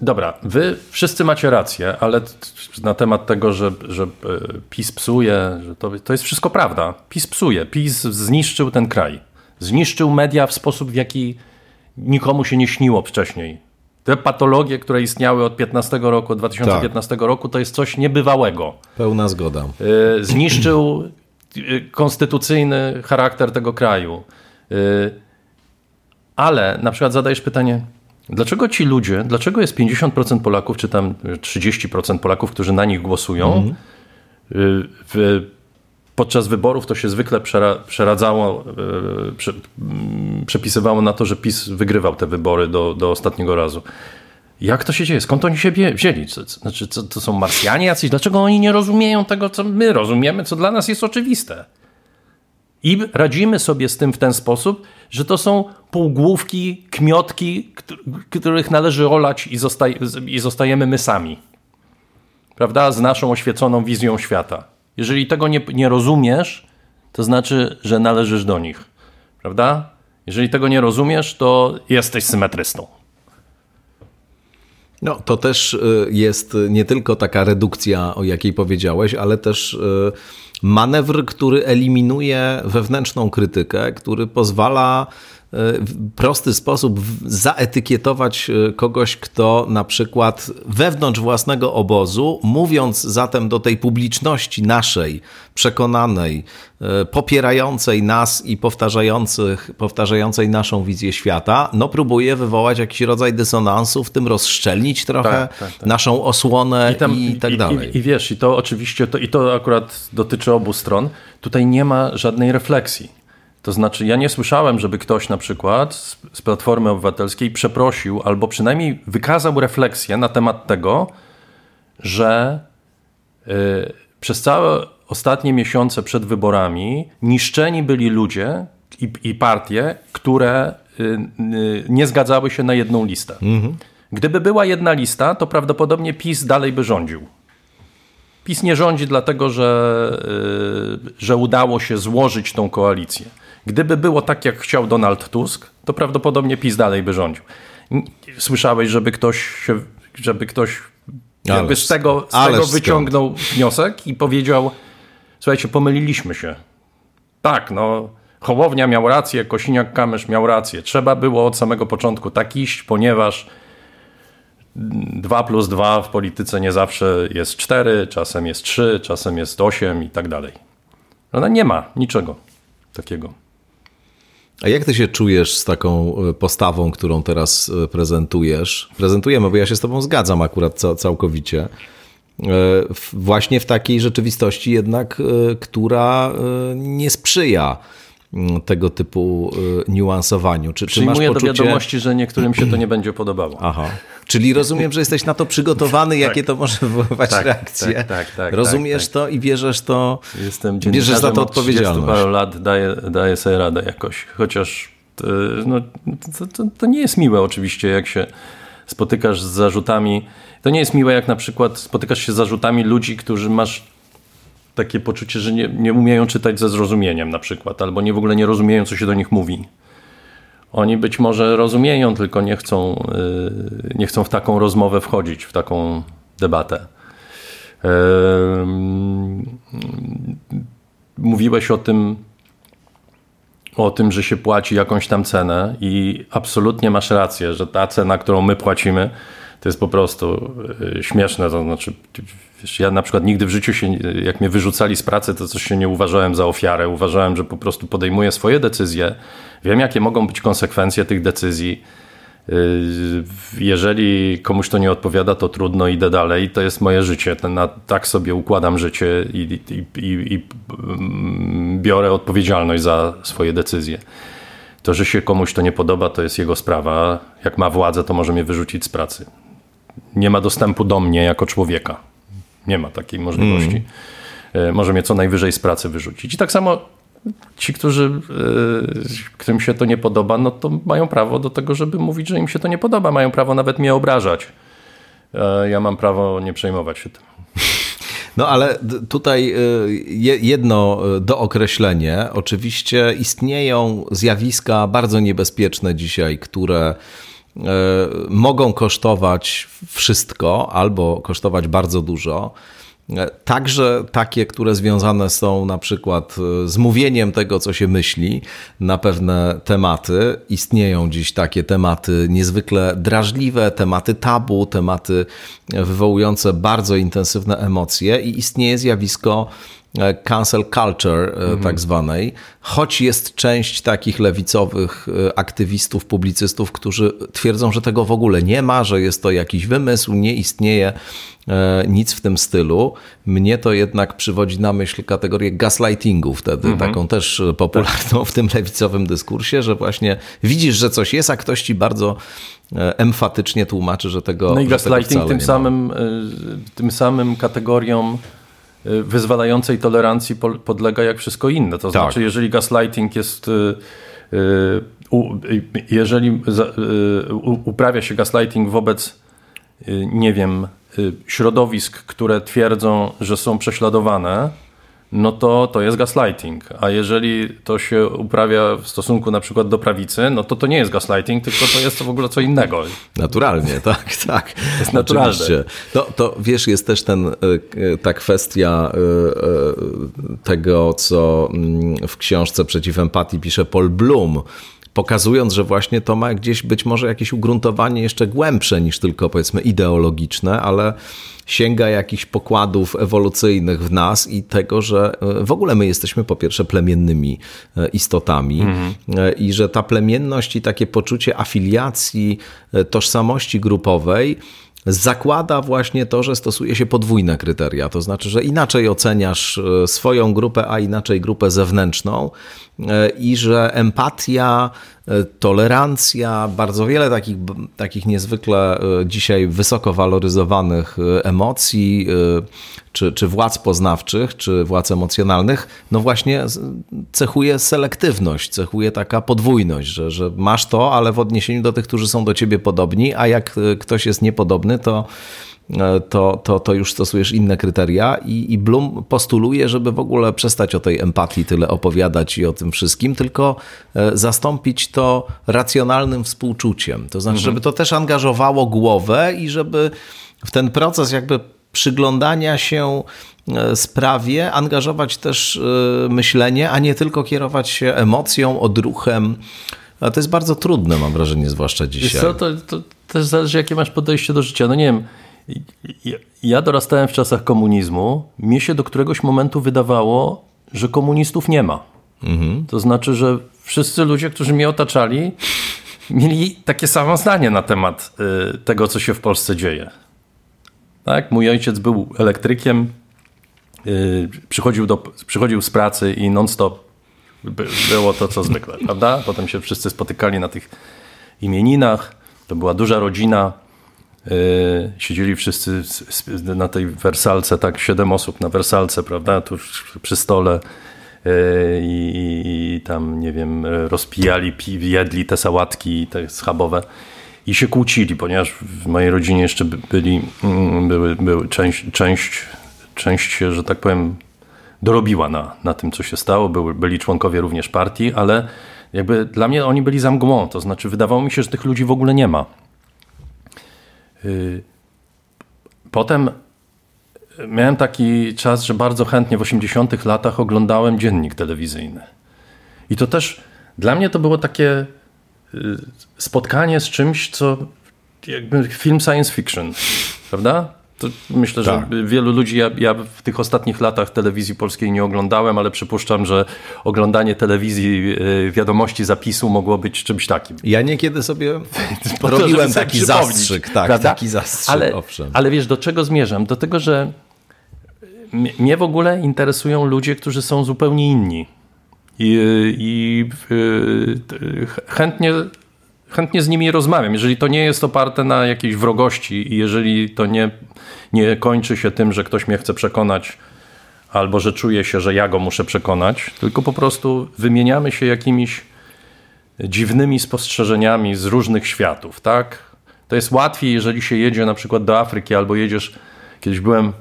Dobra, wy wszyscy macie rację, ale na temat tego, że, że PiS psuje, że to, to jest wszystko prawda. PiS psuje, PiS zniszczył ten kraj. Zniszczył media w sposób, w jaki nikomu się nie śniło wcześniej. Te patologie, które istniały od 15 roku, od 2015 tak. roku, to jest coś niebywałego. Pełna zgoda. Zniszczył konstytucyjny charakter tego kraju. Ale na przykład zadajesz pytanie, dlaczego ci ludzie, dlaczego jest 50% Polaków, czy tam 30% Polaków, którzy na nich głosują, mm. w, podczas wyborów to się zwykle przera, przeradzało, prze, przepisywało na to, że PiS wygrywał te wybory do, do ostatniego razu. Jak to się dzieje? Skąd oni się wzięli? Znaczy, co, to są Marsjanie jacyś? Dlaczego oni nie rozumieją tego, co my rozumiemy, co dla nas jest oczywiste? I radzimy sobie z tym w ten sposób, że to są półgłówki, kmiotki, których należy olać i, zostaj i zostajemy my sami. Prawda? Z naszą oświeconą wizją świata. Jeżeli tego nie, nie rozumiesz, to znaczy, że należysz do nich. Prawda? Jeżeli tego nie rozumiesz, to jesteś symetrystą. No, to też y, jest nie tylko taka redukcja, o jakiej powiedziałeś, ale też y, manewr, który eliminuje wewnętrzną krytykę, który pozwala prosty sposób zaetykietować e, kogoś, kto na przykład wewnątrz własnego obozu, mówiąc zatem do tej publiczności naszej, przekonanej, e, popierającej nas i powtarzających, powtarzającej naszą wizję świata, no próbuje wywołać jakiś rodzaj dysonansu, w tym rozszczelnić trochę tak, tak, tak. naszą osłonę i, tam, i tak dalej. I, I, wiesz, i to oczywiście, to, i to akurat dotyczy obu stron, tutaj nie ma żadnej refleksji to znaczy, ja nie słyszałem, żeby ktoś na przykład z, z Platformy Obywatelskiej przeprosił albo przynajmniej wykazał refleksję na temat tego, że y, przez całe ostatnie miesiące przed wyborami niszczeni byli ludzie i, i partie, które y, y, nie zgadzały się na jedną listę. Mhm. Gdyby była jedna lista, to prawdopodobnie PiS dalej by rządził. PiS nie rządzi dlatego, że, że udało się złożyć tą koalicję. Gdyby było tak, jak chciał Donald Tusk, to prawdopodobnie PiS dalej by rządził. Słyszałeś, żeby ktoś się, żeby ktoś jakby z tego, z tego wyciągnął wniosek i powiedział słuchajcie, pomyliliśmy się. Tak, no Hołownia miał rację, Kosiniak-Kamysz miał rację. Trzeba było od samego początku tak iść, ponieważ 2 plus 2 w polityce nie zawsze jest 4, czasem jest 3, czasem jest 8 i tak dalej. No nie ma niczego takiego. A jak ty się czujesz z taką e, postawą, którą teraz e, prezentujesz? Prezentujemy, bo ja się z tobą zgadzam akurat całkowicie. E, właśnie w takiej rzeczywistości jednak, która nie sprzyja tego typu niuansowaniu. Czy, Przyjmuję czy masz poczucie... do wiadomości, że niektórym się to nie będzie podobało. Aha. Czyli rozumiem, że jesteś na to przygotowany, jakie tak. to może wywoływać tak, reakcje. Tak, tak, tak. Rozumiesz tak, to i bierzesz to, Jestem bierzesz za to odpowiedzialność. parę lat daję, daję sobie radę jakoś, chociaż to, no, to, to, to nie jest miłe oczywiście, jak się spotykasz z zarzutami. To nie jest miłe, jak na przykład spotykasz się z zarzutami ludzi, którzy masz takie poczucie, że nie, nie umieją czytać ze zrozumieniem na przykład, albo nie w ogóle nie rozumieją, co się do nich mówi. Oni być może rozumieją, tylko nie chcą, yy, nie chcą w taką rozmowę wchodzić, w taką debatę. Mówiłeś o tym, o tym, że się płaci jakąś tam cenę i absolutnie masz rację, że ta cena, którą my płacimy, to jest po prostu yy, śmieszne. To znaczy, Wiesz, ja na przykład nigdy w życiu się, jak mnie wyrzucali z pracy, to coś się nie uważałem za ofiarę. Uważałem, że po prostu podejmuję swoje decyzje. Wiem, jakie mogą być konsekwencje tych decyzji. Y, jeżeli komuś to nie odpowiada, to trudno, idę dalej. To jest moje życie. Na, tak sobie układam życie i, i, i, i mm, biorę odpowiedzialność za swoje decyzje. To, że się komuś to nie podoba, to jest jego sprawa. Jak ma władzę, to może mnie wyrzucić z pracy. Nie ma dostępu do mnie jako człowieka. Nie ma takiej możliwości. Mm. Może mnie co najwyżej z pracy wyrzucić. I tak samo ci, którzy, e, którym się to nie podoba, no to mają prawo do tego, żeby mówić, że im się to nie podoba. Mają prawo nawet mnie obrażać. E, ja mam prawo nie przejmować się tym. No ale tutaj jedno dookreślenie. Oczywiście istnieją zjawiska bardzo niebezpieczne dzisiaj, które E, mogą kosztować wszystko albo kosztować bardzo dużo. E, także takie, które związane są na przykład e, z mówieniem tego, co się myśli na pewne tematy. Istnieją dziś takie tematy niezwykle drażliwe, tematy tabu, tematy wywołujące bardzo intensywne emocje i istnieje zjawisko cancel culture mhm. tak zwanej, choć jest część takich lewicowych aktywistów, publicystów, którzy twierdzą, że tego w ogóle nie ma, że jest to jakiś wymysł, nie istnieje nic w tym stylu. Mnie to jednak przywodzi na myśl kategorię gaslightingu wtedy, mhm. taką też popularną w tym lewicowym dyskursie, że właśnie widzisz, że coś jest, a ktoś ci bardzo emfatycznie tłumaczy, że tego No i gaslighting tym samym, tym samym kategoriom y, wyzwalającej tolerancji podlega jak wszystko inne. To tak. znaczy, jeżeli gaslighting jest y, y, jeżeli uprawia się gaslighting wobec nie wiem, środowisk, które twierdzą, że są prześladowane, no to to jest gaslighting. A jeżeli to się uprawia w stosunku na przykład do prawicy, no to to nie jest gaslighting, tylko to jest to w ogóle co innego. Naturalnie, tak, tak. To jest naturalne. Oczywiście. To, to wiesz, jest też ten, e, ta kwestia e, e, tego, co mm, w książce Przeciw Empatii pisze Paul Bloom, pokazując, że właśnie to ma gdzieś być może jakieś ugruntowanie jeszcze głębsze niż tylko powiedzmy ideologiczne, ale sięga jakichś pokładów ewolucyjnych w nas i tego, że e, w ogóle my jesteśmy po pierwsze plemiennymi e, istotami mhm. E, i że ta plemienność i takie poczucie afiliacji, tożsamości grupowej zakłada właśnie to, że stosuje się podwójne kryteria. To znaczy, że inaczej oceniasz swoją grupę, a inaczej grupę zewnętrzną i że empatia E, tolerancja, bardzo wiele takich, takich niezwykle e, dzisiaj wysoko waloryzowanych e, emocji, czy, czy władz poznawczych, czy władz emocjonalnych, no właśnie cechuje selektywność, cechuje taka podwójność, że, że masz to, ale w odniesieniu do tych, którzy są do ciebie podobni, a jak ktoś jest niepodobny, to E, to, to, to już stosujesz inne kryteria i, i Bloom postuluje, żeby w ogóle przestać o tej empatii tyle opowiadać i o tym wszystkim, tylko e, zastąpić to racjonalnym współczuciem. To znaczy, mhm. żeby to też angażowało głowę i żeby w ten proces jakby przyglądania się e, sprawie, angażować też myślenie, a nie tylko kierować się emocją, odruchem. A to jest bardzo trudne, mam wrażenie, zwłaszcza dzisiaj. Co, to, to też zależy, jakie masz podejście do życia. No nie wiem, ja dorastałem w czasach komunizmu. Mnie się do któregoś momentu wydawało, że komunistów nie ma. Mhm. To znaczy, że wszyscy ludzie, którzy mnie otaczali, mieli takie samo zdanie na temat y, tego, co się w Polsce dzieje. Tak? Mój ojciec był elektrykiem, y, przychodził, do, przychodził z pracy i non-stop było to, co zwykle, prawda? Potem się wszyscy spotykali na tych imieninach. To była duża rodzina. Y, siedzieli wszyscy na tej wersalce, tak, siedem osób na wersalce, prawda, tu przy stole y, i, i tam, nie wiem, rozpijali, jedli te sałatki te schabowe i się kłócili, ponieważ w mojej rodzinie jeszcze byli, mm, były, były część, część, część że tak powiem, dorobiła na, na tym, co się stało. Były, byli członkowie również partii, ale jakby dla mnie oni byli za mgłą, to znaczy wydawało mi się, że tych ludzi w ogóle nie ma. Y, potem miałem taki czas, że bardzo chętnie w 80 latach oglądałem dziennik telewizyjny. I to też dla mnie to było takie y, spotkanie z czymś, co jakby film science fiction, prawda? To myślę, tak. że wielu ludzi, ja, ja, w tych ostatnich latach telewizji polskiej nie oglądałem, ale przypuszczam, że oglądanie telewizji e, wiadomości zapisu mogło być czymś takim. Ja niekiedy sobie robiłem taki zastrzyk, tak, prawda? taki zastrzyk, ale, owszem. Ale wiesz, do czego zmierzam? Do tego, że mnie w ogóle interesują ludzie, którzy są zupełnie inni. I, i y, chętnie chętnie z nimi rozmawiam. Jeżeli to nie jest oparte na jakiejś wrogości i jeżeli to nie, nie kończy się tym, że ktoś mnie chce przekonać albo że czuje się, że ja go muszę przekonać, tylko po prostu wymieniamy się jakimiś dziwnymi spostrzeżeniami z różnych światów, tak? To jest łatwiej, jeżeli się jedzie na przykład do Afryki albo jedziesz, kiedyś byłem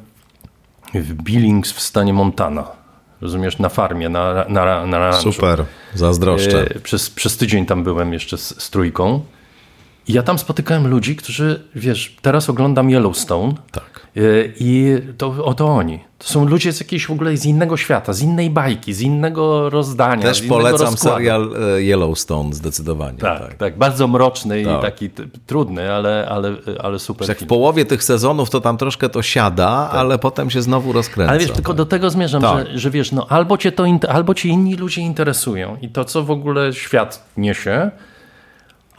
w Billings w stanie Montana rozumiesz, na farmie, na, na, na Super, zazdroszczę. E, przez, przez tydzień tam byłem jeszcze z, z trójką ja tam spotykałem ludzi, którzy, wiesz, teraz oglądam Yellowstone. Tak. Y, I to, oto oni. To są ludzie z jakiejś w ogóle z innego świata, z innej bajki, z innego rozdania. Też innego polecam rozkładu. serial e, Yellowstone zdecydowanie. Tak, tak. tak, bardzo mroczny Tak. i taki trudny, ale, ale, ale super. Jak w połowie tych sezonów to tam troszkę to siada, ale potem się znowu rozkręca. Tak. Ale wiesz, tylko do tego zmierzam, Tak. że, że wiesz, no albo cię to, albo cię inni ludzie interesują i to, co w ogóle świat niesie,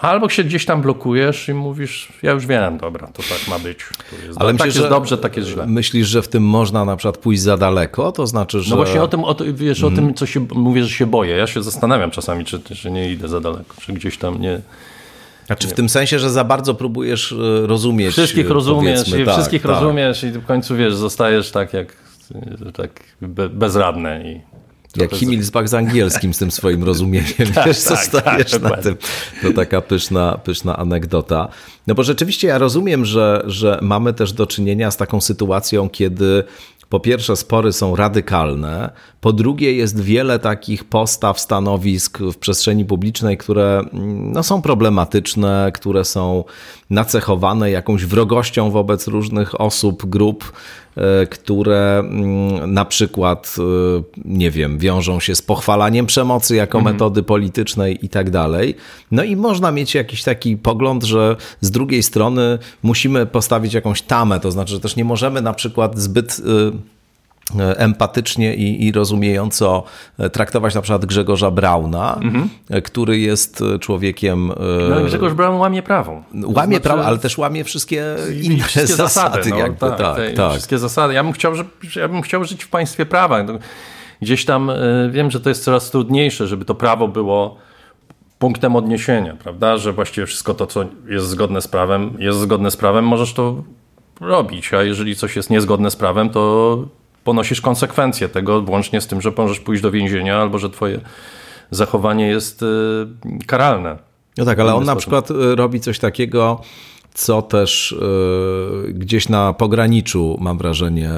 albo się gdzieś tam blokujesz i mówisz, ja już wiem, dobra, to tak ma być. Ale do- tak myślisz, jest że- dobrze, tak jest źle. Myślisz, że w tym można na przykład pójść za daleko? To znaczy, że... No właśnie o tym, o, wiesz, o tym, co się, mówię, że się boję. Ja się zastanawiam czasami, czy, czy nie idę za daleko, czy gdzieś tam nie... Znaczy w tym sensie, że za bardzo próbujesz e, rozumieć. Wszystkich e, rozumiesz i tak, wszystkich tak. rozumiesz i w końcu, wiesz, zostajesz tak jak tak be, bezradny i... Jak Himmelsbach z angielskim, z tym swoim rozumieniem, wiesz, tak, zostajesz tak, na dokładnie. tym. To taka pyszna, pyszna anegdota. No bo rzeczywiście ja rozumiem, że, że mamy też do czynienia z taką sytuacją, kiedy po pierwsze spory są radykalne, po drugie jest wiele takich postaw, stanowisk w przestrzeni publicznej, które mm, no, są problematyczne, które są nacechowane jakąś wrogością wobec różnych osób, grup, które mm, na przykład, e, nie wiem, wiążą się z pochwalaniem przemocy jako metody politycznej i tak dalej. No i można mieć jakiś taki pogląd, że z drugiej strony musimy postawić jakąś tamę, to znaczy, że też nie możemy na przykład zbyt e, empatycznie i, i rozumiejąco e, traktować na przykład Grzegorza Brauna, e, który jest człowiekiem... e, No, Grzegorz Braun łamie prawo. Łamie prawo, ale też łamie wszystkie inne Znaczy- wszystkie zasady. zasady, no, jakby, tak, tak, te tak. wszystkie zasady. Ja bym chciał, że, ja bym chciał żyć w państwie prawa. No, Gdzieś tam wiem, że to jest coraz trudniejsze, żeby to prawo było punktem odniesienia, prawda? Że właściwie wszystko to, co jest zgodne z prawem, jest zgodne z prawem, możesz to robić, a jeżeli coś jest niezgodne z prawem, to ponosisz konsekwencje tego, włącznie z tym, że możesz pójść do więzienia albo że twoje zachowanie jest y, karalne. No tak, ale on na przykład y, robi coś takiego, co też y, gdzieś na pograniczu, mam wrażenie,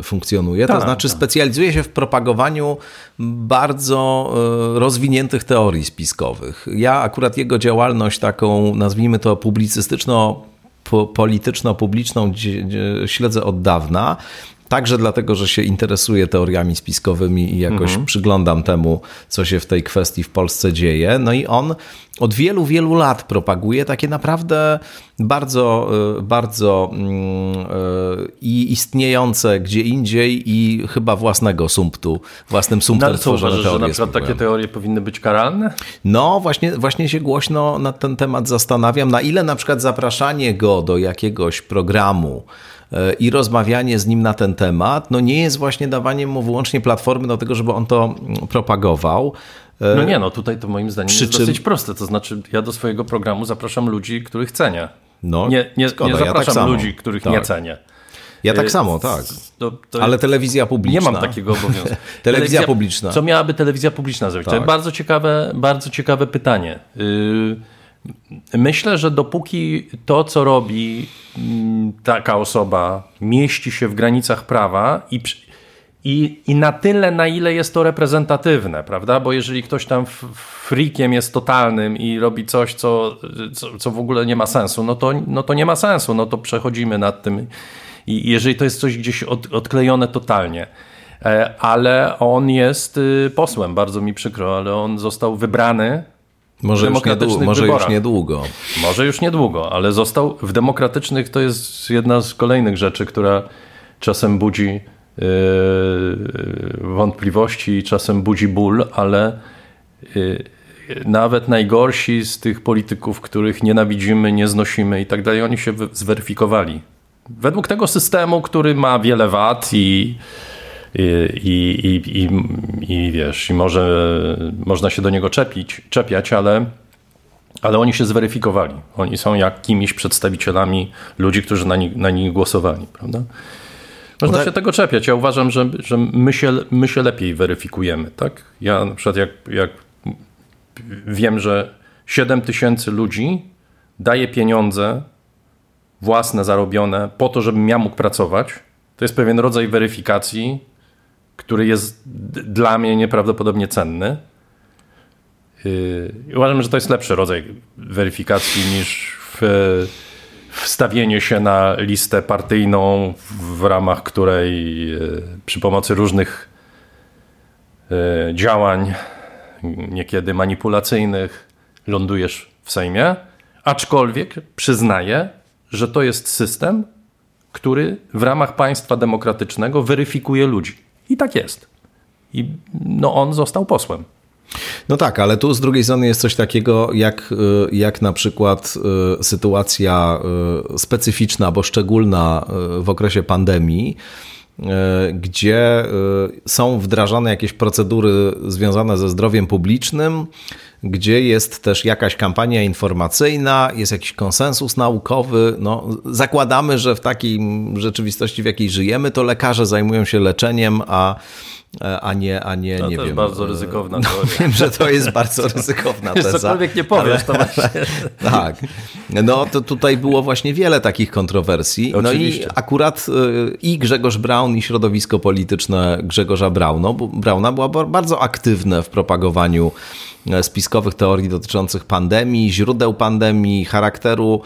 y, funkcjonuje. to Tak, znaczy tak. specjalizuje się w propagowaniu bardzo y, rozwiniętych teorii spiskowych. Ja akurat jego działalność taką, nazwijmy to publicystyczno po- polityczno-publiczną śledzę od dawna. Także dlatego, że się interesuję teoriami spiskowymi i jakoś Mhm. przyglądam temu, co się w tej kwestii w Polsce dzieje. No i on od wielu, wielu lat propaguje takie naprawdę bardzo, y, bardzo mm, y, i istniejące gdzie indziej i chyba własnego sumptu, własnym No, sumptem ale co uważasz, że na przykład takie teorie powinny być karalne? No, właśnie, właśnie się głośno na ten temat zastanawiam, na ile na przykład zapraszanie go do jakiegoś programu i rozmawianie z nim na ten temat, no nie jest właśnie dawaniem mu wyłącznie platformy do tego, żeby on to mm, propagował. E, No nie, no tutaj to moim zdaniem Przy jest czym- dosyć proste. To znaczy, ja do swojego programu zapraszam ludzi, których cenię. No, Nie, nie, zgoda, nie ja zapraszam tak samo. ludzi, których Tak. nie cenię. Ja tak Y, samo, tak. To, to Ale telewizja publiczna. nie mam takiego obowiązku. Telewizja publiczna. Co miałaby telewizja publiczna zrobić? To Tak. jest bardzo ciekawe, bardzo ciekawe pytanie. Yy, Myślę, że dopóki to, co robi mm, taka osoba, mieści się w granicach prawa i, i, i na tyle, na ile jest to reprezentatywne, prawda? Bo jeżeli ktoś tam f- freakiem jest totalnym i robi coś, co, co, co w ogóle nie ma sensu, no to, no to nie ma sensu, no to przechodzimy nad tym. I jeżeli to jest coś gdzieś od, odklejone totalnie. E, Ale on jest y, posłem, bardzo mi przykro, ale on został wybrany Może, już niedługo, może już niedługo. może już niedługo, ale został w demokratycznych. To jest jedna z kolejnych rzeczy, która czasem budzi yy, wątpliwości i czasem budzi ból, ale yy, nawet najgorsi z tych polityków, których nienawidzimy, nie znosimy i tak dalej, oni się zweryfikowali. Według tego systemu, który ma wiele wad i, i, i, i, i, wiesz, i może można się do niego czepić, czepiać, ale ale oni się zweryfikowali. Oni są jakimiś przedstawicielami ludzi, którzy na nich, na nich głosowali, prawda? Można tak- się tego czepiać. Ja uważam, że, że my, się, my się lepiej weryfikujemy, tak? Ja na przykład jak, jak wiem, że 7 tysięcy ludzi daje pieniądze własne, zarobione po to, żebym ja mógł pracować, to jest pewien rodzaj weryfikacji, który jest dla mnie nieprawdopodobnie cenny. Yy, uważam, że to jest lepszy rodzaj weryfikacji niż w, wstawienie się na listę partyjną, w ramach której yy, przy pomocy różnych yy, działań, niekiedy manipulacyjnych, lądujesz w Sejmie. Aczkolwiek przyznaję, że to jest system, który w ramach państwa demokratycznego weryfikuje ludzi. I tak jest. I no on został posłem. No tak, ale tu z drugiej strony jest coś takiego jak, y, jak na przykład y, sytuacja y, specyficzna, bo szczególna w okresie pandemii, gdzie są wdrażane jakieś procedury związane ze zdrowiem publicznym, gdzie jest też jakaś kampania informacyjna, jest jakiś konsensus naukowy. No, zakładamy, że w takiej rzeczywistości, w jakiej żyjemy, to lekarze zajmują się leczeniem, a a nie, a nie, to nie wiem. bardzo e, ryzykowna no, Wiem, że to jest bardzo ryzykowna teza. Cokolwiek nie powiesz, to właśnie. tak. No to tutaj było właśnie wiele takich kontrowersji. No Oczywiście. i akurat e, i Grzegorz Braun i środowisko polityczne Grzegorza Brauna, Brauna była bardzo aktywne w propagowaniu spiskowych teorii dotyczących pandemii, źródeł pandemii, charakteru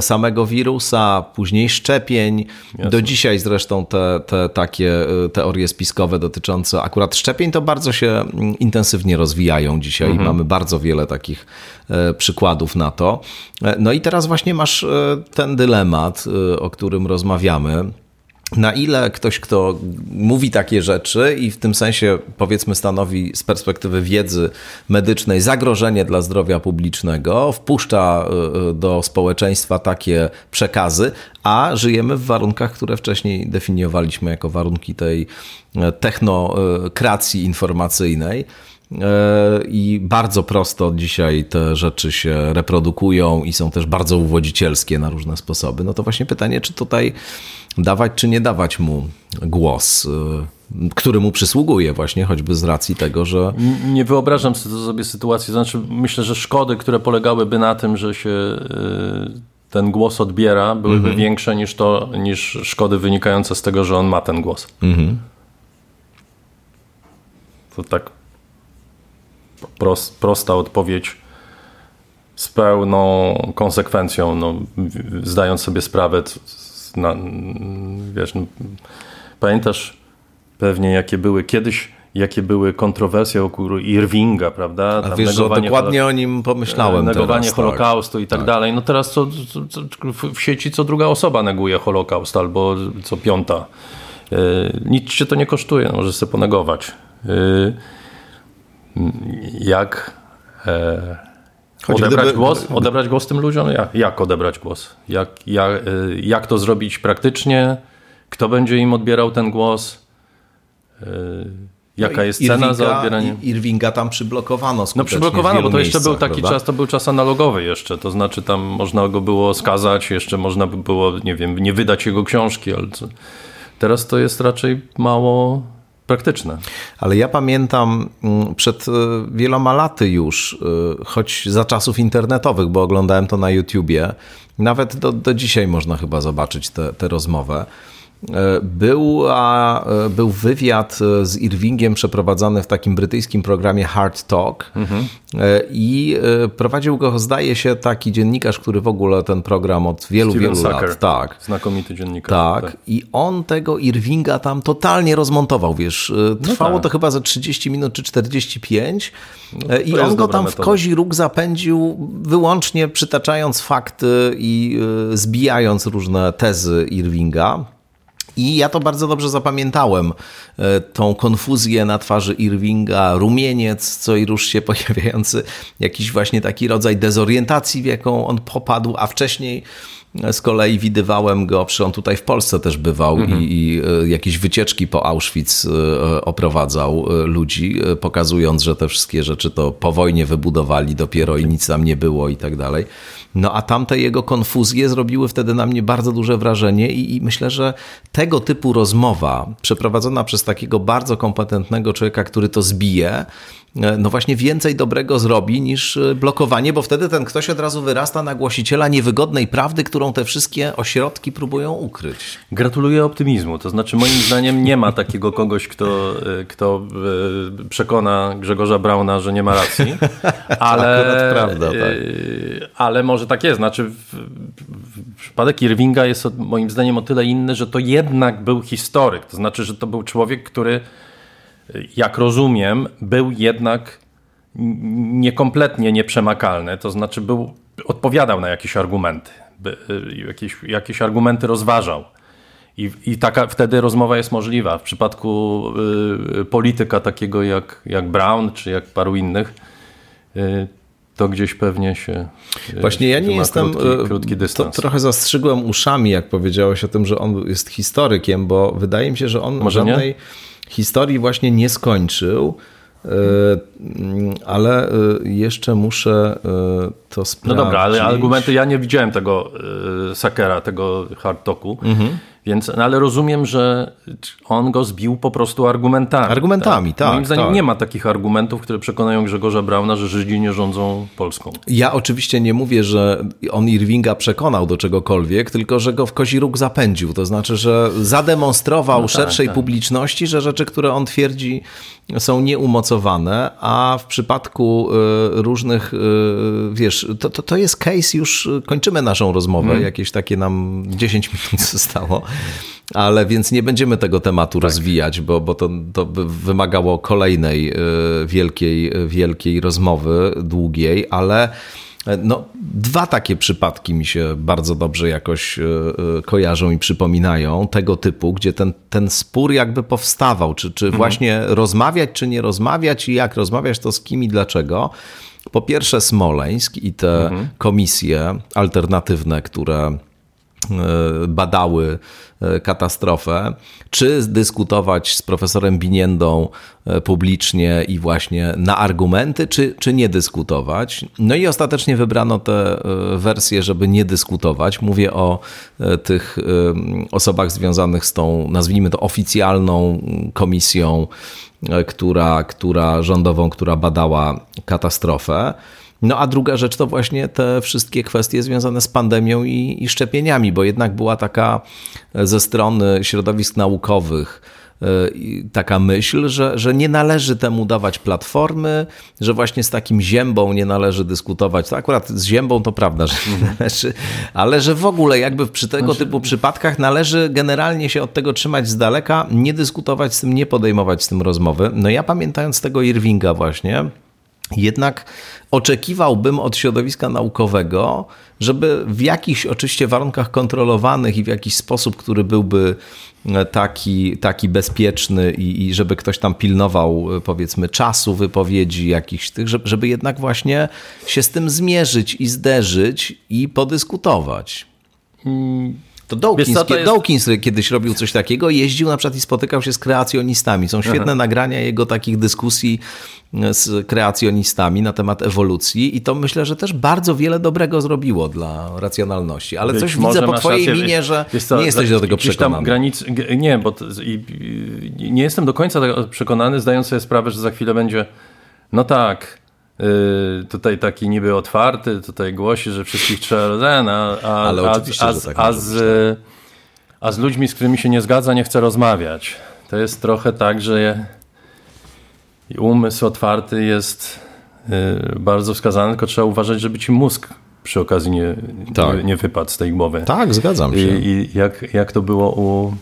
samego wirusa, później szczepień. Jasne. Do dzisiaj zresztą te, te takie teorie spiskowe dotyczące akurat szczepień to bardzo się mm, intensywnie rozwijają dzisiaj. Mhm. Mamy bardzo wiele takich e, przykładów na to. E, no i teraz właśnie masz e, ten dylemat, o którym rozmawiamy na ile ktoś, kto mówi takie rzeczy i w tym sensie powiedzmy stanowi z perspektywy wiedzy medycznej zagrożenie dla zdrowia publicznego, wpuszcza y, y, do społeczeństwa takie przekazy, a żyjemy w warunkach, które wcześniej definiowaliśmy jako warunki tej e, technokracji informacyjnej. E, I bardzo prosto dzisiaj te rzeczy się reprodukują i są też bardzo uwodzicielskie na różne sposoby. No to właśnie pytanie, czy tutaj dawać czy nie dawać mu głos, y, który mu przysługuje właśnie choćby z racji tego, że... Nie wyobrażam sobie sytuacji, znaczy myślę, że szkody, które polegałyby na tym, że się y, ten głos odbiera, byłyby mhm. większe niż to, niż szkody wynikające z tego, że on ma ten głos. Mhm. To tak prost, prosta odpowiedź z pełną konsekwencją, no, zdając sobie sprawę na, wiesz, no, pamiętasz pewnie jakie były kiedyś jakie były kontrowersje wokół Irvinga, prawda? Tam A wiesz, że dokładnie o nim pomyślałem Negowanie teraz, tak. Holokaustu tak. i tak, tak, dalej. No teraz co, co, co, w sieci co druga osoba neguje Holokaust albo co piąta. Yy, nic cię to nie kosztuje, możesz sobie ponegować. Yy, jak e, odebrać gdyby... głos? Odebrać głos tym ludziom? Jak, jak odebrać głos? Jak, jak, y, jak to zrobić praktycznie? Kto będzie im odbierał ten głos? Y, jaka jest Irvinga, cena za odbieranie? Irvinga tam przyblokowano No przyblokowano, bo to jeszcze był taki prawda? czas, to był czas analogowy jeszcze, to znaczy tam można go było skazać, jeszcze można by było, nie wiem, nie wydać jego książki, ale teraz to jest raczej mało praktyczne. Ale ja pamiętam mm, przed e, wieloma laty już, e, choć za czasów internetowych, bo oglądałem to na YouTubie, nawet do, do dzisiaj można chyba zobaczyć tę rozmowę E, był, e, był wywiad e, z Irvingiem przeprowadzony w takim brytyjskim programie Hard Talk mhm. i prowadził go, zdaje się, taki dziennikarz, który w ogóle ten program od wielu, Steven wielu Sucker. lat. Tak. Znakomity dziennikarz. Tak. tak. I on tego Irvinga tam totalnie rozmontował, wiesz. Trwało no tak. to chyba za 30 minut czy 45 no, i on go tam metoda. w kozi róg zapędził wyłącznie przytaczając fakty i zbijając różne tezy Irvinga. I ja to bardzo dobrze zapamiętałem. E, tą konfuzję na twarzy Irvinga, rumieniec, co i rusz się pojawiający, jakiś właśnie taki rodzaj dezorientacji, w jaką on popadł, a wcześniej z kolei widywałem go, przy on tutaj w Polsce też bywał mhm. i, i, e, jakieś wycieczki po Auschwitz e, oprowadzał ludzi, pokazując, że te wszystkie rzeczy to po wojnie wybudowali dopiero i nic tam nie było i tak dalej. No a tamte jego konfuzje zrobiły wtedy na mnie bardzo duże wrażenie i, i myślę, że tego typu rozmowa przeprowadzona przez takiego bardzo kompetentnego człowieka, który to zbije, no właśnie więcej dobrego zrobi niż e, blokowanie, bo wtedy ten ktoś od razu wyrasta na głosiciela niewygodnej prawdy, którą te wszystkie ośrodki próbują ukryć. Gratuluję optymizmu. To znaczy, moim zdaniem nie ma takiego kogoś, kto, e, kto przekona Grzegorza Brauna, że nie ma racji. Ale, prawda, tak. ale może tak jest. Znaczy, w, w przypadek Irvinga jest moim zdaniem o tyle inny, że to jednak był historyk. To znaczy, że to był człowiek, który jak rozumiem, był jednak niekompletnie nieprzemakalny, to znaczy był, odpowiadał na jakieś argumenty, by, y, jakieś, jakieś argumenty rozważał. I, I taka wtedy rozmowa jest możliwa. W przypadku y, polityka takiego jak, jak Brown czy jak paru innych, y, to gdzieś pewnie się. Y, Właśnie ja nie jestem. Krótki, y, krótki dystans. To, trochę zastrzygłem uszami, jak powiedziałeś o tym, że on jest historykiem, bo wydaje mi się, że on Może żadnej. Nie? Historii właśnie nie skończył. E, ale e, jeszcze muszę e, to sprawdzić. No dobra, ale argumenty, ja nie widziałem tego Sakera, tego hard talku. Mhm. Więc, no ale rozumiem, że on go zbił po prostu argumentami. Argumentami, tak. tak Moim zdaniem tak. nie ma takich argumentów, które przekonają Grzegorza Brauna, że Żydzi nie rządzą Polską. Ja oczywiście nie mówię, że on Irvinga przekonał do czegokolwiek, tylko że go w kozi róg zapędził. To znaczy, że zademonstrował no tak, szerszej tak. publiczności, że rzeczy, które on twierdzi są nieumocowane, a w przypadku y, różnych, y, wiesz, to, to, to jest case, już kończymy naszą rozmowę, hmm. jakieś takie nam 10 minut zostało ale więc nie będziemy tego tematu tak. rozwijać, bo, bo to, to by wymagało kolejnej e, wielkiej, wielkiej rozmowy, długiej, ale e, no, dwa takie przypadki mi się bardzo dobrze jakoś e, kojarzą i przypominają tego typu, gdzie ten, ten spór jakby powstawał, czy, czy mhm. właśnie rozmawiać, czy nie rozmawiać i jak rozmawiać, to z kim i dlaczego. Po pierwsze Smoleńsk i te mhm. komisje alternatywne, które badały katastrofę, czy dyskutować z profesorem Biniendą e, publicznie i właśnie na argumenty, czy, czy nie dyskutować. No i ostatecznie wybrano tę wersję, żeby nie dyskutować. Mówię o tych osobach związanych z tą, nazwijmy to, oficjalną komisją, która, która rządową, która badała katastrofę. No a druga rzecz to właśnie te wszystkie kwestie związane z pandemią i, i szczepieniami, bo jednak była taka ze strony środowisk naukowych, e, taka myśl, że, że nie należy temu dawać platformy, że właśnie z takim ziębą nie należy dyskutować. To akurat z ziębą to prawda, że nie mhm. należy, ale że w ogóle jakby przy tego znaczy... typu przypadkach należy generalnie się od tego trzymać z daleka, nie dyskutować z tym, nie podejmować z tym rozmowy. No ja pamiętając tego Irvinga właśnie, jednak oczekiwałbym od środowiska naukowego, żeby w jakichś oczywiście warunkach kontrolowanych i w jakiś sposób, który byłby e, taki, taki bezpieczny i, i żeby ktoś tam pilnował e, powiedzmy czasu wypowiedzi jakichś tych, żeby, żeby jednak właśnie się z tym zmierzyć i zderzyć i podyskutować. To Dawkins, co, to jest... Dawkins kiedyś robił coś takiego, jeździł na przykład i spotykał się z kreacjonistami. Są świetne Aha. nagrania jego takich dyskusji e, z kreacjonistami na temat ewolucji i to myślę, że też bardzo wiele dobrego zrobiło dla racjonalności. Ale Być coś widzę po twojej rację, minie, że co, nie jesteś do tego przekonany. Granic, nie, bo to, nie jestem do końca przekonany, zdając sobie sprawę, że za chwilę będzie no tak, tutaj taki niby otwarty, tutaj głosi, że wszystkich trzeba ten, a, a, Ale a, a, tak a, z, tak. a z ludźmi, z którymi się nie zgadza, nie chce rozmawiać. To jest trochę tak, że umysł otwarty jest yy, bardzo wskazany, tylko trzeba uważać, żeby ci mózg przy okazji nie, tak. nie, wypadł z tej głowy. Tak, zgadzam się. I, i jak, jak to było u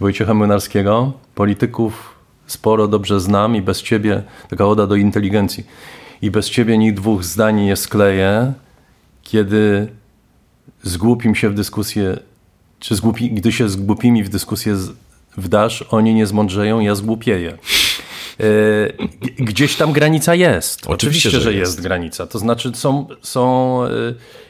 Wojciecha Młynarskiego? Polityków sporo dobrze znam i bez ciebie taka oda do inteligencji i bez ciebie nikt dwóch zdań nie skleje, kiedy zgłupim się w dyskusję, czy zgłupi, gdy się z głupimi w dyskusję wdasz, oni nie zmądrzeją, ja zgłupieję. E, gdzieś tam granica jest. Oczywiście, Oczywiście że, że jest. jest. granica. To znaczy są, są e,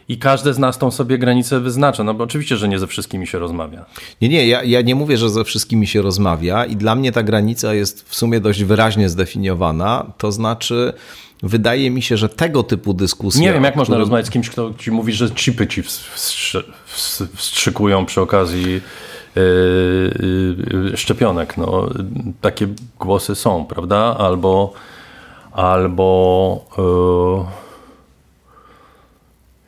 i każdy z nas tą sobie granicę wyznacza. No bo oczywiście, że nie ze wszystkimi się rozmawia. Nie, nie, ja, ja nie mówię, że ze wszystkimi się rozmawia i dla mnie ta granica jest w sumie dość wyraźnie zdefiniowana. To znaczy wydaje mi się, że tego typu dyskusje. Nie wiem, jak można rozmawiać z kimś, kto ci mówi, że chipy ci wstrzykują przy okazji yy, yy, szczepionek. No, takie głosy są, prawda? Albo albo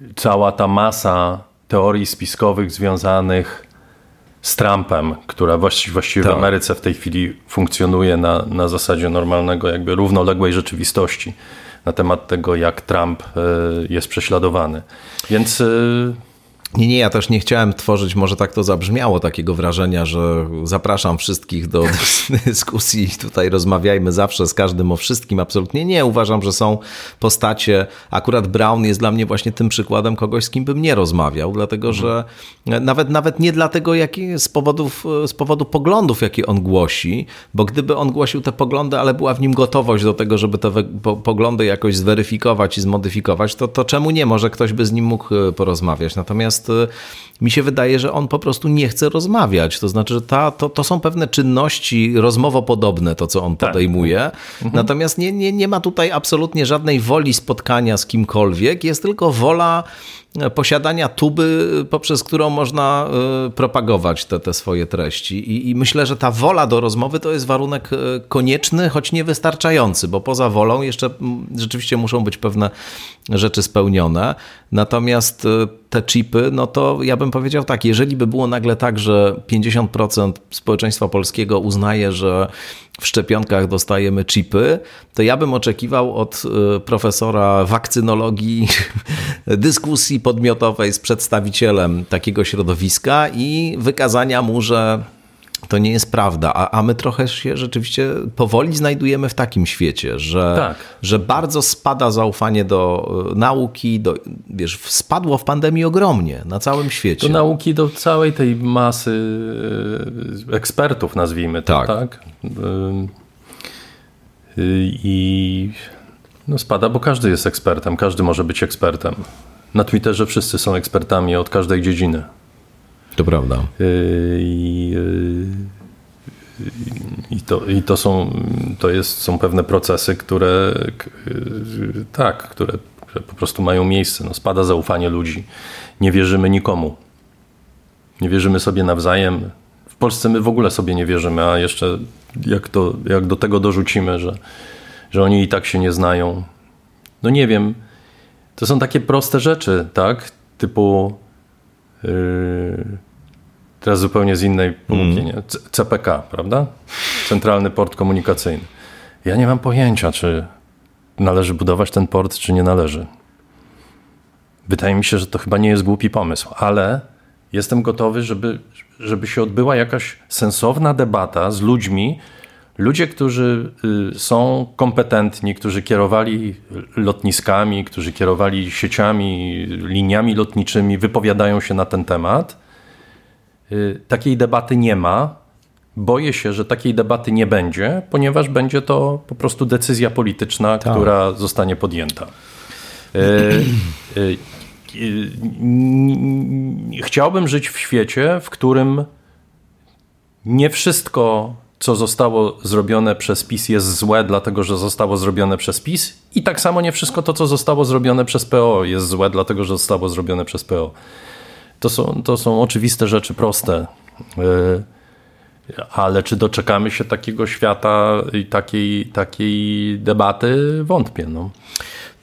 yy, cała ta masa teorii spiskowych związanych z Trumpem, która właściwie, właściwie tak. w Ameryce w tej chwili funkcjonuje na, na zasadzie normalnego, jakby równoległej rzeczywistości na temat tego, jak Trump yy, jest prześladowany. Więc yy, nie, nie, ja też nie chciałem tworzyć, może tak to zabrzmiało, takiego wrażenia, że zapraszam wszystkich do dyskusji. Tutaj rozmawiajmy zawsze z każdym o wszystkim. Absolutnie nie. Uważam, że są postacie. Akurat Brown jest dla mnie właśnie tym przykładem kogoś, z kim bym nie rozmawiał, dlatego że nawet, nawet nie dlatego, jaki, z, powodów, z powodu poglądów, jakie on głosi, bo gdyby on głosił te poglądy, ale była w nim gotowość do tego, żeby te poglądy jakoś zweryfikować i zmodyfikować, to, to czemu nie? Może ktoś by z nim mógł e, porozmawiać. Natomiast Natomiast y, mi się wydaje, że on po prostu nie chce rozmawiać. To znaczy, że ta, to, to są pewne czynności rozmowopodobne, to co on tak. podejmuje. Mhm. Natomiast nie, nie, nie ma tutaj absolutnie żadnej woli spotkania z kimkolwiek. Jest tylko wola posiadania tuby, poprzez którą można y, propagować te, te swoje treści. I, I, myślę, że ta wola do rozmowy to jest warunek y, konieczny, choć niewystarczający, bo poza wolą jeszcze rzeczywiście muszą być pewne rzeczy spełnione. Natomiast y, te chipy, no to ja bym powiedział tak, jeżeli by było nagle tak, że 50% społeczeństwa polskiego uznaje, że w szczepionkach dostajemy chipy, to ja bym oczekiwał od y, profesora wakcynologii dyskusji podmiotowej z przedstawicielem takiego środowiska i wykazania mu, że to nie jest prawda, a, a my trochę się rzeczywiście powoli znajdujemy w takim świecie, że, tak. że bardzo spada zaufanie do e, nauki, do, wiesz, spadło w pandemii ogromnie na całym świecie. Do nauki, do całej tej masy e, ekspertów, nazwijmy to, tak? tak? E, I no spada, bo każdy jest ekspertem, każdy może być ekspertem. Na Twitterze wszyscy są ekspertami od każdej dziedziny. To prawda. Y, I, y, i, to, i to, są, to jest, są pewne procesy, które y, tak, które, które po prostu mają miejsce. No, spada zaufanie ludzi. Nie wierzymy nikomu. Nie wierzymy sobie nawzajem. W Polsce my w ogóle sobie nie wierzymy, a jeszcze jak, to, jak do tego dorzucimy, że, że oni i tak się nie znają. No nie wiem. To są takie proste rzeczy, tak? Typu. Yy, Teraz zupełnie z innej półki, mm. CPK, prawda? Centralny Port Komunikacyjny. Ja nie mam pojęcia, czy należy budować ten port, czy nie należy. Wydaje mi się, że to chyba nie jest głupi pomysł, ale jestem gotowy, żeby, żeby się odbyła jakaś sensowna debata z ludźmi, ludzie, którzy y, są kompetentni, którzy kierowali lotniskami, którzy kierowali sieciami, liniami lotniczymi, wypowiadają się na ten temat takiej debaty nie ma. Boję się, że takiej debaty nie będzie, ponieważ będzie to po prostu decyzja polityczna, tak. która zostanie podjęta. Y, y, chciałbym żyć w świecie, w którym nie wszystko, co zostało zrobione przez PiS, jest złe, dlatego że zostało zrobione przez PiS, i tak samo nie wszystko to, co zostało zrobione przez PO, jest złe, dlatego że zostało zrobione przez PO. To są, to są oczywiste rzeczy, proste. E, ale czy doczekamy się takiego świata i takiej, takiej debaty? Wątpię. No.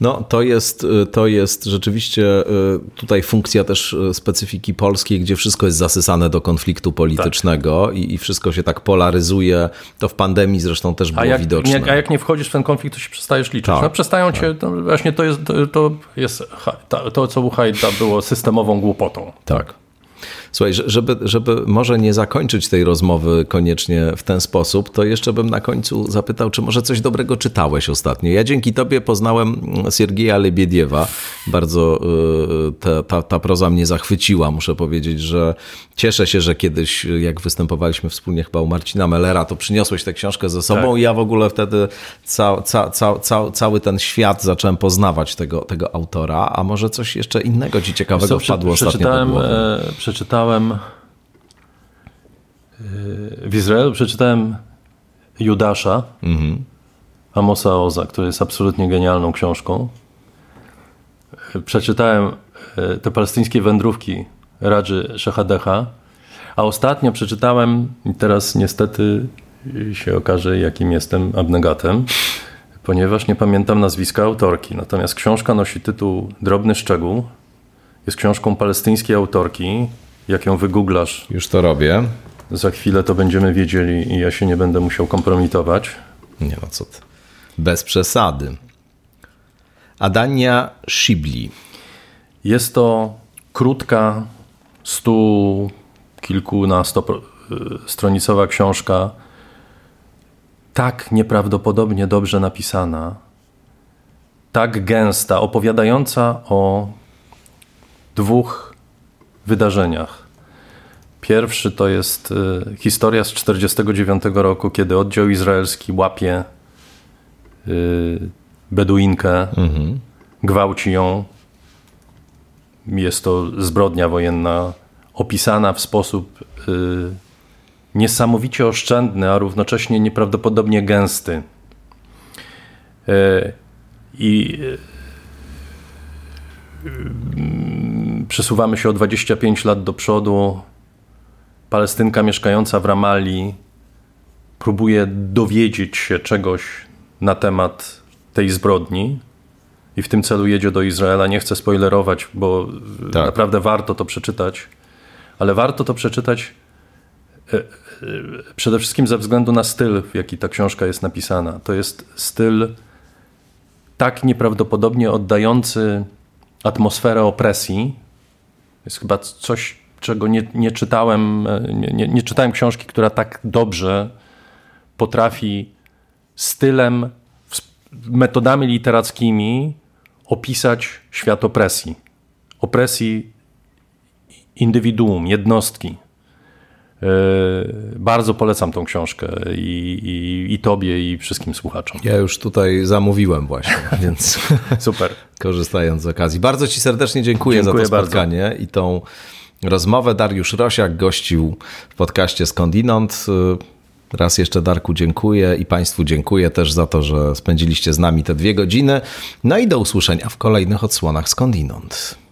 No, to jest, y, to jest rzeczywiście y, tutaj funkcja też y, specyfiki polskiej, gdzie wszystko jest zasysane do konfliktu politycznego tak. i, i, wszystko się tak polaryzuje. To w pandemii zresztą też było a jak, widoczne. Nie, a jak nie wchodzisz w ten konflikt, to się przestajesz liczyć. Tak, no, przestają tak. cię, to właśnie to jest, to jest to, co u Hajda było systemową głupotą. Tak. Słuchaj, żeby, żeby może nie zakończyć tej rozmowy koniecznie w ten sposób, to jeszcze bym na końcu zapytał, czy może coś dobrego czytałeś ostatnio. Ja dzięki tobie poznałem Siergieja Lebiediewa. Bardzo y, ta, ta, ta proza mnie zachwyciła. Muszę powiedzieć, że cieszę się, że kiedyś, jak występowaliśmy wspólnie chyba u Marcina Mellera, to przyniosłeś tę książkę ze sobą tak. i ja w ogóle wtedy ca, ca, ca, ca, cały ten świat zacząłem poznawać tego, tego autora. A może coś jeszcze innego ci ciekawego Co, wpadło ostatnio do głowy? E, przeczytałem przeczytałem y, w Izraelu przeczytałem Judasza mhm. Amosa Oza, który jest absolutnie genialną książką. Przeczytałem y, te palestyńskie wędrówki Radży Szechadecha, a ostatnio przeczytałem, teraz niestety się okaże, jakim jestem abnegatem, ponieważ nie pamiętam nazwiska autorki. Natomiast książka nosi tytuł Drobny Szczegół. Jest książką palestyńskiej autorki. Jak ją wygooglasz, Już to robię. za chwilę to będziemy wiedzieli i ja się nie będę musiał kompromitować. Nie no co ty. Bez przesady. Adania Shibli. Jest to krótka, stu kilkunastostronicowa książka, tak nieprawdopodobnie dobrze napisana, tak gęsta, opowiadająca o dwóch wydarzeniach. Pierwszy to jest y, historia z 1949 roku, kiedy oddział izraelski łapie y, Beduinkę, gwałci ją. Jest to zbrodnia wojenna, opisana w sposób y, niesamowicie oszczędny, a równocześnie nieprawdopodobnie gęsty. I przesuwamy się o 25 lat do przodu. Palestynka mieszkająca w Ramalli próbuje dowiedzieć się czegoś na temat tej zbrodni i w tym celu jedzie do Izraela. Nie chcę spoilerować, bo Tak. naprawdę warto to przeczytać, ale warto to przeczytać e, e, przede wszystkim ze względu na styl, w jaki ta książka jest napisana. To jest styl tak nieprawdopodobnie oddający atmosferę opresji. Jest chyba coś, czego nie, nie czytałem, e, nie, nie, czytałem książki, która tak dobrze potrafi stylem, metodami literackimi opisać świat opresji. Opresji indywiduum, jednostki. Yy, Bardzo polecam tą książkę i, i, i tobie, i wszystkim słuchaczom. Ja już tutaj zamówiłem właśnie, więc Super. korzystając z okazji. Bardzo Ci serdecznie dziękuję, Dziękuję za to spotkanie i tą rozmowę. Dariusz Rosiak gościł w podcaście Skądinąd. Raz jeszcze Darku dziękuję i Państwu dziękuję też za to, że spędziliście z nami te dwie godziny. No i do usłyszenia w kolejnych odsłonach Skądinąd.